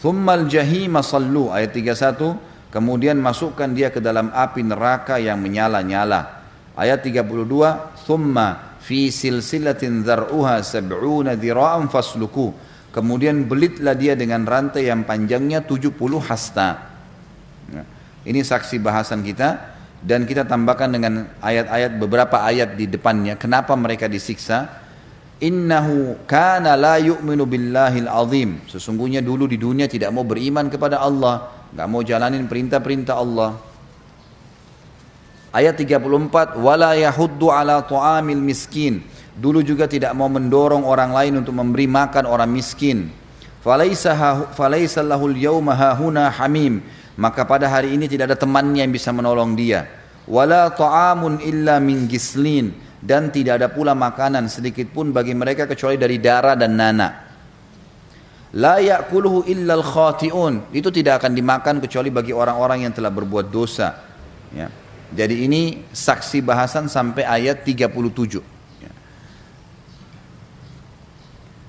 Thummal jahima sallu, ayat 31, kemudian masukkan dia ke dalam api neraka yang menyala-nyala. Ayat 32, thumma fi silsilatin dhar'uha sab'una dhira'an fasluku Kemudian belitlah dia dengan rantai yang panjangnya 70 hasta. Ya. Ini saksi bahasan kita dan kita tambahkan dengan ayat-ayat beberapa ayat di depannya kenapa mereka disiksa. Innahu kana la yu'minu billahil azim. Sesungguhnya dulu di dunia tidak mau beriman kepada Allah, nggak mau jalanin perintah-perintah Allah. Ayat 34, wala yahuddu ala tu'amil miskin. Dulu juga tidak mau mendorong orang lain untuk memberi makan orang miskin. Falaisa lahul yawma hahuna hamim. Maka pada hari ini tidak ada temannya yang bisa menolong dia. Wala ta'amun illa min gislin. Dan tidak ada pula makanan sedikit pun bagi mereka kecuali dari darah dan nana. La ya'kuluhu illa al-khati'un. Itu tidak akan dimakan kecuali bagi orang-orang yang telah berbuat dosa. Ya. Jadi ini saksi bahasan sampai ayat 37.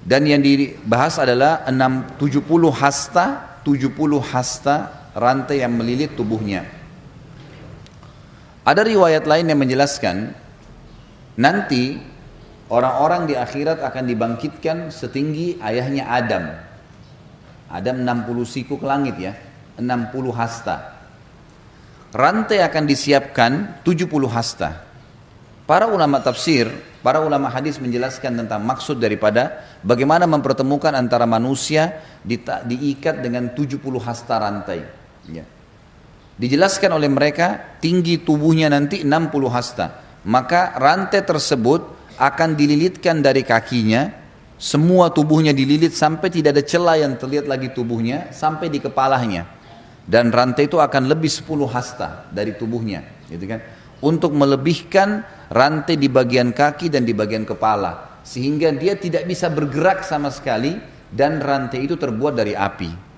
Dan yang dibahas adalah 6, 70 hasta, 70 hasta rantai yang melilit tubuhnya. Ada riwayat lain yang menjelaskan nanti orang-orang di akhirat akan dibangkitkan setinggi ayahnya Adam. Adam 60 siku ke langit ya, 60 hasta. Rantai akan disiapkan 70 hasta. Para ulama tafsir Para ulama hadis menjelaskan tentang maksud daripada bagaimana mempertemukan antara manusia di, diikat dengan 70 hasta rantai. Ya. Dijelaskan oleh mereka tinggi tubuhnya nanti 60 hasta. Maka rantai tersebut akan dililitkan dari kakinya, semua tubuhnya dililit sampai tidak ada celah yang terlihat lagi tubuhnya sampai di kepalanya. Dan rantai itu akan lebih 10 hasta dari tubuhnya, gitu kan? Untuk melebihkan rantai di bagian kaki dan di bagian kepala sehingga dia tidak bisa bergerak sama sekali dan rantai itu terbuat dari api.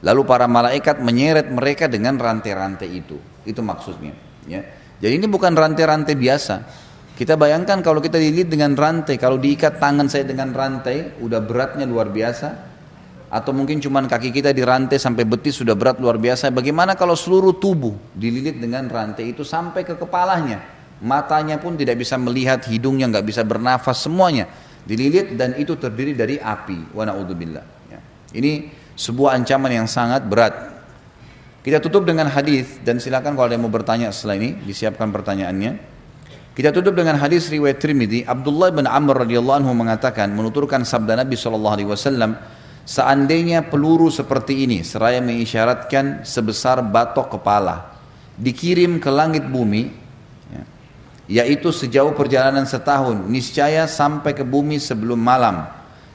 Lalu para malaikat menyeret mereka dengan rantai-rantai itu. Itu maksudnya. Ya. Jadi ini bukan rantai-rantai biasa. Kita bayangkan kalau kita dililit dengan rantai, kalau diikat tangan saya dengan rantai, udah beratnya luar biasa. Atau mungkin cuma kaki kita dirantai sampai betis sudah berat luar biasa. Bagaimana kalau seluruh tubuh dililit dengan rantai itu sampai ke kepalanya? matanya pun tidak bisa melihat, hidungnya nggak bisa bernafas, semuanya dililit dan itu terdiri dari api. Wa naudzubillah. Ya. Ini sebuah ancaman yang sangat berat. Kita tutup dengan hadis dan silakan kalau ada yang mau bertanya setelah ini disiapkan pertanyaannya. Kita tutup dengan hadis riwayat Trimidi Abdullah bin Amr radhiyallahu anhu mengatakan menuturkan sabda Nabi wasallam seandainya peluru seperti ini seraya mengisyaratkan sebesar batok kepala dikirim ke langit bumi yaitu sejauh perjalanan setahun, niscaya sampai ke bumi sebelum malam.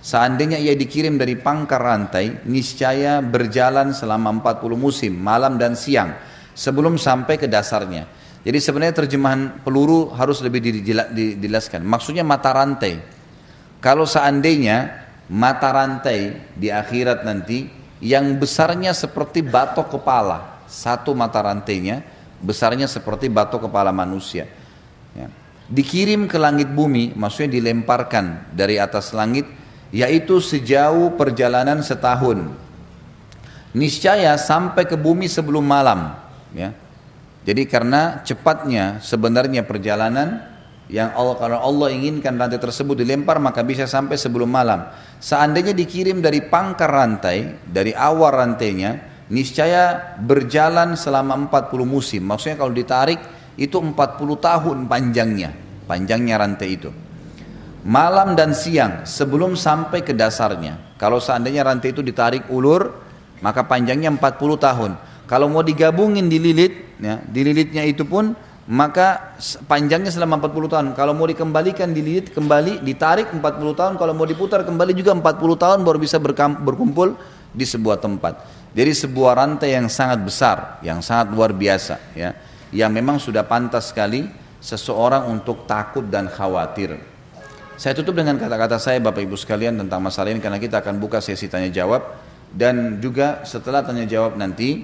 Seandainya ia dikirim dari pangkar rantai, niscaya berjalan selama 40 musim, malam dan siang, sebelum sampai ke dasarnya. Jadi sebenarnya terjemahan peluru harus lebih dijelaskan. Maksudnya mata rantai. Kalau seandainya mata rantai di akhirat nanti yang besarnya seperti batok kepala, satu mata rantainya besarnya seperti batok kepala manusia ya, dikirim ke langit bumi, maksudnya dilemparkan dari atas langit, yaitu sejauh perjalanan setahun. Niscaya sampai ke bumi sebelum malam. Ya. Jadi karena cepatnya sebenarnya perjalanan yang Allah kalau Allah inginkan rantai tersebut dilempar maka bisa sampai sebelum malam. Seandainya dikirim dari pangkar rantai, dari awal rantainya, niscaya berjalan selama 40 musim. Maksudnya kalau ditarik itu 40 tahun panjangnya, panjangnya rantai itu. Malam dan siang sebelum sampai ke dasarnya. Kalau seandainya rantai itu ditarik ulur, maka panjangnya 40 tahun. Kalau mau digabungin dililit, ya, dililitnya itu pun maka panjangnya selama 40 tahun. Kalau mau dikembalikan dililit kembali, ditarik 40 tahun. Kalau mau diputar kembali juga 40 tahun baru bisa berkumpul di sebuah tempat. Jadi sebuah rantai yang sangat besar, yang sangat luar biasa, ya yang memang sudah pantas sekali seseorang untuk takut dan khawatir. Saya tutup dengan kata-kata saya Bapak Ibu sekalian tentang masalah ini karena kita akan buka sesi tanya jawab dan juga setelah tanya jawab nanti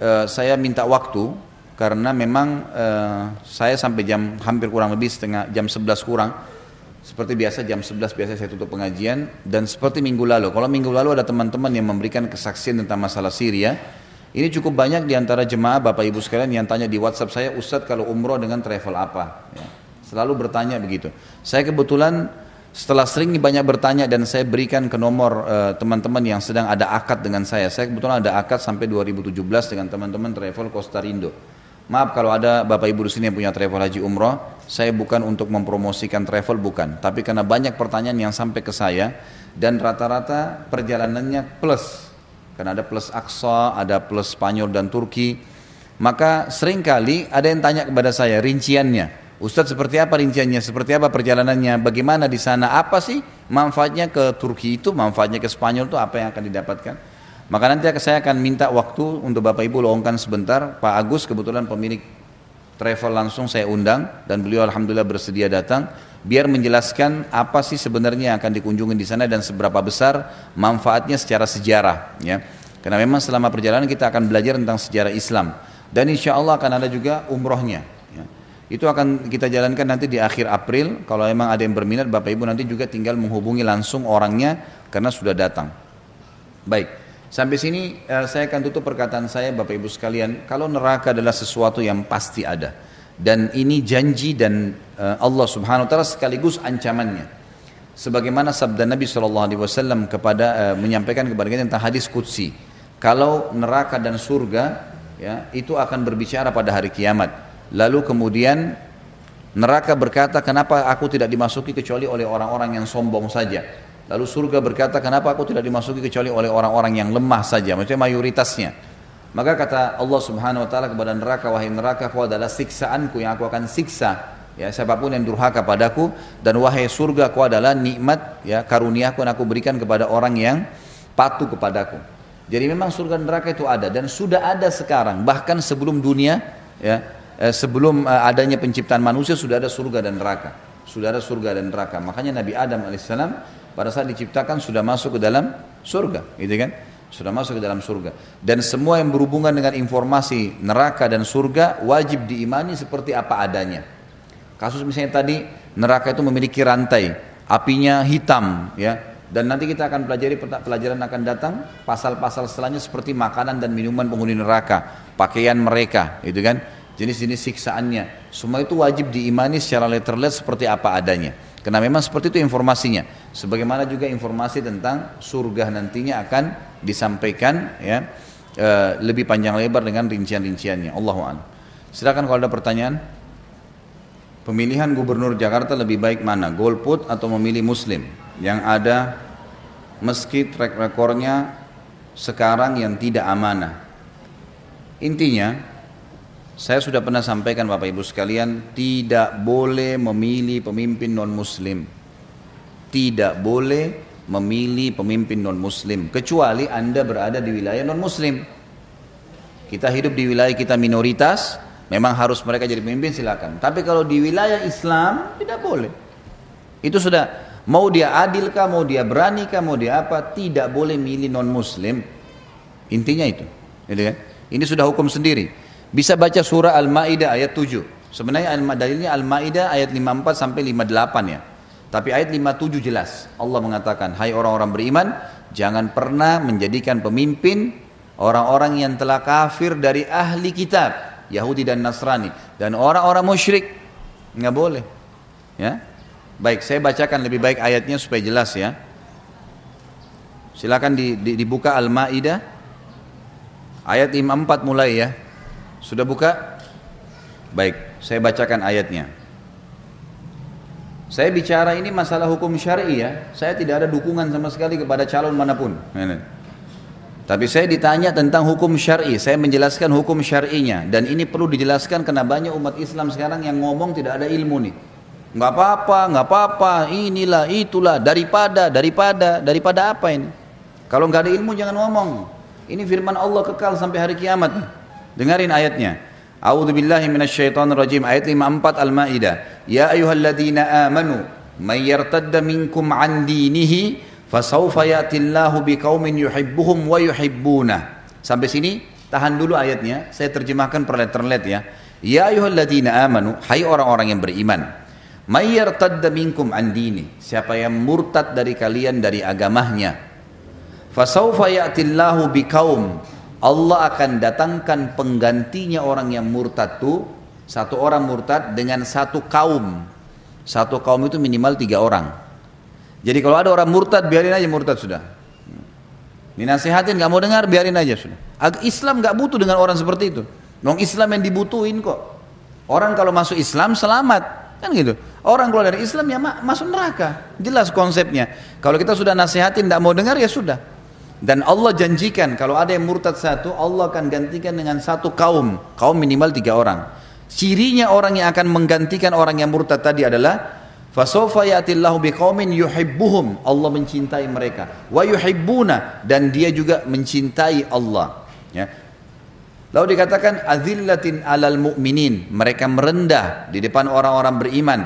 eh, saya minta waktu karena memang eh, saya sampai jam hampir kurang lebih setengah jam 11 kurang seperti biasa jam 11 biasa saya tutup pengajian dan seperti minggu lalu kalau minggu lalu ada teman-teman yang memberikan kesaksian tentang masalah Syria ini cukup banyak di antara jemaah Bapak Ibu sekalian yang tanya di WhatsApp saya, Ustadz kalau umroh dengan travel apa? Ya, selalu bertanya begitu. Saya kebetulan setelah sering banyak bertanya dan saya berikan ke nomor eh, teman-teman uh, yang sedang ada akad dengan saya. Saya kebetulan ada akad sampai 2017 dengan teman-teman travel Costa Rindo. Maaf kalau ada Bapak Ibu di sini yang punya travel haji umroh, saya bukan untuk mempromosikan travel bukan, tapi karena banyak pertanyaan yang sampai ke saya dan rata-rata perjalanannya plus. Karena ada plus Aqsa, ada plus Spanyol dan Turki. Maka sering kali ada yang tanya kepada saya rinciannya. Ustadz seperti apa rinciannya, seperti apa perjalanannya, bagaimana di sana, apa sih manfaatnya ke Turki itu, manfaatnya ke Spanyol itu apa yang akan didapatkan. Maka nanti saya akan minta waktu untuk Bapak Ibu luangkan sebentar. Pak Agus kebetulan pemilik travel langsung saya undang dan beliau alhamdulillah bersedia datang biar menjelaskan apa sih sebenarnya yang akan dikunjungi di sana dan seberapa besar manfaatnya secara sejarah ya. Karena memang selama perjalanan kita akan belajar tentang sejarah Islam dan insya Allah akan ada juga umrohnya. Ya. Itu akan kita jalankan nanti di akhir April. Kalau memang ada yang berminat, Bapak Ibu nanti juga tinggal menghubungi langsung orangnya karena sudah datang. Baik, sampai sini uh, saya akan tutup perkataan saya Bapak Ibu sekalian. Kalau neraka adalah sesuatu yang pasti ada dan ini janji dan uh, Allah Subhanahu Wa Taala sekaligus ancamannya. Sebagaimana sabda Nabi Wasallam kepada uh, menyampaikan kepada kita tentang hadis kutsi kalau neraka dan surga ya itu akan berbicara pada hari kiamat. Lalu kemudian neraka berkata, "Kenapa aku tidak dimasuki kecuali oleh orang-orang yang sombong saja?" Lalu surga berkata, "Kenapa aku tidak dimasuki kecuali oleh orang-orang yang lemah saja?" Maksudnya mayoritasnya. Maka kata Allah Subhanahu wa taala kepada neraka, "Wahai neraka, kau adalah siksaanku yang aku akan siksa." Ya, siapa pun yang durhaka padaku dan wahai surga kau adalah nikmat ya karuniaku yang aku berikan kepada orang yang patuh kepadaku. Jadi memang surga dan neraka itu ada dan sudah ada sekarang bahkan sebelum dunia ya eh, sebelum eh, adanya penciptaan manusia sudah ada surga dan neraka. Sudah ada surga dan neraka. Makanya Nabi Adam alaihissalam pada saat diciptakan sudah masuk ke dalam surga, gitu kan? Sudah masuk ke dalam surga. Dan semua yang berhubungan dengan informasi neraka dan surga wajib diimani seperti apa adanya. Kasus misalnya tadi neraka itu memiliki rantai, apinya hitam, ya dan nanti kita akan pelajari pelajaran akan datang pasal-pasal setelahnya seperti makanan dan minuman penghuni neraka, pakaian mereka, itu kan, jenis-jenis siksaannya. Semua itu wajib diimani secara letterless seperti apa adanya. Karena memang seperti itu informasinya. Sebagaimana juga informasi tentang surga nantinya akan disampaikan ya e, lebih panjang lebar dengan rincian-rinciannya. Allahu Silakan kalau ada pertanyaan. Pemilihan gubernur Jakarta lebih baik mana? Golput atau memilih muslim? Yang ada meski track rekornya sekarang yang tidak amanah. Intinya, saya sudah pernah sampaikan Bapak Ibu sekalian, tidak boleh memilih pemimpin non-muslim. Tidak boleh memilih pemimpin non-muslim, kecuali Anda berada di wilayah non-muslim. Kita hidup di wilayah kita minoritas, memang harus mereka jadi pemimpin silakan. Tapi kalau di wilayah Islam, tidak boleh. Itu sudah Mau dia adil kah, mau dia berani kah, mau dia apa, tidak boleh milih non muslim. Intinya itu. Gitu kan? Ini sudah hukum sendiri. Bisa baca surah Al-Maidah ayat 7. Sebenarnya dalilnya Al-Maidah ayat 54 sampai 58 ya. Tapi ayat 57 jelas. Allah mengatakan, "Hai orang-orang beriman, jangan pernah menjadikan pemimpin orang-orang yang telah kafir dari ahli kitab, Yahudi dan Nasrani dan orang-orang musyrik." Nggak boleh. Ya, Baik, saya bacakan lebih baik ayatnya supaya jelas ya. Silakan di, di, dibuka Al-Maidah ayat 54 mulai ya. Sudah buka? Baik, saya bacakan ayatnya. Saya bicara ini masalah hukum syar'i ya. Saya tidak ada dukungan sama sekali kepada calon mana pun. Tapi saya ditanya tentang hukum syar'i, saya menjelaskan hukum syar'inya dan ini perlu dijelaskan karena banyak umat Islam sekarang yang ngomong tidak ada ilmu nih nggak apa-apa, nggak apa-apa, inilah, itulah, daripada, daripada, daripada apa ini? Kalau nggak ada ilmu jangan ngomong. Ini firman Allah kekal sampai hari kiamat. Dengarin ayatnya. A'udzu billahi minasyaitonir rajim ayat 54 Al-Maidah. Ya ayyuhalladzina amanu may yartadda minkum an dinihi fasawfa ya'tillahu biqaumin yuhibbuhum wa yuhibbuna. Sampai sini tahan dulu ayatnya. Saya terjemahkan per letter ya. Ya ayyuhalladzina amanu, hai orang-orang yang beriman. Mayyartadda minkum an dini. Siapa yang murtad dari kalian dari agamanya. Fasaufa ya'tillahu biqaum. Allah akan datangkan penggantinya orang yang murtad itu satu orang murtad dengan satu kaum. Satu kaum itu minimal tiga orang. Jadi kalau ada orang murtad biarin aja murtad sudah. Dinasihatin nggak mau dengar biarin aja sudah. Islam nggak butuh dengan orang seperti itu. Nong Islam yang dibutuhin kok. Orang kalau masuk Islam selamat. Kan gitu. Orang keluar dari Islam ya masuk neraka. Jelas konsepnya. Kalau kita sudah nasihatin tidak mau dengar ya sudah. Dan Allah janjikan kalau ada yang murtad satu, Allah akan gantikan dengan satu kaum. Kaum minimal tiga orang. Cirinya orang yang akan menggantikan orang yang murtad tadi adalah Fasofa yatillahu biqaumin yuhibbuhum. Allah mencintai mereka. Wa yuhibbuna dan dia juga mencintai Allah. Ya. Lalu dikatakan azillatin alal mu'minin. Mereka merendah di depan orang-orang beriman.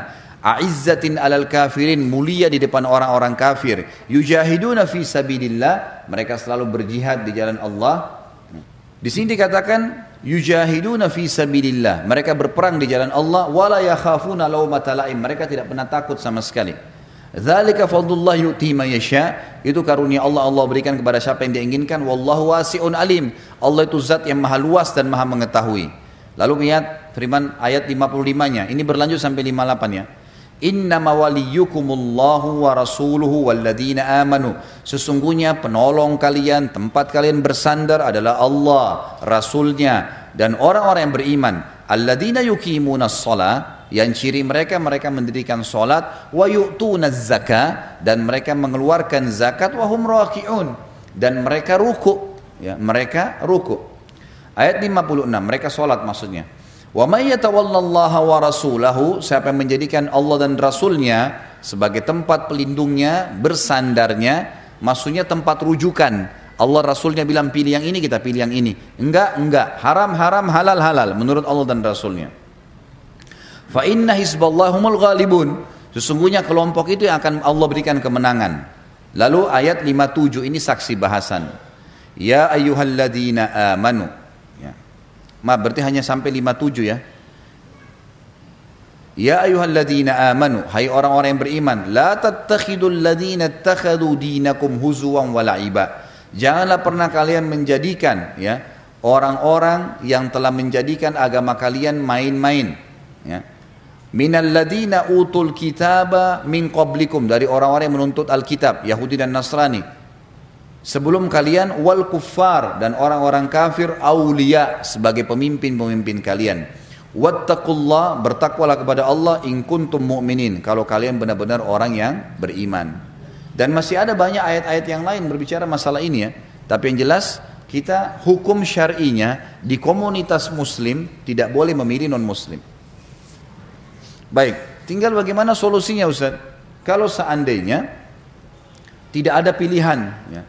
A'izzatin alal kafirin. Mulia di depan orang-orang kafir. Yujahiduna fi sabidillah. Mereka selalu berjihad di jalan Allah. Di sini dikatakan yujahiduna fi sabilillah. Mereka berperang di jalan Allah wala yakhafuna laumata laim. Mereka tidak pernah takut sama sekali. Dzalika fadlullah yu'ti man yasha. Itu karunia Allah Allah berikan kepada siapa yang dia inginkan. Wallahu wasi'un alim. Allah itu zat yang maha luas dan maha mengetahui. Lalu lihat firman ayat 55-nya. Ini berlanjut sampai 58 ya. Innama waliyukumullahu wa rasuluhu walladina amanu. Sesungguhnya penolong kalian, tempat kalian bersandar adalah Allah, Rasulnya, dan orang-orang yang beriman. Alladina yukimuna sholat, yang ciri mereka mereka mendirikan solat wa yu'tuna zakah dan mereka mengeluarkan zakat. Wa hum raki'un dan mereka ruku ya mereka ruku ayat 56 mereka solat maksudnya Wa may wa rasulahu siapa yang menjadikan Allah dan rasulnya sebagai tempat pelindungnya, bersandarnya, maksudnya tempat rujukan. Allah Rasulnya bilang pilih yang ini, kita pilih yang ini. Enggak, enggak. Haram, haram, halal, halal. Menurut Allah dan Rasulnya. Fa inna hisballahumul ghalibun. Sesungguhnya kelompok itu yang akan Allah berikan kemenangan. Lalu ayat 57 ini saksi bahasan. Ya ayyuhalladzina amanu. Maaf berarti hanya sampai 57 ya. Ya ayyuhalladzina amanu, hai orang-orang yang beriman, la tattakhidul ladzina ittakhadhu dinakum huzuwan wa la'iba. Janganlah pernah kalian menjadikan ya orang-orang yang telah menjadikan agama kalian main-main ya. Minal ladina utul kitaba min qablikum dari orang-orang yang menuntut Alkitab, Yahudi dan Nasrani sebelum kalian wal kuffar dan orang-orang kafir aulia sebagai pemimpin-pemimpin kalian. Wattaqullah bertakwalah kepada Allah in kuntum mu'minin kalau kalian benar-benar orang yang beriman. Dan masih ada banyak ayat-ayat yang lain berbicara masalah ini ya. Tapi yang jelas kita hukum syar'inya di komunitas muslim tidak boleh memilih non muslim. Baik, tinggal bagaimana solusinya Ustaz? Kalau seandainya tidak ada pilihan ya,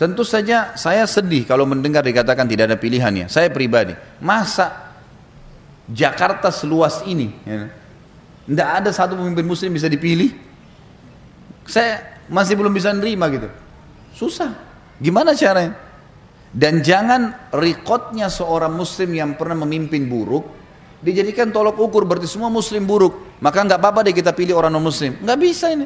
Tentu saja saya sedih kalau mendengar dikatakan tidak ada pilihannya. Saya pribadi, masa Jakarta seluas ini, ya, tidak ada satu pemimpin muslim bisa dipilih. Saya masih belum bisa nerima gitu. Susah. Gimana caranya? Dan jangan rekodnya seorang muslim yang pernah memimpin buruk dijadikan tolok ukur berarti semua muslim buruk. Maka nggak apa-apa deh kita pilih orang non muslim. Nggak bisa ini.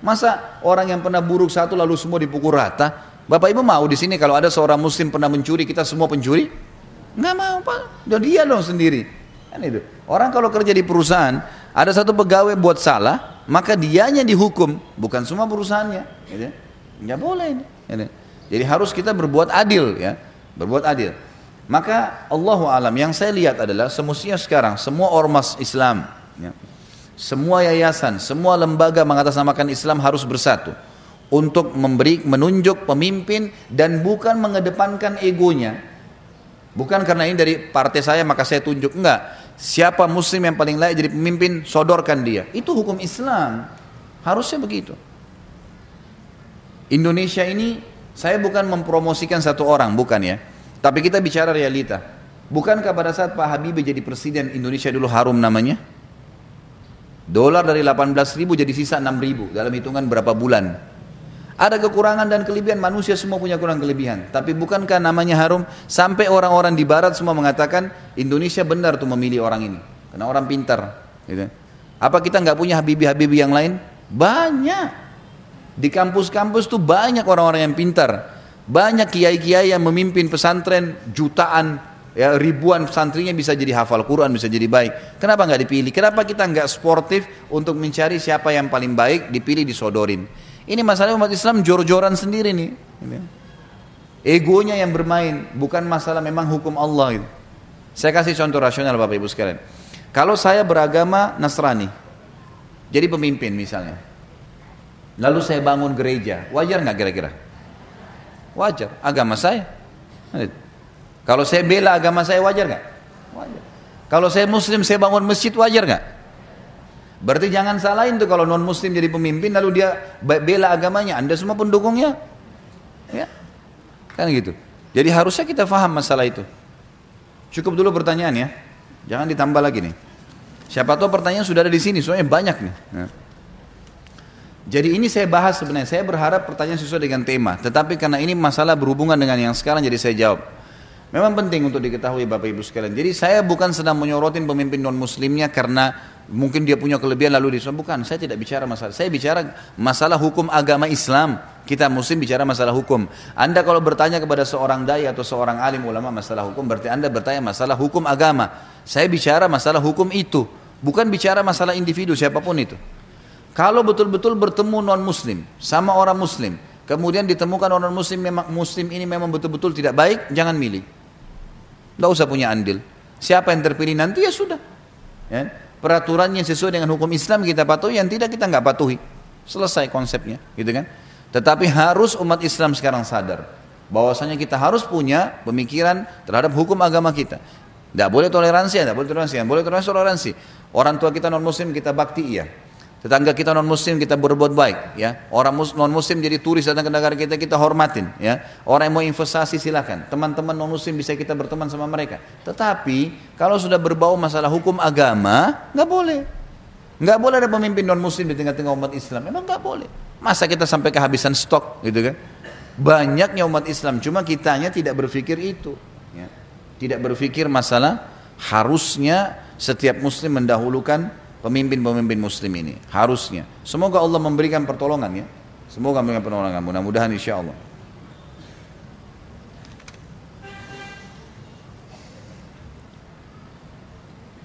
Masa orang yang pernah buruk satu lalu semua dipukul rata? Bapak Ibu mau di sini kalau ada seorang muslim pernah mencuri, kita semua pencuri? Enggak mau, Pak. Dia, dia dong sendiri. Kan itu. Orang kalau kerja di perusahaan, ada satu pegawai buat salah, maka dianya dihukum, bukan semua perusahaannya. Gitu. Enggak boleh ini. Gitu. Jadi harus kita berbuat adil ya, berbuat adil. Maka Allah alam yang saya lihat adalah semestinya sekarang semua ormas Islam, ya, semua yayasan, semua lembaga mengatasnamakan Islam harus bersatu untuk memberi menunjuk pemimpin dan bukan mengedepankan egonya. Bukan karena ini dari partai saya maka saya tunjuk enggak. Siapa muslim yang paling layak jadi pemimpin sodorkan dia. Itu hukum Islam. Harusnya begitu. Indonesia ini saya bukan mempromosikan satu orang, bukan ya. Tapi kita bicara realita. Bukankah pada saat Pak Habibie jadi presiden Indonesia dulu harum namanya? Dolar dari 18 ribu jadi sisa 6 ribu dalam hitungan berapa bulan. Ada kekurangan dan kelebihan manusia semua punya kurang kelebihan. Tapi bukankah namanya harum sampai orang-orang di barat semua mengatakan Indonesia benar tuh memilih orang ini karena orang pintar. Gitu. Apa kita nggak punya habibi-habibi yang lain? Banyak. Di kampus-kampus tuh banyak orang-orang yang pintar. Banyak kiai-kiai yang memimpin pesantren jutaan ya ribuan santrinya bisa jadi hafal Quran bisa jadi baik kenapa nggak dipilih kenapa kita nggak sportif untuk mencari siapa yang paling baik dipilih disodorin ini masalah umat Islam jor-joran sendiri nih. Egonya yang bermain, bukan masalah memang hukum Allah. Gitu. Saya kasih contoh rasional Bapak Ibu sekalian. Kalau saya beragama Nasrani, jadi pemimpin misalnya. Lalu saya bangun gereja, wajar nggak kira-kira? wajar. Agama saya. Kalau saya bela agama saya wajar nggak? Wajar. Kalau saya muslim saya bangun masjid wajar nggak? Berarti jangan salahin tuh kalau non muslim jadi pemimpin lalu dia bela agamanya. Anda semua pendukungnya. Ya. Kan gitu. Jadi harusnya kita faham masalah itu. Cukup dulu pertanyaan ya. Jangan ditambah lagi nih. Siapa tahu pertanyaan sudah ada di sini, soalnya banyak nih. Ya. Jadi ini saya bahas sebenarnya. Saya berharap pertanyaan sesuai dengan tema. Tetapi karena ini masalah berhubungan dengan yang sekarang, jadi saya jawab. Memang penting untuk diketahui Bapak Ibu sekalian. Jadi saya bukan sedang menyorotin pemimpin non muslimnya karena mungkin dia punya kelebihan lalu dia bukan. Saya tidak bicara masalah. Saya bicara masalah hukum agama Islam. Kita muslim bicara masalah hukum. Anda kalau bertanya kepada seorang dai atau seorang alim ulama masalah hukum berarti Anda bertanya masalah hukum agama. Saya bicara masalah hukum itu, bukan bicara masalah individu siapa pun itu. Kalau betul-betul bertemu non muslim sama orang muslim, kemudian ditemukan orang muslim memang muslim ini memang betul-betul tidak baik, jangan milih. Tidak usah punya andil. Siapa yang terpilih nanti ya sudah. Ya. Peraturannya sesuai dengan hukum Islam kita patuhi, yang tidak kita nggak patuhi. Selesai konsepnya, gitu kan? Tetapi harus umat Islam sekarang sadar bahwasanya kita harus punya pemikiran terhadap hukum agama kita. Tidak boleh toleransi, tidak boleh toleransi, tidak boleh toleransi, toleransi. Orang tua kita non muslim kita bakti iya. Tetangga kita non muslim kita berbuat baik ya. Orang non muslim jadi turis datang ke negara kita kita hormatin ya. Orang yang mau investasi silakan. Teman-teman non muslim bisa kita berteman sama mereka. Tetapi kalau sudah berbau masalah hukum agama nggak boleh. Nggak boleh ada pemimpin non muslim di tengah-tengah umat Islam. Memang nggak boleh. Masa kita sampai kehabisan stok gitu kan? Banyaknya umat Islam cuma kitanya tidak berpikir itu. Ya. Tidak berpikir masalah harusnya setiap muslim mendahulukan pemimpin-pemimpin muslim ini. Harusnya. Semoga Allah memberikan pertolongan ya. Semoga memberikan pertolongan. Mudah-mudahan insya Allah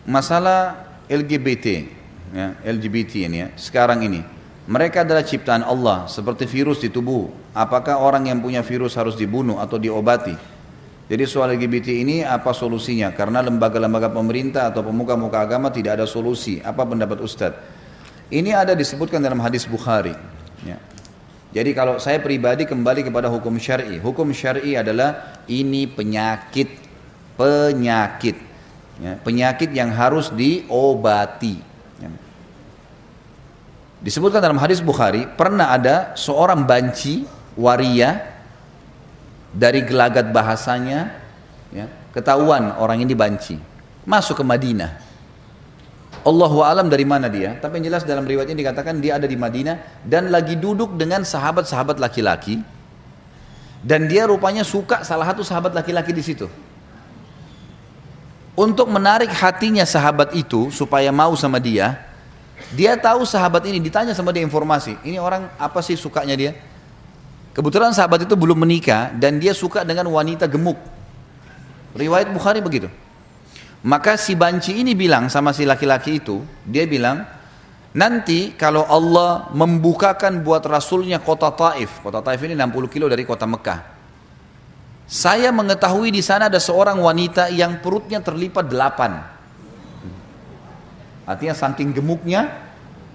masalah LGBT ya, LGBT ini ya sekarang ini. Mereka adalah ciptaan Allah seperti virus di tubuh. Apakah orang yang punya virus harus dibunuh atau diobati jadi soal LGBT ini apa solusinya? Karena lembaga-lembaga pemerintah atau pemuka-muka agama tidak ada solusi. Apa pendapat Ustadz? Ini ada disebutkan dalam hadis Bukhari. Ya. Jadi kalau saya pribadi kembali kepada hukum syari. Hukum syari adalah ini penyakit, penyakit, ya. penyakit yang harus diobati. Ya. Disebutkan dalam hadis Bukhari pernah ada seorang banci waria dari gelagat bahasanya ya, ketahuan orang ini banci masuk ke Madinah. Allahu alam dari mana dia? Tapi yang jelas dalam riwayat ini dikatakan dia ada di Madinah dan lagi duduk dengan sahabat-sahabat laki-laki. Dan dia rupanya suka salah satu sahabat laki-laki di situ. Untuk menarik hatinya sahabat itu supaya mau sama dia dia tahu sahabat ini ditanya sama dia informasi ini orang apa sih sukanya dia Kebetulan sahabat itu belum menikah dan dia suka dengan wanita gemuk. Riwayat Bukhari begitu. Maka si banci ini bilang sama si laki-laki itu, dia bilang, nanti kalau Allah membukakan buat Rasulnya kota Taif, kota Taif ini 60 kilo dari kota Mekah. Saya mengetahui di sana ada seorang wanita yang perutnya terlipat delapan. Artinya saking gemuknya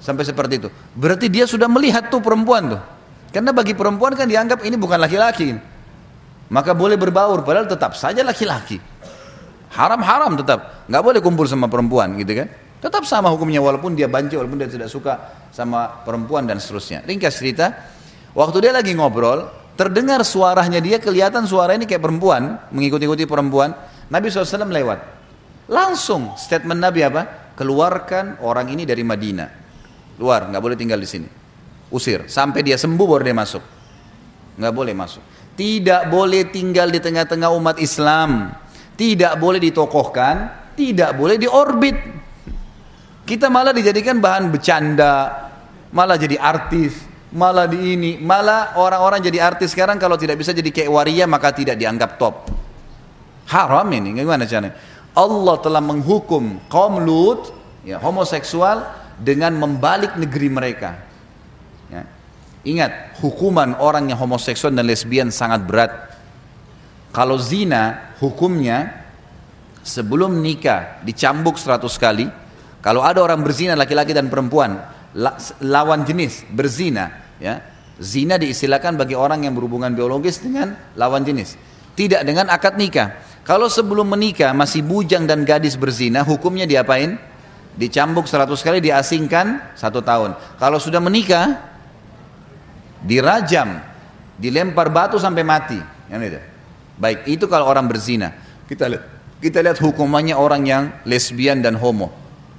sampai seperti itu. Berarti dia sudah melihat tuh perempuan tuh. Karena bagi perempuan kan dianggap ini bukan laki-laki. Maka boleh berbaur, padahal tetap saja laki-laki. Haram-haram tetap. Nggak boleh kumpul sama perempuan gitu kan. Tetap sama hukumnya walaupun dia banci, walaupun dia tidak suka sama perempuan dan seterusnya. Ringkas cerita, waktu dia lagi ngobrol, terdengar suaranya dia kelihatan suara ini kayak perempuan, mengikuti-ikuti perempuan. Nabi SAW lewat. Langsung statement Nabi apa? Keluarkan orang ini dari Madinah. Luar, nggak boleh tinggal di sini usir. Sampai dia sembuh baru dia masuk. Nggak boleh masuk. Tidak boleh tinggal di tengah-tengah umat Islam. Tidak boleh ditokohkan. Tidak boleh diorbit. Kita malah dijadikan bahan bercanda. Malah jadi artis. Malah di ini. Malah orang-orang jadi artis sekarang kalau tidak bisa jadi kayak waria maka tidak dianggap top. Haram ini. Gimana caranya? Allah telah menghukum kaum Lut ya homoseksual dengan membalik negeri mereka Ingat, hukuman orang yang homoseksual dan lesbian sangat berat. Kalau zina, hukumnya sebelum nikah dicambuk seratus kali. Kalau ada orang berzina laki-laki dan perempuan lawan jenis berzina, ya Zina diistilahkan bagi orang yang berhubungan biologis dengan lawan jenis. Tidak dengan akad nikah. Kalau sebelum menikah masih bujang dan gadis berzina, hukumnya diapain? Dicambuk seratus kali, diasingkan satu tahun. Kalau sudah menikah, dirajam, dilempar batu sampai mati. Yang itu. Baik, itu kalau orang berzina. Kita lihat, kita lihat hukumannya orang yang lesbian dan homo.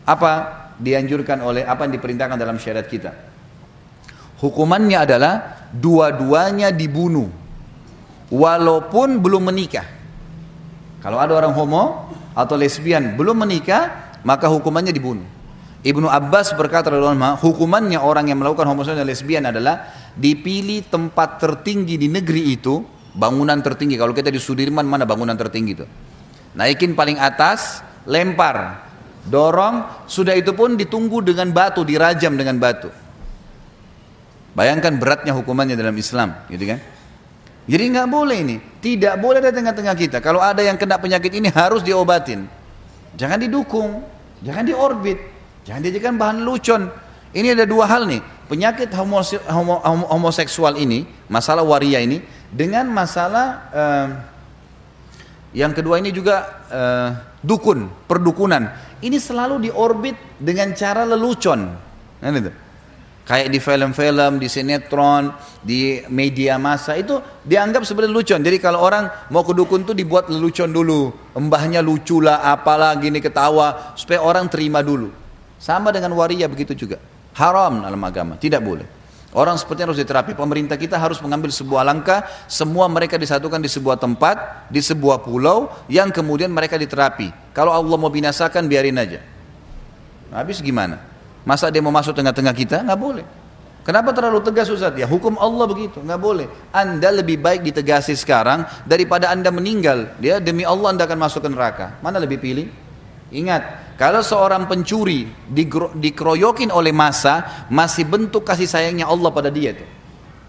Apa dianjurkan oleh apa yang diperintahkan dalam syariat kita? Hukumannya adalah dua-duanya dibunuh walaupun belum menikah. Kalau ada orang homo atau lesbian belum menikah, maka hukumannya dibunuh. Ibnu Abbas berkata hukumannya orang yang melakukan homoseksual dan lesbian adalah dipilih tempat tertinggi di negeri itu, bangunan tertinggi. Kalau kita di Sudirman mana bangunan tertinggi itu? Naikin paling atas, lempar, dorong, sudah itu pun ditunggu dengan batu, dirajam dengan batu. Bayangkan beratnya hukumannya dalam Islam, gitu kan? Jadi nggak boleh ini, tidak boleh ada tengah-tengah kita. Kalau ada yang kena penyakit ini harus diobatin. Jangan didukung, jangan diorbit, jangan dijadikan bahan lucon. Ini ada dua hal nih, penyakit homose homo homoseksual ini, masalah waria ini, dengan masalah uh, yang kedua ini juga uh, dukun, perdukunan. Ini selalu diorbit dengan cara lelucon. Nah, itu. Kayak di film-film, di sinetron, di media massa itu dianggap sebenarnya lelucon. Jadi kalau orang mau ke dukun tuh dibuat lelucon dulu. Embahnya lucu lah, apalah gini ketawa. Supaya orang terima dulu. Sama dengan waria begitu juga. Haram dalam agama, tidak boleh. Orang seperti harus diterapi. Pemerintah kita harus mengambil sebuah langkah, semua mereka disatukan di sebuah tempat, di sebuah pulau, yang kemudian mereka diterapi. Kalau Allah mau binasakan, biarin aja. Habis gimana? Masa dia mau masuk tengah-tengah kita? Nggak boleh. Kenapa terlalu tegas Ustaz? Ya hukum Allah begitu, nggak boleh. Anda lebih baik ditegasi sekarang daripada Anda meninggal. Dia demi Allah Anda akan masuk ke neraka. Mana lebih pilih? Ingat, kalau seorang pencuri dikeroyokin oleh masa, masih bentuk kasih sayangnya Allah pada dia itu.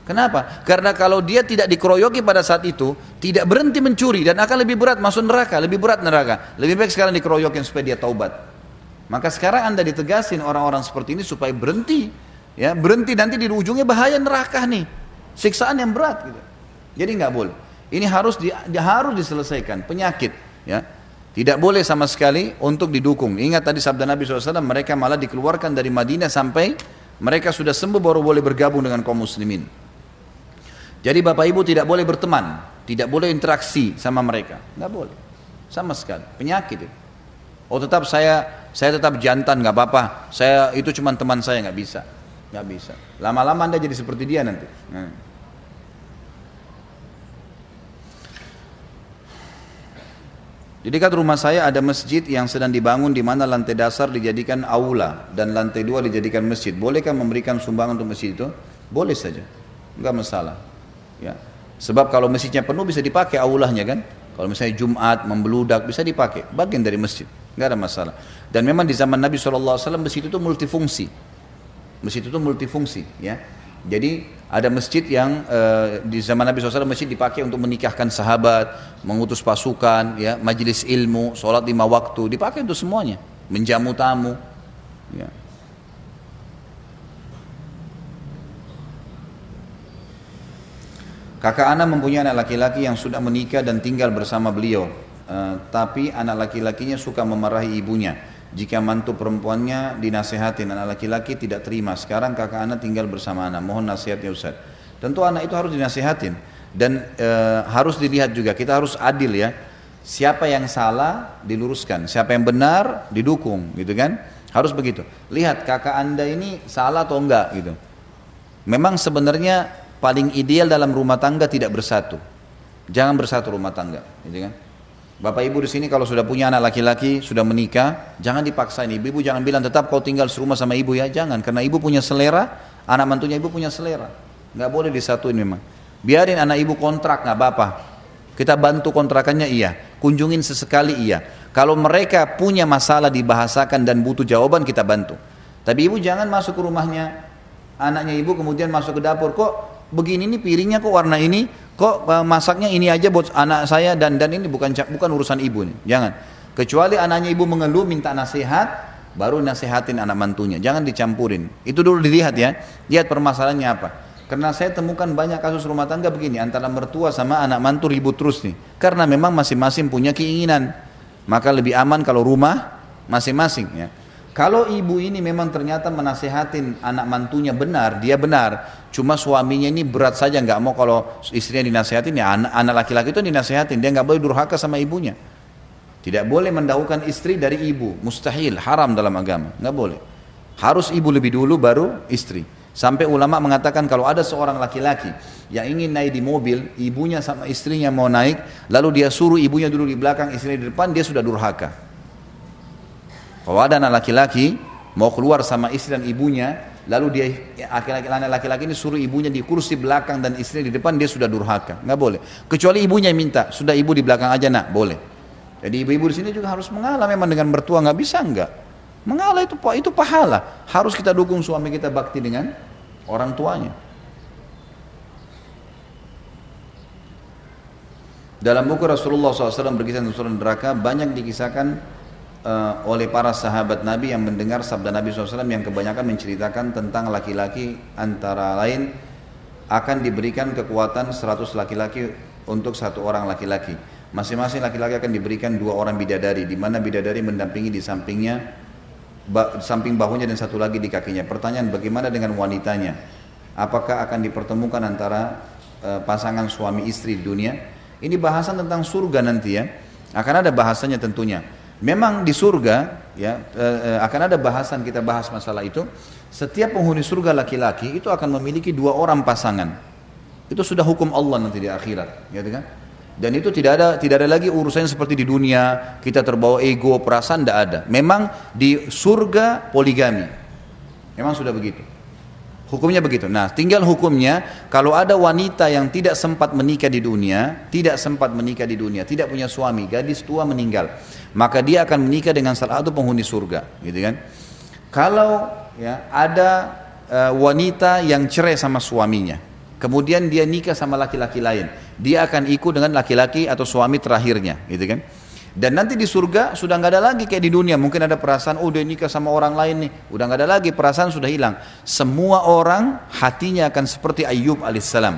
Kenapa? Karena kalau dia tidak dikeroyoki pada saat itu, tidak berhenti mencuri dan akan lebih berat masuk neraka, lebih berat neraka. Lebih baik sekarang dikeroyokin supaya dia taubat. Maka sekarang anda ditegasin orang-orang seperti ini supaya berhenti. Ya, berhenti nanti di ujungnya bahaya neraka nih. Siksaan yang berat gitu. Jadi nggak boleh. Ini harus di, harus diselesaikan penyakit. Ya, tidak boleh sama sekali untuk didukung. Ingat tadi sabda Nabi SAW, mereka malah dikeluarkan dari Madinah sampai mereka sudah sembuh baru boleh bergabung dengan kaum muslimin. Jadi bapak ibu tidak boleh berteman, tidak boleh interaksi sama mereka, nggak boleh, sama sekali. Penyakit itu. Oh tetap saya saya tetap jantan nggak apa-apa. Saya itu cuma teman saya nggak bisa, nggak bisa. Lama-lama anda jadi seperti dia nanti. Nah. Jadi kat rumah saya ada masjid yang sedang dibangun di mana lantai dasar dijadikan aula dan lantai dua dijadikan masjid. Bolehkah memberikan sumbangan untuk masjid itu? Boleh saja, nggak masalah. Ya. Sebab kalau masjidnya penuh bisa dipakai aulahnya kan. Kalau misalnya Jumat membeludak bisa dipakai, bagian dari masjid, nggak ada masalah. Dan memang di zaman Nabi SAW masjid itu multifungsi. Masjid itu multifungsi ya. Jadi ada masjid yang uh, di zaman Nabi SAW masjid dipakai untuk menikahkan sahabat, mengutus pasukan, ya, majelis ilmu, sholat lima waktu, dipakai untuk semuanya, menjamu tamu. Ya. Kakak Ana mempunyai anak laki-laki yang sudah menikah dan tinggal bersama beliau, uh, tapi anak laki-lakinya suka memarahi ibunya. Jika mantu perempuannya dinasehatin anak laki-laki tidak terima. Sekarang kakak anak tinggal bersama anak. Mohon nasihatnya Ustaz. Tentu anak itu harus dinasehatin dan e, harus dilihat juga. Kita harus adil ya. Siapa yang salah diluruskan, siapa yang benar didukung, gitu kan? Harus begitu. Lihat kakak anda ini salah atau enggak gitu. Memang sebenarnya paling ideal dalam rumah tangga tidak bersatu. Jangan bersatu rumah tangga, gitu kan? Bapak ibu di sini kalau sudah punya anak laki-laki, sudah menikah, jangan dipaksain. Ibu-ibu jangan bilang tetap kau tinggal serumah sama ibu ya, jangan. Karena ibu punya selera, anak mantunya ibu punya selera. Nggak boleh disatuin memang. Biarin anak ibu kontrak, nggak apa-apa. Kita bantu kontrakannya iya, kunjungin sesekali iya. Kalau mereka punya masalah dibahasakan dan butuh jawaban kita bantu. Tapi ibu jangan masuk ke rumahnya anaknya ibu kemudian masuk ke dapur kok begini nih piringnya kok warna ini, kok eh, masaknya ini aja buat anak saya dan dan ini bukan bukan urusan ibu nih. Jangan. Kecuali anaknya ibu mengeluh minta nasihat, baru nasihatin anak mantunya. Jangan dicampurin. Itu dulu dilihat ya. Lihat permasalahannya apa. Karena saya temukan banyak kasus rumah tangga begini antara mertua sama anak mantu ribut terus nih. Karena memang masing-masing punya keinginan. Maka lebih aman kalau rumah masing-masing ya. Kalau ibu ini memang ternyata menasehatin anak mantunya benar, dia benar. Cuma suaminya ini berat saja nggak mau kalau istrinya dinasehatin ya anak, anak laki-laki itu dinasehatin, dia nggak boleh durhaka sama ibunya. Tidak boleh mendahulukan istri dari ibu, mustahil, haram dalam agama, nggak boleh. Harus ibu lebih dulu baru istri. Sampai ulama mengatakan kalau ada seorang laki-laki yang ingin naik di mobil, ibunya sama istrinya mau naik, lalu dia suruh ibunya duduk di belakang, istrinya di depan, dia sudah durhaka. Kalau ada anak laki-laki mau keluar sama istri dan ibunya, lalu dia laki-laki anak laki-laki ini suruh ibunya di kursi belakang dan istrinya di depan, dia sudah durhaka, nggak boleh. Kecuali ibunya yang minta, sudah ibu di belakang aja nak, boleh. Jadi ibu-ibu di sini juga harus mengalah memang dengan mertua nggak bisa nggak. Mengalah itu itu pahala. Harus kita dukung suami kita bakti dengan orang tuanya. Dalam buku Rasulullah SAW berkisah tentang surah neraka banyak dikisahkan uh, oleh para sahabat Nabi yang mendengar sabda Nabi SAW yang kebanyakan menceritakan tentang laki-laki antara lain akan diberikan kekuatan 100 laki-laki untuk satu orang laki-laki. Masing-masing laki-laki akan diberikan dua orang bidadari, di mana bidadari mendampingi di sampingnya, di samping bahunya dan satu lagi di kakinya. Pertanyaan bagaimana dengan wanitanya? Apakah akan dipertemukan antara uh, pasangan suami istri di dunia? Ini bahasan tentang surga nanti ya. Akan ada bahasanya tentunya. Memang di surga ya eh, akan ada bahasan kita bahas masalah itu. Setiap penghuni surga laki-laki itu akan memiliki dua orang pasangan. Itu sudah hukum Allah nanti di akhirat, gitu kan? Dan itu tidak ada tidak ada lagi urusan seperti di dunia kita terbawa ego, perasaan tidak ada. Memang di surga poligami. Memang sudah begitu. Hukumnya begitu. Nah, tinggal hukumnya kalau ada wanita yang tidak sempat menikah di dunia, tidak sempat menikah di dunia, tidak punya suami, gadis tua meninggal, maka dia akan menikah dengan salah satu penghuni surga, gitu kan? Kalau ya ada uh, wanita yang cerai sama suaminya, kemudian dia nikah sama laki-laki lain, dia akan ikut dengan laki-laki atau suami terakhirnya, gitu kan? Dan nanti di surga sudah nggak ada lagi kayak di dunia. Mungkin ada perasaan, oh dia nikah sama orang lain nih. Udah nggak ada lagi, perasaan sudah hilang. Semua orang hatinya akan seperti Ayub alaihissalam.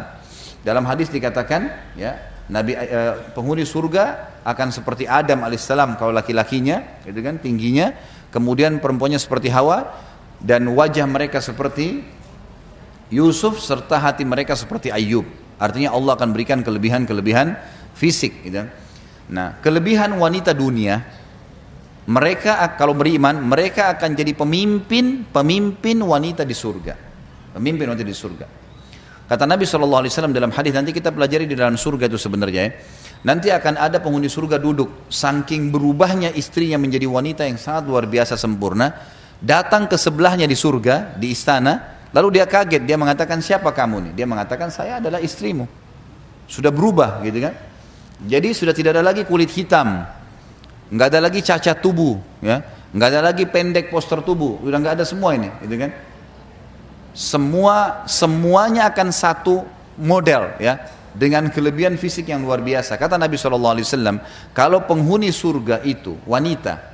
Dalam hadis dikatakan, ya Nabi eh, penghuni surga akan seperti Adam alaihissalam kalau laki-lakinya, gitu kan, tingginya. Kemudian perempuannya seperti Hawa dan wajah mereka seperti Yusuf serta hati mereka seperti Ayub. Artinya Allah akan berikan kelebihan-kelebihan fisik, gitu. Nah, kelebihan wanita dunia, mereka kalau beriman, mereka akan jadi pemimpin, pemimpin wanita di surga. Pemimpin wanita di surga. Kata Nabi SAW dalam hadis nanti kita pelajari di dalam surga itu sebenarnya ya. Nanti akan ada penghuni surga duduk, saking berubahnya istrinya menjadi wanita yang sangat luar biasa sempurna, datang ke sebelahnya di surga, di istana, lalu dia kaget, dia mengatakan siapa kamu nih? Dia mengatakan saya adalah istrimu. Sudah berubah gitu kan? Jadi sudah tidak ada lagi kulit hitam, nggak ada lagi cacat tubuh, ya, nggak ada lagi pendek poster tubuh, sudah nggak ada semua ini, gitu kan? Semua semuanya akan satu model, ya, dengan kelebihan fisik yang luar biasa. Kata Nabi saw, kalau penghuni surga itu wanita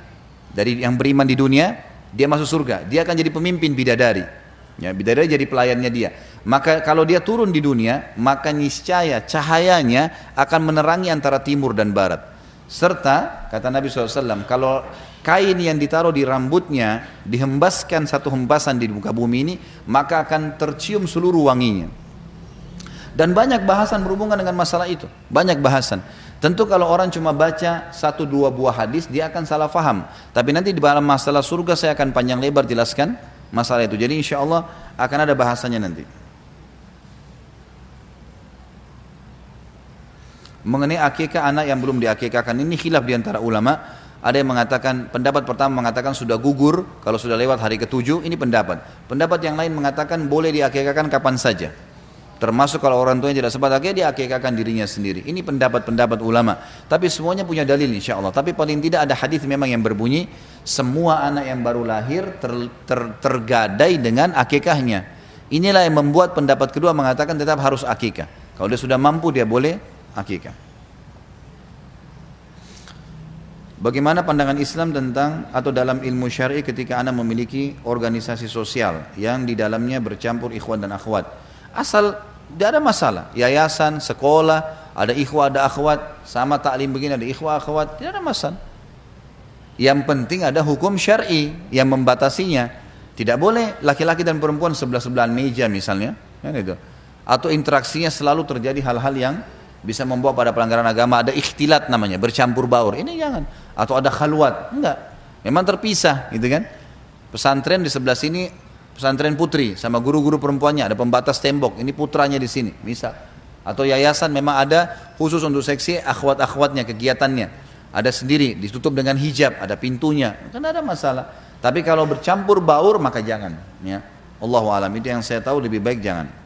dari yang beriman di dunia, dia masuk surga, dia akan jadi pemimpin bidadari. Ya, bidadari jadi pelayannya dia. Maka kalau dia turun di dunia, maka niscaya cahayanya akan menerangi antara timur dan barat. Serta, kata Nabi SAW, kalau kain yang ditaruh di rambutnya dihembaskan satu hembasan di muka bumi ini, maka akan tercium seluruh wanginya. Dan banyak bahasan berhubungan dengan masalah itu. Banyak bahasan. Tentu kalau orang cuma baca satu dua buah hadis, dia akan salah faham. Tapi nanti di dalam masalah surga saya akan panjang lebar jelaskan masalah itu. Jadi insya Allah akan ada bahasanya nanti. Mengenai akikah anak yang belum diakikahkan ini khilaf di antara ulama. Ada yang mengatakan pendapat pertama mengatakan sudah gugur kalau sudah lewat hari ketujuh ini pendapat. Pendapat yang lain mengatakan boleh diakikahkan kapan saja. Termasuk kalau orang tuanya tidak sempat akikah dia akikahkan dirinya sendiri. Ini pendapat-pendapat ulama. Tapi semuanya punya dalil insya Allah. Tapi paling tidak ada hadis memang yang berbunyi semua anak yang baru lahir ter, ter, tergadai dengan akikahnya. Inilah yang membuat pendapat kedua mengatakan tetap harus akikah. Kalau dia sudah mampu dia boleh akikah. Bagaimana pandangan Islam tentang atau dalam ilmu syar'i ketika anak memiliki organisasi sosial yang di dalamnya bercampur ikhwan dan akhwat? Asal tidak ada masalah. Yayasan, sekolah, ada ikhwah, ada akhwat, sama taklim begini ada ikhwah, akhwat, tidak ada masalah. Yang penting ada hukum syar'i yang membatasinya. Tidak boleh laki-laki dan perempuan sebelah-sebelahan meja misalnya, kan itu. Atau interaksinya selalu terjadi hal-hal yang bisa membawa pada pelanggaran agama. Ada ikhtilat namanya, bercampur baur. Ini jangan. Atau ada khalwat, enggak. Memang terpisah, gitu kan. Pesantren di sebelah sini pesantren putri sama guru-guru perempuannya. Ada pembatas tembok. Ini putranya di sini. Bisa. Atau yayasan memang ada khusus untuk seksi akhwat-akhwatnya kegiatannya. Ada sendiri ditutup dengan hijab. Ada pintunya. Kan ada masalah. Tapi kalau bercampur baur maka jangan ya. Allah alam. Itu yang saya tahu lebih baik jangan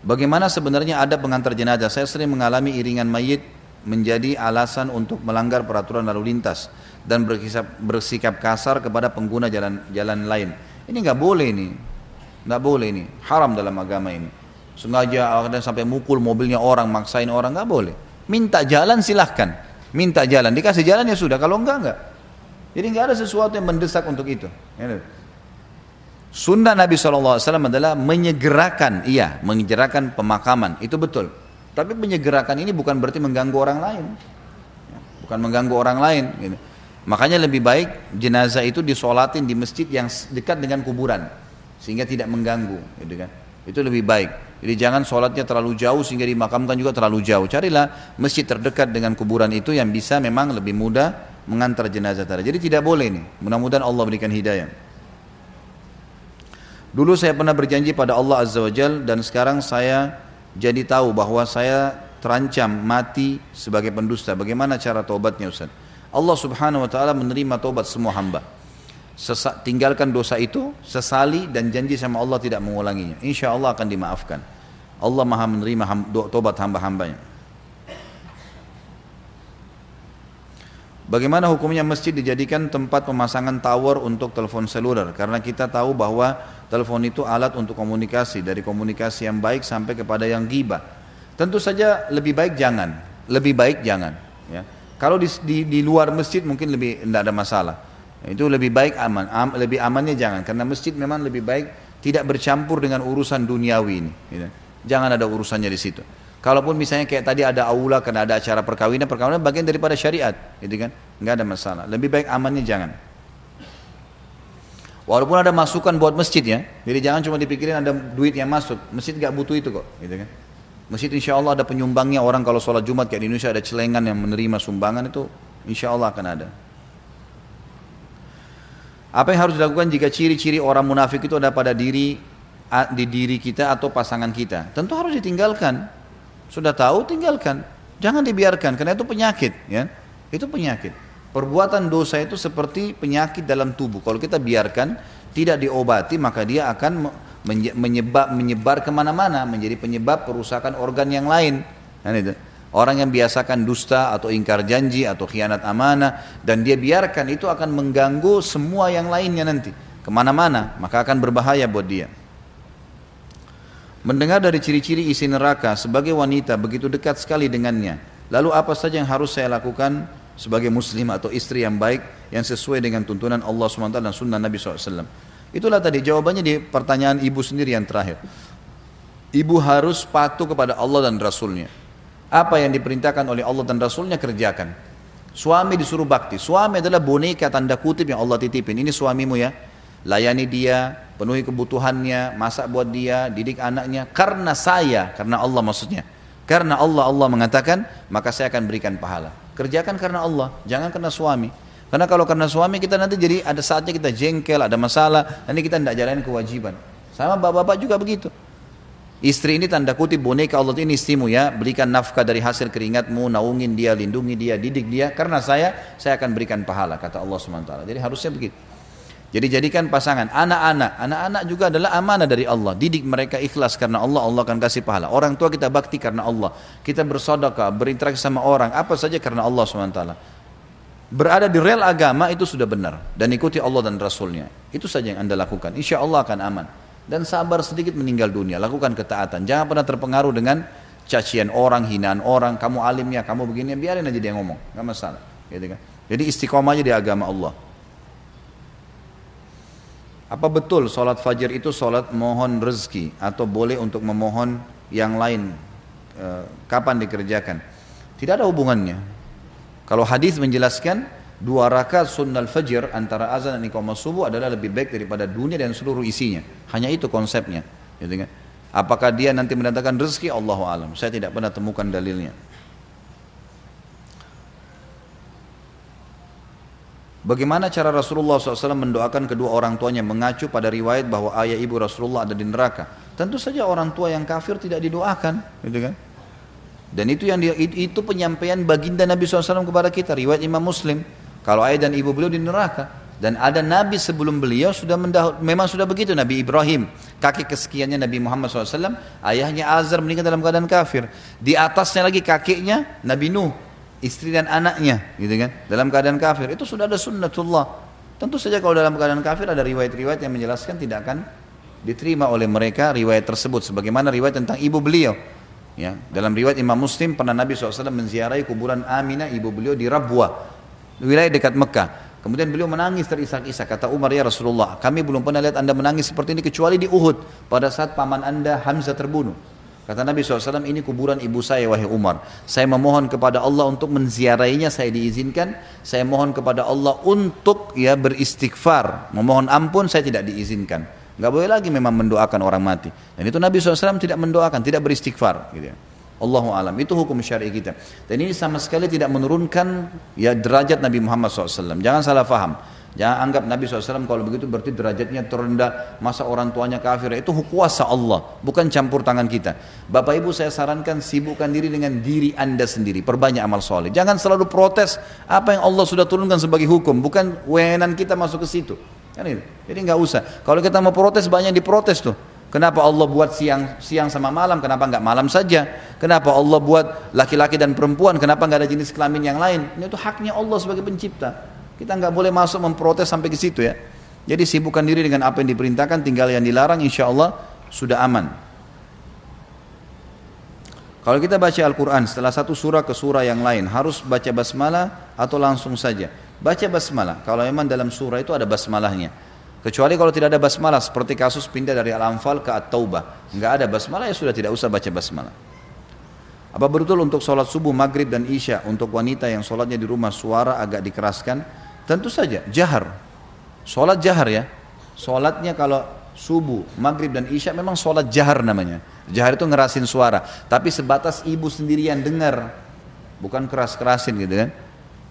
Bagaimana sebenarnya ada pengantar jenazah? Saya sering mengalami iringan mayit menjadi alasan untuk melanggar peraturan lalu lintas dan bersikap, bersikap kasar kepada pengguna jalan jalan lain. Ini nggak boleh ini, nggak boleh ini, haram dalam agama ini. Sengaja ada sampai mukul mobilnya orang, maksain orang nggak boleh. Minta jalan silahkan, minta jalan, dikasih jalan ya sudah. Kalau enggak enggak. Jadi nggak ada sesuatu yang mendesak untuk itu. Sunnah Nabi SAW adalah menyegerakan, iya, menyegerakan pemakaman, itu betul. Tapi menyegerakan ini bukan berarti mengganggu orang lain, bukan mengganggu orang lain. Gitu. Makanya lebih baik jenazah itu disolatin di masjid yang dekat dengan kuburan sehingga tidak mengganggu, gitu kan? Itu lebih baik. Jadi jangan sholatnya terlalu jauh sehingga dimakamkan juga terlalu jauh. Carilah masjid terdekat dengan kuburan itu yang bisa memang lebih mudah mengantar jenazah tadi. Jadi tidak boleh ini. Mudah-mudahan Allah berikan hidayah. Dulu saya pernah berjanji pada Allah Azza wa Jal dan sekarang saya jadi tahu bahwa saya terancam mati sebagai pendusta. Bagaimana cara taubatnya Ustaz? Allah subhanahu wa ta'ala menerima taubat semua hamba. Sesa, tinggalkan dosa itu, sesali dan janji sama Allah tidak mengulanginya. Insya Allah akan dimaafkan. Allah maha menerima ham, taubat hamba-hambanya. Bagaimana hukumnya masjid dijadikan tempat pemasangan tower untuk telepon seluler? Karena kita tahu bahwa telepon itu alat untuk komunikasi, dari komunikasi yang baik sampai kepada yang gibah. Tentu saja lebih baik jangan, lebih baik jangan. Ya. Kalau di, di, di luar masjid mungkin lebih tidak ada masalah. Itu lebih baik aman. Am, lebih amannya jangan karena masjid memang lebih baik tidak bercampur dengan urusan duniawi ini. Gitu. Jangan ada urusannya di situ. Kalaupun misalnya kayak tadi ada aula karena ada acara perkawinan, perkawinan bagian daripada syariat, gitu kan? Enggak ada masalah. Lebih baik amannya jangan. Walaupun ada masukan buat masjid ya, jadi jangan cuma dipikirin ada duit yang masuk. Masjid nggak butuh itu kok, gitu kan? Masjid insya Allah ada penyumbangnya orang kalau sholat Jumat kayak di Indonesia ada celengan yang menerima sumbangan itu insya Allah akan ada. Apa yang harus dilakukan jika ciri-ciri orang munafik itu ada pada diri di diri kita atau pasangan kita? Tentu harus ditinggalkan. Sudah tahu tinggalkan. Jangan dibiarkan karena itu penyakit ya. Itu penyakit. Perbuatan dosa itu seperti penyakit dalam tubuh. Kalau kita biarkan tidak diobati maka dia akan menyebar menyebar ke mana-mana menjadi penyebab kerusakan organ yang lain. Itu. Orang yang biasakan dusta atau ingkar janji atau khianat amanah dan dia biarkan itu akan mengganggu semua yang lainnya nanti. Ke mana-mana maka akan berbahaya buat dia. Mendengar dari ciri-ciri isi neraka sebagai wanita begitu dekat sekali dengannya lalu apa saja yang harus saya lakukan sebagai muslim atau istri yang baik yang sesuai dengan tuntunan Allah SWT dan sunnah Nabi SAW Itulah tadi jawabannya di pertanyaan ibu sendiri yang terakhir. Ibu harus patuh kepada Allah dan Rasulnya. Apa yang diperintahkan oleh Allah dan Rasulnya kerjakan. Suami disuruh bakti. Suami adalah boneka tanda kutip yang Allah titipin. Ini suamimu ya. Layani dia, penuhi kebutuhannya, masak buat dia, didik anaknya. Karena saya, karena Allah maksudnya. Karena Allah, Allah mengatakan, maka saya akan berikan pahala. Kerjakan karena Allah, jangan karena suami. Karena kalau karena suami kita nanti jadi ada saatnya kita jengkel, ada masalah, nanti kita tidak jalan kewajiban. Sama bapak-bapak juga begitu. Istri ini tanda kutip boneka Allah ini istrimu ya, berikan nafkah dari hasil keringatmu, naungin dia, lindungi dia, didik dia. Karena saya, saya akan berikan pahala, kata Allah SWT. Jadi harusnya begitu. Jadi jadikan pasangan. Anak-anak, anak-anak juga adalah amanah dari Allah. Didik mereka ikhlas karena Allah, Allah akan kasih pahala. Orang tua kita bakti karena Allah. Kita bersodokah, berinteraksi sama orang, apa saja karena Allah SWT berada di rel agama itu sudah benar. Dan ikuti Allah dan Rasulnya. Itu saja yang anda lakukan. Insya Allah akan aman. Dan sabar sedikit meninggal dunia. Lakukan ketaatan. Jangan pernah terpengaruh dengan cacian orang hinaan orang. Kamu alimnya kamu begini. Biarin aja dia ngomong. Nggak masalah. Gitu kan. Jadi istiqomah aja di agama Allah Apa betul sholat fajar itu sholat mohon rezeki atau boleh untuk memohon yang lain? E, kapan dikerjakan? Tidak ada hubungannya. Kalau hadis menjelaskan dua rakaat sunnah fajar antara azan dan iqamah subuh adalah lebih baik daripada dunia dan seluruh isinya. Hanya itu konsepnya. Kan? Apakah dia nanti mendatangkan rezeki? Allah alam. Saya tidak pernah temukan dalilnya. Bagaimana cara Rasulullah SAW mendoakan kedua orang tuanya mengacu pada riwayat bahwa ayah ibu Rasulullah ada di neraka? Tentu saja orang tua yang kafir tidak didoakan, gitu kan? Dan itu yang dia, itu penyampaian baginda Nabi SAW kepada kita, riwayat Imam Muslim. Kalau ayah dan ibu beliau di neraka, dan ada nabi sebelum beliau sudah mendahul, memang sudah begitu Nabi Ibrahim, kaki kesekiannya Nabi Muhammad SAW, ayahnya Azar meninggal dalam keadaan kafir. Di atasnya lagi kakeknya Nabi Nuh, istri dan anaknya, gitu kan? Dalam keadaan kafir itu sudah ada sunnatullah. Tentu saja kalau dalam keadaan kafir ada riwayat-riwayat yang menjelaskan tidak akan diterima oleh mereka riwayat tersebut. Sebagaimana riwayat tentang ibu beliau. Ya, dalam riwayat Imam Muslim pernah Nabi SAW menziarahi kuburan Aminah ibu beliau di Rabwa, wilayah dekat Mekah. Kemudian beliau menangis terisak-isak. Kata Umar, ya Rasulullah, kami belum pernah lihat anda menangis seperti ini kecuali di Uhud. Pada saat paman anda Hamzah terbunuh. Kata Nabi SAW, ini kuburan ibu saya wahai Umar. Saya memohon kepada Allah untuk menziarahinya, saya diizinkan. Saya mohon kepada Allah untuk ya beristighfar. Memohon ampun, saya tidak diizinkan. Gak boleh lagi memang mendoakan orang mati. Dan itu Nabi SAW tidak mendoakan, tidak beristighfar. Gitu ya. Allahu alam itu hukum syar'i kita dan ini sama sekali tidak menurunkan ya derajat Nabi Muhammad SAW jangan salah faham jangan anggap Nabi SAW kalau begitu berarti derajatnya terendah masa orang tuanya kafir itu kuasa Allah bukan campur tangan kita Bapak Ibu saya sarankan sibukkan diri dengan diri anda sendiri perbanyak amal soleh jangan selalu protes apa yang Allah sudah turunkan sebagai hukum bukan wewenang kita masuk ke situ kan jadi nggak usah kalau kita mau protes banyak diprotes tuh Kenapa Allah buat siang siang sama malam? Kenapa nggak malam saja? Kenapa Allah buat laki-laki dan perempuan? Kenapa nggak ada jenis kelamin yang lain? Ini itu haknya Allah sebagai pencipta. Kita nggak boleh masuk memprotes sampai ke situ ya. Jadi sibukkan diri dengan apa yang diperintahkan, tinggal yang dilarang, insya Allah sudah aman. Kalau kita baca Al-Quran setelah satu surah ke surah yang lain, harus baca basmalah atau langsung saja? Baca basmalah. Kalau memang dalam surah itu ada basmalahnya. Kecuali kalau tidak ada basmalah seperti kasus pindah dari Al-Anfal ke At-Taubah. Enggak ada basmalah ya sudah tidak usah baca basmalah. Apa betul untuk sholat subuh, maghrib dan isya untuk wanita yang sholatnya di rumah suara agak dikeraskan? Tentu saja, jahar. Sholat jahar ya. Sholatnya kalau subuh, maghrib dan isya memang sholat jahar namanya. Jahar itu ngerasin suara. Tapi sebatas ibu sendiri yang dengar. Bukan keras-kerasin gitu kan.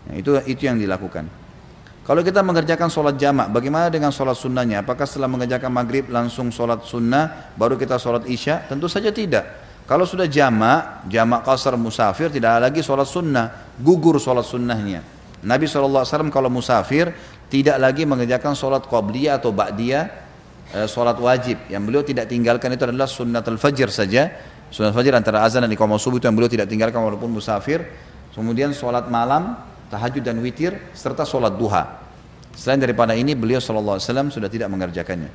Nah, itu itu yang dilakukan. Kalau kita mengerjakan sholat jamak, bagaimana dengan sholat sunnahnya? Apakah setelah mengerjakan maghrib langsung sholat sunnah, baru kita sholat isya? Tentu saja tidak. Kalau sudah jamak, jamak kasar musafir, tidak ada lagi sholat sunnah, gugur sholat sunnahnya. Nabi SAW kalau musafir, tidak lagi mengerjakan sholat qabliyah atau ba'diyah, eh, sholat wajib. Yang beliau tidak tinggalkan itu adalah sunnat al-fajr saja. Sunnat fajr antara azan dan iqamah subuh itu yang beliau tidak tinggalkan walaupun musafir. Kemudian sholat malam, tahajud dan witir serta sholat duha. Selain daripada ini beliau SAW sudah tidak mengerjakannya.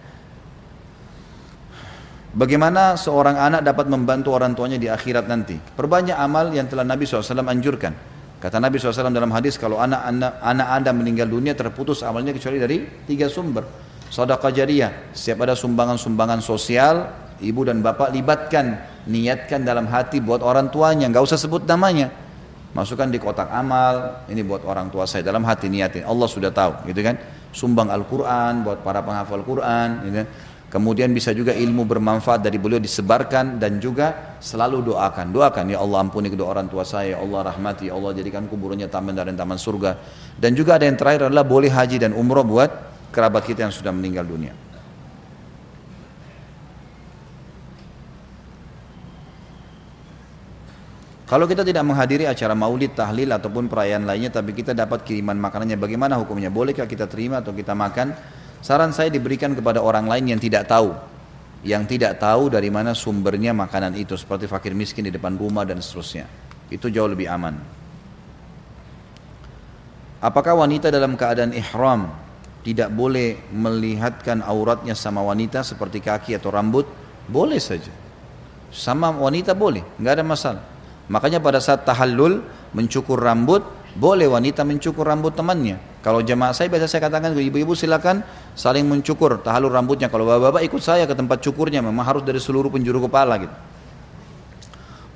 Bagaimana seorang anak dapat membantu orang tuanya di akhirat nanti? Perbanyak amal yang telah Nabi SAW anjurkan. Kata Nabi SAW dalam hadis kalau anak, anak anak anda meninggal dunia terputus amalnya kecuali dari tiga sumber. Sadaqah jariyah, setiap ada sumbangan-sumbangan sosial, ibu dan bapak libatkan, niatkan dalam hati buat orang tuanya, nggak usah sebut namanya masukkan di kotak amal ini buat orang tua saya dalam hati niatin Allah sudah tahu gitu kan sumbang Al-Quran buat para penghafal Quran gitu kan. Kemudian bisa juga ilmu bermanfaat dari beliau disebarkan dan juga selalu doakan. Doakan ya Allah ampuni kedua orang tua saya. Ya Allah rahmati. Ya Allah jadikan kuburannya taman dari taman surga. Dan juga ada yang terakhir adalah boleh haji dan umroh buat kerabat kita yang sudah meninggal dunia. Kalau kita tidak menghadiri acara maulid, tahlil ataupun perayaan lainnya tapi kita dapat kiriman makanannya bagaimana hukumnya? Bolehkah kita terima atau kita makan? Saran saya diberikan kepada orang lain yang tidak tahu. Yang tidak tahu dari mana sumbernya makanan itu seperti fakir miskin di depan rumah dan seterusnya. Itu jauh lebih aman. Apakah wanita dalam keadaan ihram tidak boleh melihatkan auratnya sama wanita seperti kaki atau rambut? Boleh saja. Sama wanita boleh, nggak ada masalah. Makanya pada saat tahallul mencukur rambut, boleh wanita mencukur rambut temannya. Kalau jemaah saya biasa saya katakan ibu-ibu silakan saling mencukur tahalur rambutnya. Kalau bapak-bapak ikut saya ke tempat cukurnya memang harus dari seluruh penjuru kepala gitu.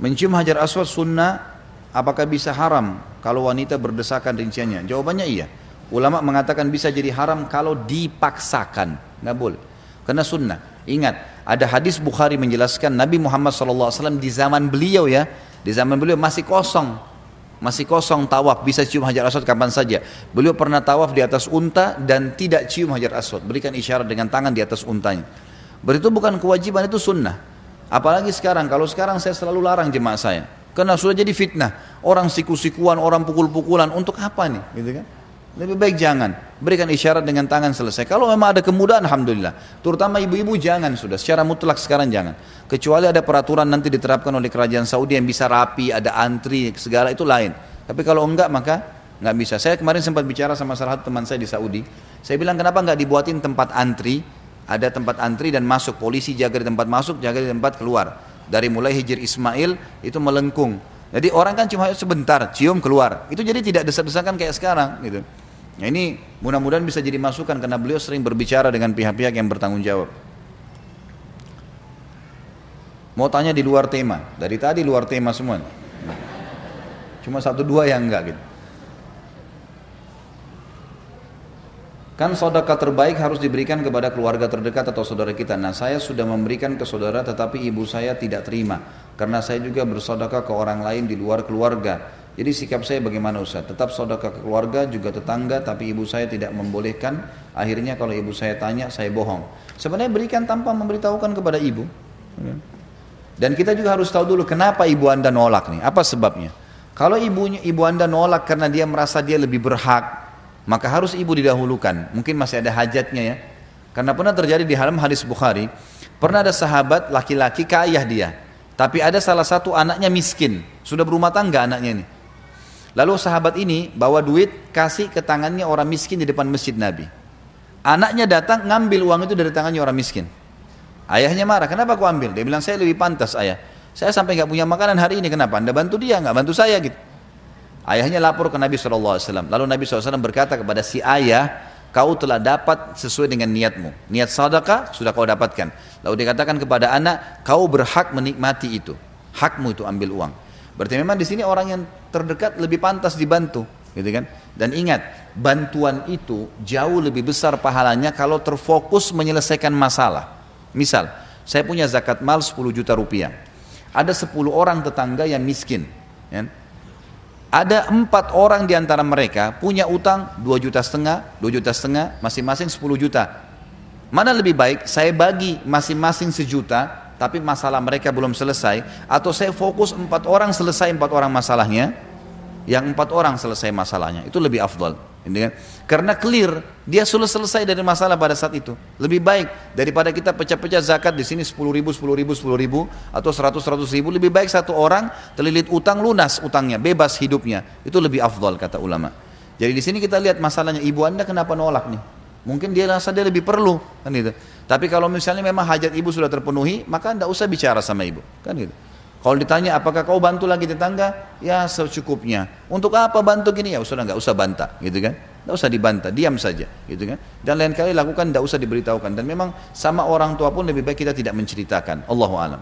Mencium hajar aswad sunnah apakah bisa haram kalau wanita berdesakan rinciannya? Jawabannya iya. Ulama mengatakan bisa jadi haram kalau dipaksakan. Nggak boleh. Karena sunnah. Ingat, ada hadis Bukhari menjelaskan Nabi Muhammad SAW di zaman beliau ya, di zaman beliau masih kosong masih kosong tawaf, bisa cium hajar aswad kapan saja. Beliau pernah tawaf di atas unta dan tidak cium hajar aswad. Berikan isyarat dengan tangan di atas untanya. Berarti itu bukan kewajiban, itu sunnah. Apalagi sekarang, kalau sekarang saya selalu larang jemaah saya. Karena sudah jadi fitnah. Orang siku-sikuan, orang pukul-pukulan, untuk apa nih? Gitu kan? Lebih baik jangan. Berikan isyarat dengan tangan selesai. Kalau memang ada kemudahan, Alhamdulillah. Terutama ibu-ibu jangan sudah. Secara mutlak sekarang jangan. Kecuali ada peraturan nanti diterapkan oleh kerajaan Saudi yang bisa rapi, ada antri, segala itu lain. Tapi kalau enggak maka nggak bisa. Saya kemarin sempat bicara sama salah satu teman saya di Saudi. Saya bilang kenapa nggak dibuatin tempat antri, ada tempat antri dan masuk polisi jaga di tempat masuk, jaga di tempat keluar. Dari mulai Hijir Ismail itu melengkung. Jadi orang kan cuma sebentar cium keluar. Itu jadi tidak desak-desakan kayak sekarang gitu. Nah ini mudah-mudahan bisa jadi masukan karena beliau sering berbicara dengan pihak-pihak yang bertanggung jawab. Mau tanya di luar tema, dari tadi luar tema semua. Cuma satu dua yang enggak gitu. Kan saudara terbaik harus diberikan kepada keluarga terdekat atau saudara kita. Nah saya sudah memberikan ke saudara tetapi ibu saya tidak terima. Karena saya juga bersodakah ke orang lain di luar keluarga. Jadi sikap saya bagaimana Ustaz? Tetap saudara ke keluarga juga tetangga tapi ibu saya tidak membolehkan. Akhirnya kalau ibu saya tanya saya bohong. Sebenarnya berikan tanpa memberitahukan kepada ibu. Dan kita juga harus tahu dulu kenapa ibu anda nolak nih. Apa sebabnya? Kalau ibunya ibu anda nolak karena dia merasa dia lebih berhak, maka harus ibu didahulukan. Mungkin masih ada hajatnya ya. Karena pernah terjadi di dalam hadis Bukhari, pernah ada sahabat laki-laki kaya dia, tapi ada salah satu anaknya miskin, sudah berumah tangga anaknya ini. Lalu sahabat ini bawa duit kasih ke tangannya orang miskin di depan masjid Nabi. Anaknya datang ngambil uang itu dari tangannya orang miskin. Ayahnya marah, kenapa kau ambil? Dia bilang saya lebih pantas ayah. Saya sampai nggak punya makanan hari ini, kenapa? Anda bantu dia, nggak bantu saya gitu. Ayahnya lapor ke Nabi SAW. Lalu Nabi SAW berkata kepada si ayah, kau telah dapat sesuai dengan niatmu. Niat sadaqah sudah kau dapatkan. Lalu dikatakan kepada anak, kau berhak menikmati itu. Hakmu itu ambil uang. Berarti memang di sini orang yang terdekat lebih pantas dibantu, gitu kan? Dan ingat, bantuan itu jauh lebih besar pahalanya kalau terfokus menyelesaikan masalah. Misal, saya punya zakat mal 10 juta rupiah. Ada 10 orang tetangga yang miskin. Ya? Ada empat orang di antara mereka punya utang 2 juta setengah, 2 juta setengah, masing-masing 10 juta. Mana lebih baik saya bagi masing-masing sejuta tapi masalah mereka belum selesai atau saya fokus empat orang selesai empat orang masalahnya yang empat orang selesai masalahnya itu lebih afdal kan? karena clear dia sudah selesai dari masalah pada saat itu lebih baik daripada kita pecah-pecah zakat di sini sepuluh ribu sepuluh ribu sepuluh ribu atau seratus seratus ribu lebih baik satu orang terlilit utang lunas utangnya bebas hidupnya itu lebih afdal kata ulama jadi di sini kita lihat masalahnya ibu anda kenapa nolak nih Mungkin dia rasa dia lebih perlu, kan gitu. Tapi kalau misalnya memang hajat ibu sudah terpenuhi, maka tidak usah bicara sama ibu, kan gitu. Kalau ditanya apakah kau bantu lagi tetangga, ya secukupnya. Untuk apa bantu gini ya sudah nggak usah bantah, gitu kan? Tidak usah dibantah, diam saja, gitu kan? Dan lain kali lakukan tidak usah diberitahukan. Dan memang sama orang tua pun lebih baik kita tidak menceritakan. Allahu alam.